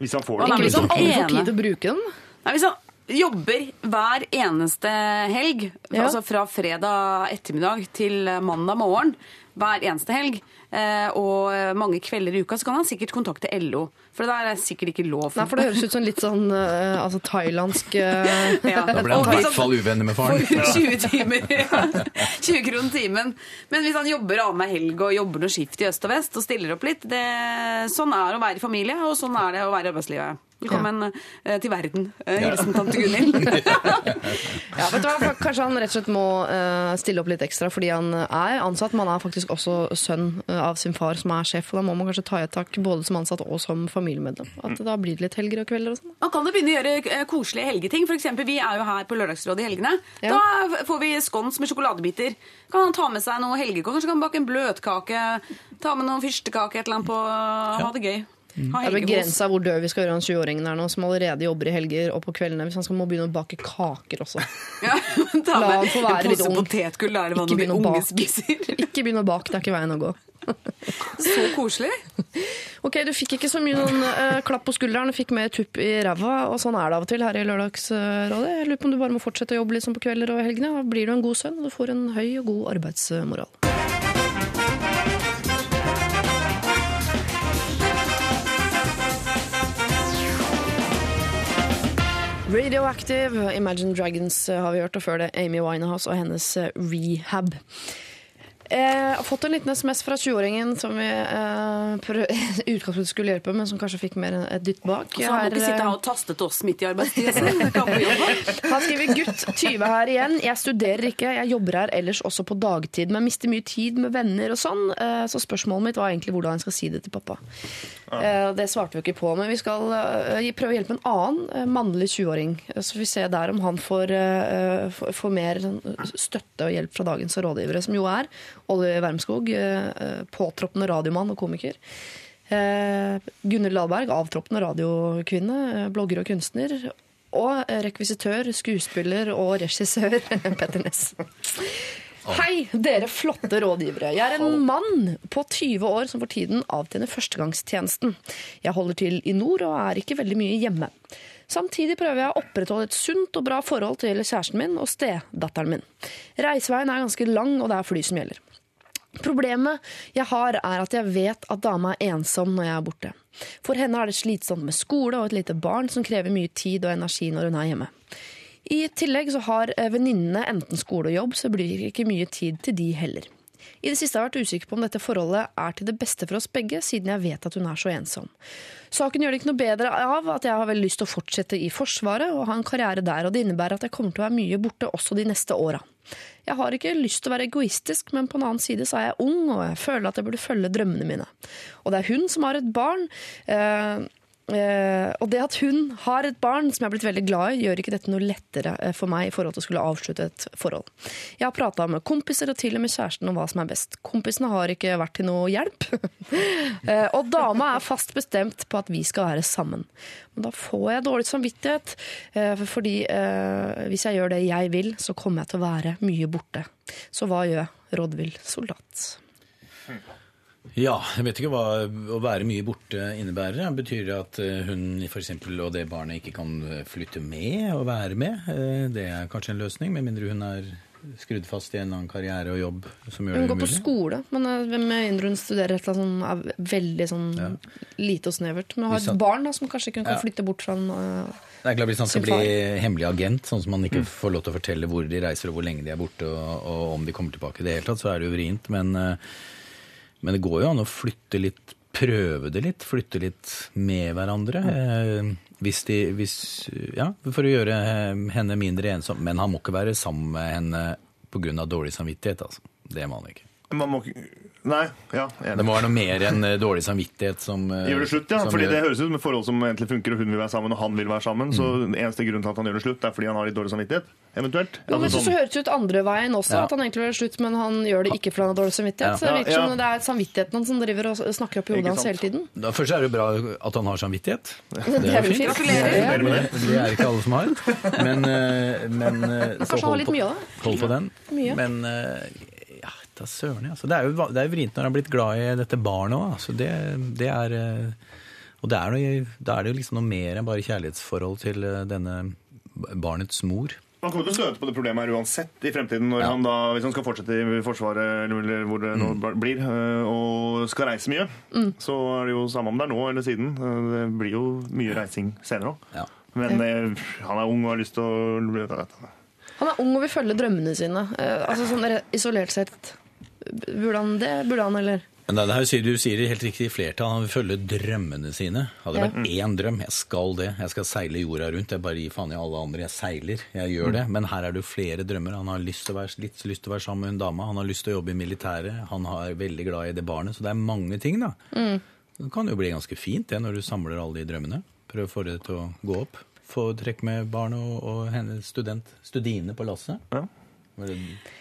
Hvis han får det. Ikke hvis han aldri får tid til å bruke den. Nei, hvis han jobber hver eneste helg, Ja. altså fra fredag ettermiddag til mandag morgen, hver eneste helg, eh, og mange kvelder i uka, så kan han sikkert kontakte LO. For det der er sikkert ikke lov. Nei, for det høres ut som litt sånn uh, altså, thailandsk uh, Ja. Da ble han i hvert fall uvenner med faren. For 20 timer. ja. 20 kroner timen. Men hvis han jobber annenhver helg og jobber noe skift i øst og vest og stiller opp litt, det, sånn er det å være i familie, og sånn er det å være i arbeidslivet. Velkommen ja. til verden. Eh, Hilsen tante Gunhild. Ja, vet du hva? Kanskje han rett og slett må eh, stille opp litt ekstra fordi han er ansatt, Man er faktisk også sønn eh, av sin far som er sjef. og Da må man kanskje ta i et tak både som ansatt og som familiemedlem. At da blir det litt helger og kvelder og sånn. Man kan jo begynne å gjøre eh, koselige helgeting. For eksempel, vi er jo her på Lørdagsrådet i helgene. Ja. Da får vi skons med sjokoladebiter. Kan han ta med seg noe helgekål? Kanskje kan han bake en bløtkake? Ta med noen fyrstekake, et eller annet på Ha det gøy. Ha Det er begrensa hvor død vi skal gjøre han 20-åringen er nå, som allerede jobber i helger og på kveldene. Hvis han skal må begynne å bake kaker også. Ja, La han få være litt ung. potetgull. Da er det hva Ikke begynne å unge bake. spiser. Ikke begynn å bake, det er ikke veien å gå. Så koselig. Ok, Du fikk ikke så mye noen, uh, klapp på skulderen, du fikk mer tupp i ræva. Og sånn er det av og til her i Lørdagsrådet. Jeg lurer på om du bare må fortsette å jobbe litt sånn på kvelder og helgene. Da blir du en god sønn, og du får en høy og god arbeidsmoral. Radioactive, Imagine Dragons eh, har vi hørt, og før det Amy Winehouse og hennes eh, Rehab. Jeg har fått en liten SMS fra 20-åringen som vi eh, utgangspunktet skulle hjelpe, men som kanskje fikk mer enn et dytt bak. Så han må ikke sitte her og taste til oss midt i arbeidstida. Han skriver gutt 20 her igjen. Jeg studerer ikke, jeg jobber her ellers også på dagtid, men mister mye tid med venner og sånn. Eh, Så spørsmålet mitt var egentlig hvordan jeg skal si det til pappa. Eh, Det svarte vi ikke på, men vi skal eh, prøve å hjelpe en annen eh, mannlig 20-åring. Så får vi se der om han får, får- mer sånn støtte og hjelp fra dagens rådgivere, som jo er Olje Wermskog, påtroppende radiomann og komiker. Gunnhild Dahlberg, avtroppende radiokvinne, blogger og kunstner. Og rekvisitør, skuespiller og regissør Petter Ness. Hei, dere flotte rådgivere. Jeg er en mann på 20 år som for tiden avtjener førstegangstjenesten. Jeg holder til i nord og er ikke veldig mye hjemme. Samtidig prøver jeg å opprettholde et sunt og bra forhold til kjæresten min og stedatteren min. Reiseveien er ganske lang, og det er fly som gjelder. Problemet jeg har, er at jeg vet at dama er ensom når jeg er borte. For henne er det slitsomt med skole og et lite barn som krever mye tid og energi når hun er hjemme. I tillegg så har eh, venninnene enten skole og jobb, så det blir ikke mye tid til de heller. I det siste har jeg vært usikker på om dette forholdet er til det beste for oss begge, siden jeg vet at hun er så ensom. Saken gjør det ikke noe bedre av at jeg har veldig lyst til å fortsette i Forsvaret og ha en karriere der, og det innebærer at jeg kommer til å være mye borte også de neste åra. Jeg har ikke lyst til å være egoistisk, men på en annen side så er jeg ung, og jeg føler at jeg burde følge drømmene mine. Og det er hun som har et barn. Eh, eh, og det at hun har et barn som jeg har blitt veldig glad i, gjør ikke dette noe lettere eh, for meg i forhold til å skulle avslutte et forhold. Jeg har prata med kompiser og til og med kjæresten om hva som er best. Kompisene har ikke vært til noe hjelp. uh, og dama er fast bestemt på at vi skal være sammen. Men da får jeg dårlig samvittighet, uh, fordi hvis jeg gjør det jeg vil, så kommer jeg til å være mye borte. Så hva gjør jeg, rådvill soldat? Ja, jeg vet ikke hva å være mye borte innebærer. Betyr det at eh, hun for eksempel, og det barnet ikke kan eh, flytte med og være med? Eh, Det er kanskje en løsning, med mindre hun er skrudd fast i en annen karriere og jobb som gjør Hun går på skole, men med mindre hun studerer et eller annet sånn er veldig sånn lite og snevert. Men hun har et barn da, som kanskje ikke kan Ja. flytte bort fra en eh, Det er klart Hvis han skal bli hemmelig agent, sånn som man ikke får lov til å fortelle hvor de reiser og hvor lenge de er borte, og, og om de kommer tilbake i det hele tatt, så er det jo vrient. Men, eh, men det går jo an å flytte litt, prøve det litt, flytte litt med hverandre. eh, Hvis de, hvis, ja, for å gjøre henne mindre ensom. Men han må ikke være sammen med henne pga. dårlig samvittighet. altså. Det må han ikke. Man må ikke Nei, ja, enig. Det må være noe mer enn eh, dårlig samvittighet som eh, Gjør det slutt, ja. Fordi gjør- Det høres ut som et forhold som egentlig funker, og hun vil være sammen, og han vil være sammen. Så eneste grunn til at han gjør det slutt, er fordi han har litt dårlig samvittighet? Eventuelt? Jo, men Altså, så, så høres det ut andre veien også, Ja. at han egentlig vil gjøre slutt, men han gjør det ikke fordi han har dårlig samvittighet. Ja. Så det virker som ja. det er samvittigheten hans som driver og snakker opp i hodet hans hele tiden. Da, først er det jo bra at han har samvittighet. Det Det er er jo fint. Gratulerer med det. Det er ikke alle som har. Men, men, men eh, så kanskje han har hold litt på- mye av det. Hold på den. Mye. Men eh, da søren, ja. Så det er jo det er vrient når han har blitt glad i dette barnet òg. Altså det, det er eh, Og det er noe, da er det jo liksom noe mer enn bare kjærlighetsforhold til eh, denne barnets mor. Man kommer til å støte på det problemet her uansett i fremtiden, når Ja. han da, hvis han skal fortsette i Forsvaret, eller hvor det nå blir, øh, og skal reise mye. Så er det jo samme om det er nå eller siden. Det blir jo mye reising senere òg. Ja. Men eh, han er ung og har lyst til å Han er ung og vil følge drømmene sine. Eh, altså sånn Isolert sett, burde han det? Burde han, eller? Nei, det her sier du sier det helt riktig flertall. Han vil følge drømmene sine. Hadde det vært én drøm, jeg skal det. Jeg skal seile jorda rundt. Jeg bare gir faen i alle andre. Jeg seiler. Jeg gjør det. Men her er det jo flere drømmer. Han har lyst til å være, litt lyst til å være sammen med en dama. Han har lyst til å jobbe i militæret. Han er veldig glad i det barnet. Så det er mange ting, da. Det kan jo bli ganske fint det når du samler alle de drømmene. Prøv å få det til å gå opp. Få trekk med barnet og, og hennes student, Studine på lasset. Ja.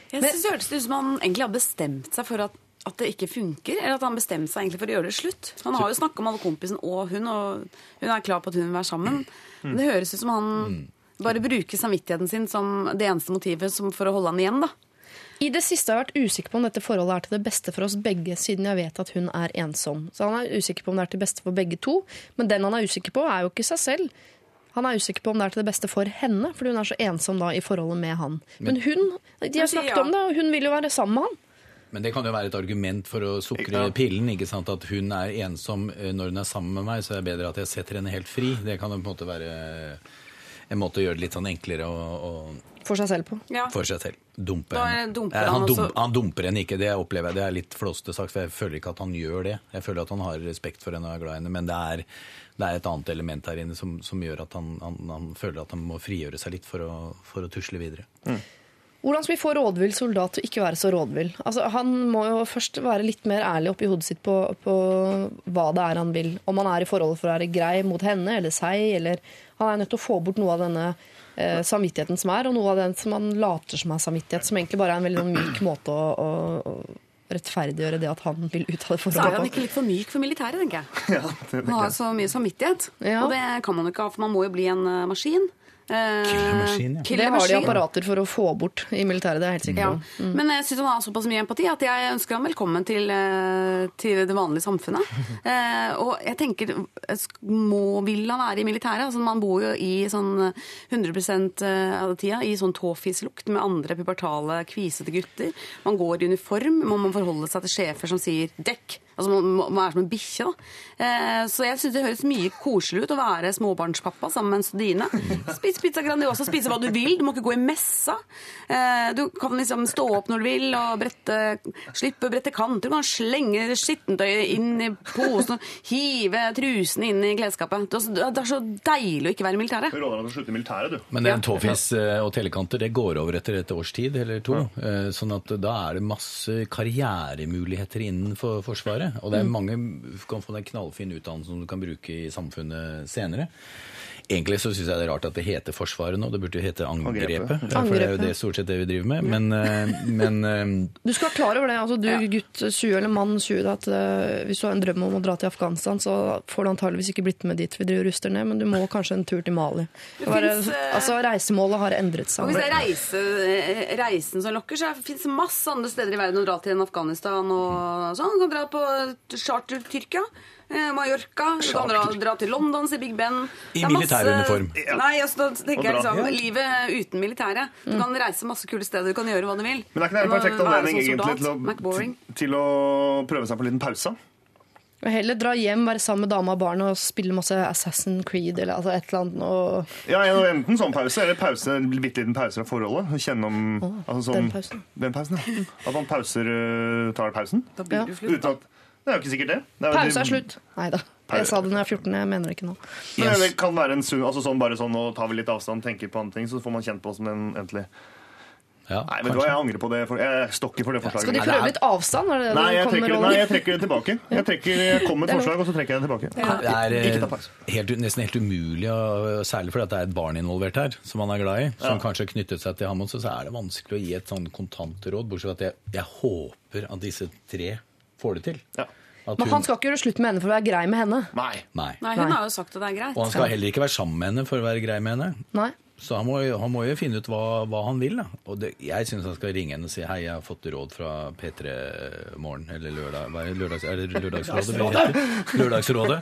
Jeg synes det hørtes ut som han egentlig har bestemt seg for at, at det ikke funker. Eller at han bestemte seg egentlig for å gjøre det slutt. Han har jo snakka med alle kompisen og hun, og hun er klar på at hun vil være sammen. Men det høres ut som han bare bruker samvittigheten sin som det eneste motivet som for å holde han igjen. da. I det siste har jeg vært usikker på om dette forholdet er til det beste for oss begge, siden jeg vet at hun er ensom. Så han er usikker på om det er til beste for begge to, men den han er usikker på, er jo ikke seg selv. Han er usikker på om det er til det beste for henne, fordi hun er så ensom da i forholdet med han. Men hun, de har snakket om det, og hun vil jo være sammen med han. Men det kan jo være et argument for å sukre pillen. ikke sant? At hun er ensom eh, når hun er sammen med meg, så er det bedre at jeg setter henne helt fri. Det kan jo på en måte være en måte å gjøre det litt sånn enklere å, å For seg selv på. Ja. for seg selv. Dumpe henne. dumper han han, dum, også. han dumper henne ikke, det opplever jeg. Det er litt flåste sagt, for jeg føler ikke at han gjør det. Jeg føler at han har respekt for henne og er glad i henne, men det er, det er et annet element her inne som, som gjør at han, han, han føler at han må frigjøre seg litt for å, for å tusle videre. Hvordan skal vi få rådvill soldat til ikke være så rådvill? Altså, han må jo først være litt mer ærlig oppi hodet sitt på, på hva det er han vil. Om han er i forholdet for å være grei mot henne eller seg, eller Han er nødt til å få bort noe av denne eh, samvittigheten som er, og noe av den som han later som er samvittighet, som egentlig bare er en veldig myk måte å, å, å rettferdiggjøre det at han vil ut av det forholdet. Så er han ikke litt for myk for militæret, tenker jeg. Han har så mye samvittighet. Ja. Og det kan man jo ikke ha, for man må jo bli en eh, maskin. Eh, Killermaskin, ja. Det har de apparater for å få bort i militæret, det er jeg helt sikker Ja. mm. Men jeg syns han har såpass mye empati at jeg ønsker ham velkommen til, eh, til det vanlige samfunnet. Eh, og jeg tenker, må, vil han være i militæret? Altså, man bor jo i sånn 100% av tida i sånn tåfislukt med andre pubertale, kvisete gutter. Man går i uniform, må man forholde seg til sjefer som sier 'dekk'. Altså Man, må- man er som en bikkje. da. Eh, så jeg syns det høres mye koselig ut å være småbarnspappa sammen med en studine. Spis pizza Grandiosa, spise hva du vil. Du må ikke gå i messa. Eh, du kan liksom stå opp når du vil og brette, slippe å brette kanter. Du kan slenge skittentøyet inn i posen og hive trusene inn i klesskapet. Det er så- det er så deilig å ikke være i militæret. Du råder deg til å slutte i militæret, du. Men den tåfis eh, og telekanter det går over etter et års tid eller to. Ja. Sånn at da er det masse karrieremuligheter innenfor Forsvaret. Og det er mange du kan få den en knallfin utdannelse som du kan bruke i samfunnet senere. Egentlig så syns jeg det er rart at det heter Forsvaret nå. Det burde jo hete Angrepet. Angrepet. For det er jo det stort sett det vi driver med. Men, eh, men eh, Du skal være klar over det, altså du gutt 20 eller mann 20, at eh, hvis du har en drøm om å dra til Afghanistan, så får du antageligvis ikke blitt med dit vi driver og ruster ned, men du må kanskje en tur til Mali. Det bare, finnes, eh, altså Reisemålet har endret Og seg. hvis det er reise, eh, reisen som lokker, så fins det masse andre steder i verden å dra til enn Afghanistan. og sånn. Du kan dra på charter Tyrkia. Eh, Mallorca. Du kan dra, dra til London, se Big Ben. I militæruniform. Nei, altså, da tenker jeg liksom livet uten militæret. Du kan reise masse kule steder, du kan gjøre hva du vil. Men det er ikke en perfekt anledning egentlig til å, til å prøve seg på en liten pause? Og Heller dra hjem, være sammen med dama og barna og spille masse Assassin's Creed eller altså et eller annet. Og Ja, Enten sånn pause eller pause, en bitte liten pause fra forholdet. Kjenne om altså sånn, den pausen. Den pausen, ja. At man pauser, øh, tar pausen. Da blir Ja. du flytt, Uten at, det er jo ikke sikkert det. det er, pause er slutt. Nei da. Jeg sa det når jeg er 14, jeg mener det ikke nå. Men det kan være en sunn altså sånn, Bare sånn å ta litt avstand, tenke på andre ting, så får man kjent på som en egentlig ja, Nei, vet du hva, jeg angrer på det. For, jeg stokker for det forslaget. Skal de prøve er- litt avstand? Er det det Nei, jeg trekker, nei, jeg trekker det tilbake. Jeg, trekker, jeg kommer med et forslag, og så trekker jeg det tilbake. Det er Ikke eh, helt, nesten helt umulig, særlig fordi det er et barn involvert her, som han er glad i, som kanskje har knyttet seg til ham også, så er det vanskelig å gi et sånn kontantråd, bortsett fra at jeg, jeg håper at disse tre får det til. Ja. At Men han skal ikke gjøre slutt med henne for å være grei med henne. Nei. Nei. Nei, hun har jo sagt at det er greit. Og han skal heller ikke være sammen med henne for å være grei med henne. Nei. Så han må, han må jo finne ut hva, hva han vil. Da. Og det, jeg syns han skal ringe henne og si hei, jeg har fått råd fra P3 Morgen, eller lørdag, hva er, det? lørdags, er det Lørdagsrådet? Lørdagsrådet.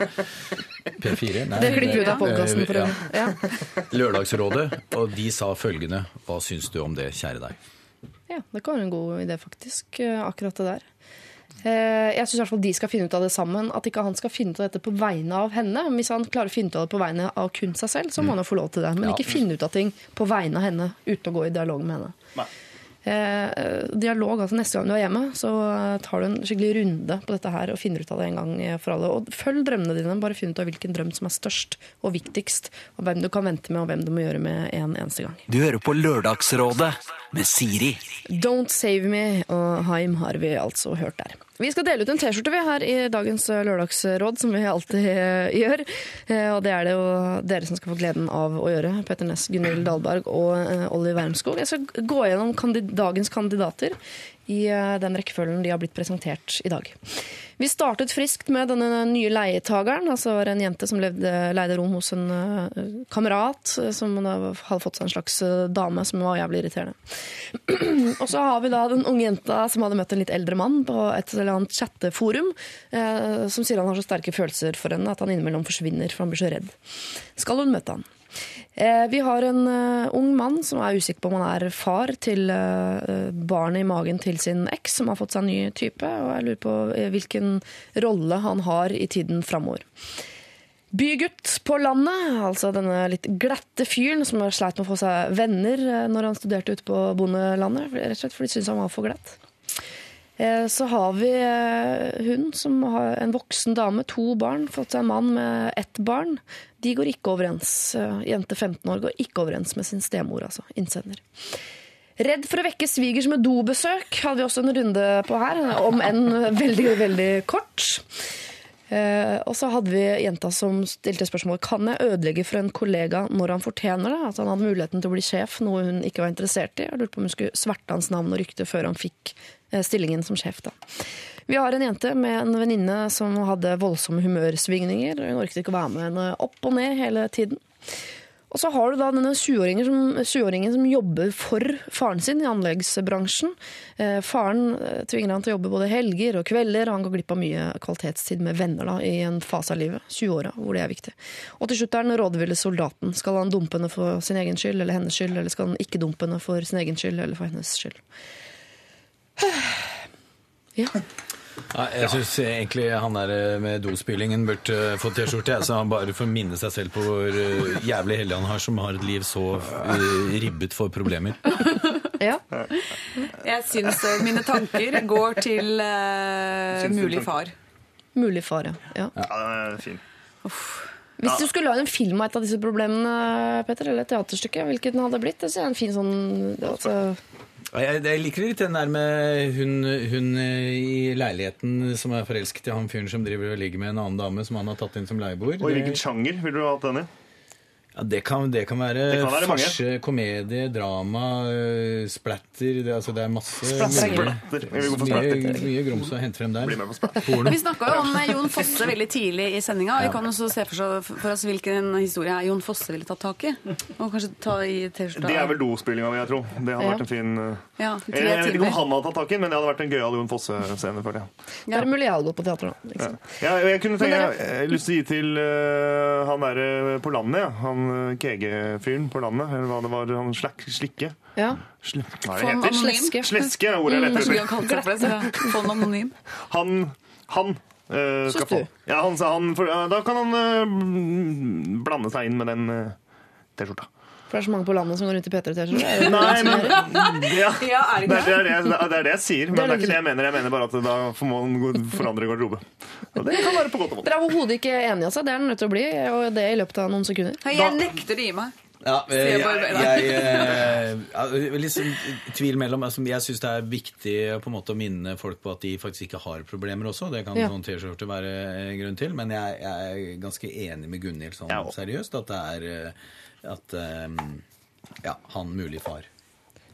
P4? Nei, Det klipper ut av podkasten for ja. øvrig. Ja. Lørdagsrådet, og de sa følgende Hva syns du om det, kjære deg? ja, det kan være en god idé, faktisk. eh, Akkurat det der. Eh, Jeg syns i hvert fall de skal finne ut av det sammen. At ikke han skal finne ut av dette på vegne av henne. Hvis han klarer å finne ut av det på vegne av kun seg selv, så må han jo få lov til det. Men Ja. ikke finne ut av ting på vegne av henne uten å gå i dialog med henne. Nei. Eh, dialog, altså Neste gang du er hjemme, så tar du en skikkelig runde på dette her og finner ut av det en gang for alle. Og Følg drømmene dine. Bare finn ut av hvilken drøm som er størst og viktigst. Og hvem du kan vente med, og hvem du må gjøre med en eneste gang. Du hører på Lørdagsrådet med Siri. Don't Save Me og Haim har vi altså hørt der. Vi skal dele ut en T-skjorte vi her i dagens eh, lørdagsråd, som vi alltid eh, gjør. Eh, Og det er det jo dere som skal få gleden av å gjøre. Petter Ness, Gunhild Dahlberg og Olli Wermskog. Jeg skal gå gjennom kandid dagens kandidater i den rekkefølgen de har blitt presentert i dag. Vi startet friskt med denne nye leietageren. altså var En jente som levde, leide rom hos en eh, kamerat, eh, som hadde fått seg en slags eh, dame som var jævlig irriterende. Og så har vi da den unge jenta som hadde møtt en litt eldre mann på et eller annet chatteforum, som sier han har så sterke følelser for henne at han innimellom forsvinner, for han blir så redd. Skal hun møte han? Eh, vi har en eh, ung mann som er usikker på om han er far til eh, barnet i magen til sin eks, som har fått seg en ny type, og jeg lurer på hvilken rolle han har i tiden framover. Bygutt på landet, altså denne litt glatte fyren som sleit med å få seg venner når han studerte ute på bondelandet, rett og slett fordi de syntes han var for glatt. Eh, Så har vi eh, hun som har en voksen dame, to barn, fått seg en mann med ett barn. De går ikke overens. Eh, Jente 15 år går ikke overens med sin stemor, altså innsender. Redd for å vekke svigers med dobesøk hadde vi også en runde på her, om enn veldig, veldig kort. Eh, og så hadde vi jenta som stilte spørsmål kan jeg ødelegge for en kollega når han fortjener det. At han hadde muligheten til å bli sjef, noe hun ikke var interessert i. Jeg lurte på om hun skulle sverte hans navn og rykte før han fikk eh, stillingen som sjef. da. Vi har en jente med en venninne som hadde voldsomme humørsvingninger. Hun orket ikke å være med henne opp og ned hele tiden. Og så har du da denne 20-åringen som, 20-åringen som jobber for faren sin i anleggsbransjen. Eh, faren eh, tvinger han til å jobbe både helger og kvelder, og han går glipp av mye kvalitetstid med venner da, i en fase av livet, 20-åra, hvor det er viktig. Og til slutt er den rådville soldaten. Skal han dumpe henne for sin egen skyld eller hennes skyld, eller skal han ikke dumpe henne for sin egen skyld eller for hennes skyld? Ja. Ja, jeg syns egentlig han der eh, med dospillingen burde eh, få T-skjorte. Så han bare får minne seg selv på hvor eh, jævlig heldig han har som har et liv så ribbet for problemer. ja. Jeg syns mine tanker går til uh, mulig far. Mulig far, Ja. Ja, den er fin. Hvis du skulle lage en film av et av disse problemene, Petter, eller et teaterstykke, hvilket den hadde blitt? Det er en fin sånn altså, Jeg, jeg liker litt den der med hun, hun eh, i leiligheten som er forelsket i han fyren som driver og ligger med en annen dame som han har tatt inn som leieboer. Og i hvilken sjanger ville du ha hatt den i? Ja, det, kan, det kan være Det kan være farse, komedie, drama, øh, splatter det, altså det er masse Splatter er mye, mye, grums å hente frem der. Bli med på Vi snakka jo om eh, Jon Fosse veldig tidlig i sendinga. Vi kan også se for, for oss hvilken historie Jon Fosse ville tatt tak i. Og kanskje ta i T-skjorta. Det er vel dospillinga, mi, jeg tror. Det hadde Ja. vært en fin uh, Ja, Jeg tre jeg vet ikke om han hadde tatt tak i den, men det hadde vært en gøyal Jon Fosse-scene. føler jeg. Det er mulig jeg hadde gått på teater nå. Liksom. Ja, jeg kunne tenke, jeg, jeg, jeg lyst til å gi til uh, han derre på landet, ja. Han uh, KG-fyren på landet. Eller hva det var, han slak, Slikke. Ja. Sl hva er det heter? Sleske. Sleske er ordet jeg leter etter. Fond anonym. Han, han Uh, skal få. Ja, han, sa han, for, uh, da kan han uh, blande seg inn med den eh, T-skjorta. For det er så mange på landet som går rundt i P3-T-skjorte. Nei, men ja. Ja, er Det er, det, er det, det er det jeg sier, men Det er ikke det jeg mener. Jeg mener bare at da får man forandre garderobe. Og det kan være på godt og vondt. Dere er overhodet ikke enige, altså. Det er den nødt til å bli, og det i løpet av noen sekunder. Jeg nekter å gi meg. Ja, jeg, jeg, jeg, liksom tvil mellom altså, Jeg syns det er viktig på en måte å minne folk på at de faktisk ikke har problemer også. Det kan Ja. sånn T-skjorte være grunn til. Men jeg, jeg er ganske enig med Gunhild sånn seriøst. At det er eh, at eh, ja, han mulig far.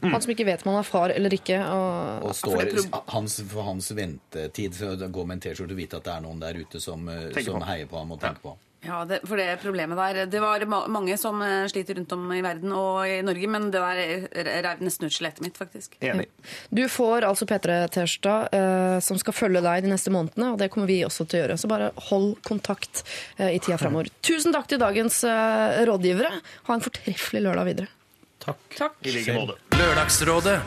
Han som ikke vet om han er far eller ikke. Og, Og står, hans, for hans ventetid for å gå med en T-skjorte og vite at det er noen der ute som, eh, som på. heier på ham og tenker på ham. Ja, det, for det problemet der Det var ma mange som eh, sliter rundt om i verden og i Norge, men det der reiv nesten ut skjelettet mitt, faktisk. Enig. Du får altså P3 T-skjorta eh, som skal følge deg de neste månedene, og det kommer vi også til å gjøre. Så bare hold kontakt eh, i tida framover. Tusen takk til dagens eh, rådgivere. Ha en fortreffelig lørdag videre. Takk. Takk. I like måte. Lørdagsrådet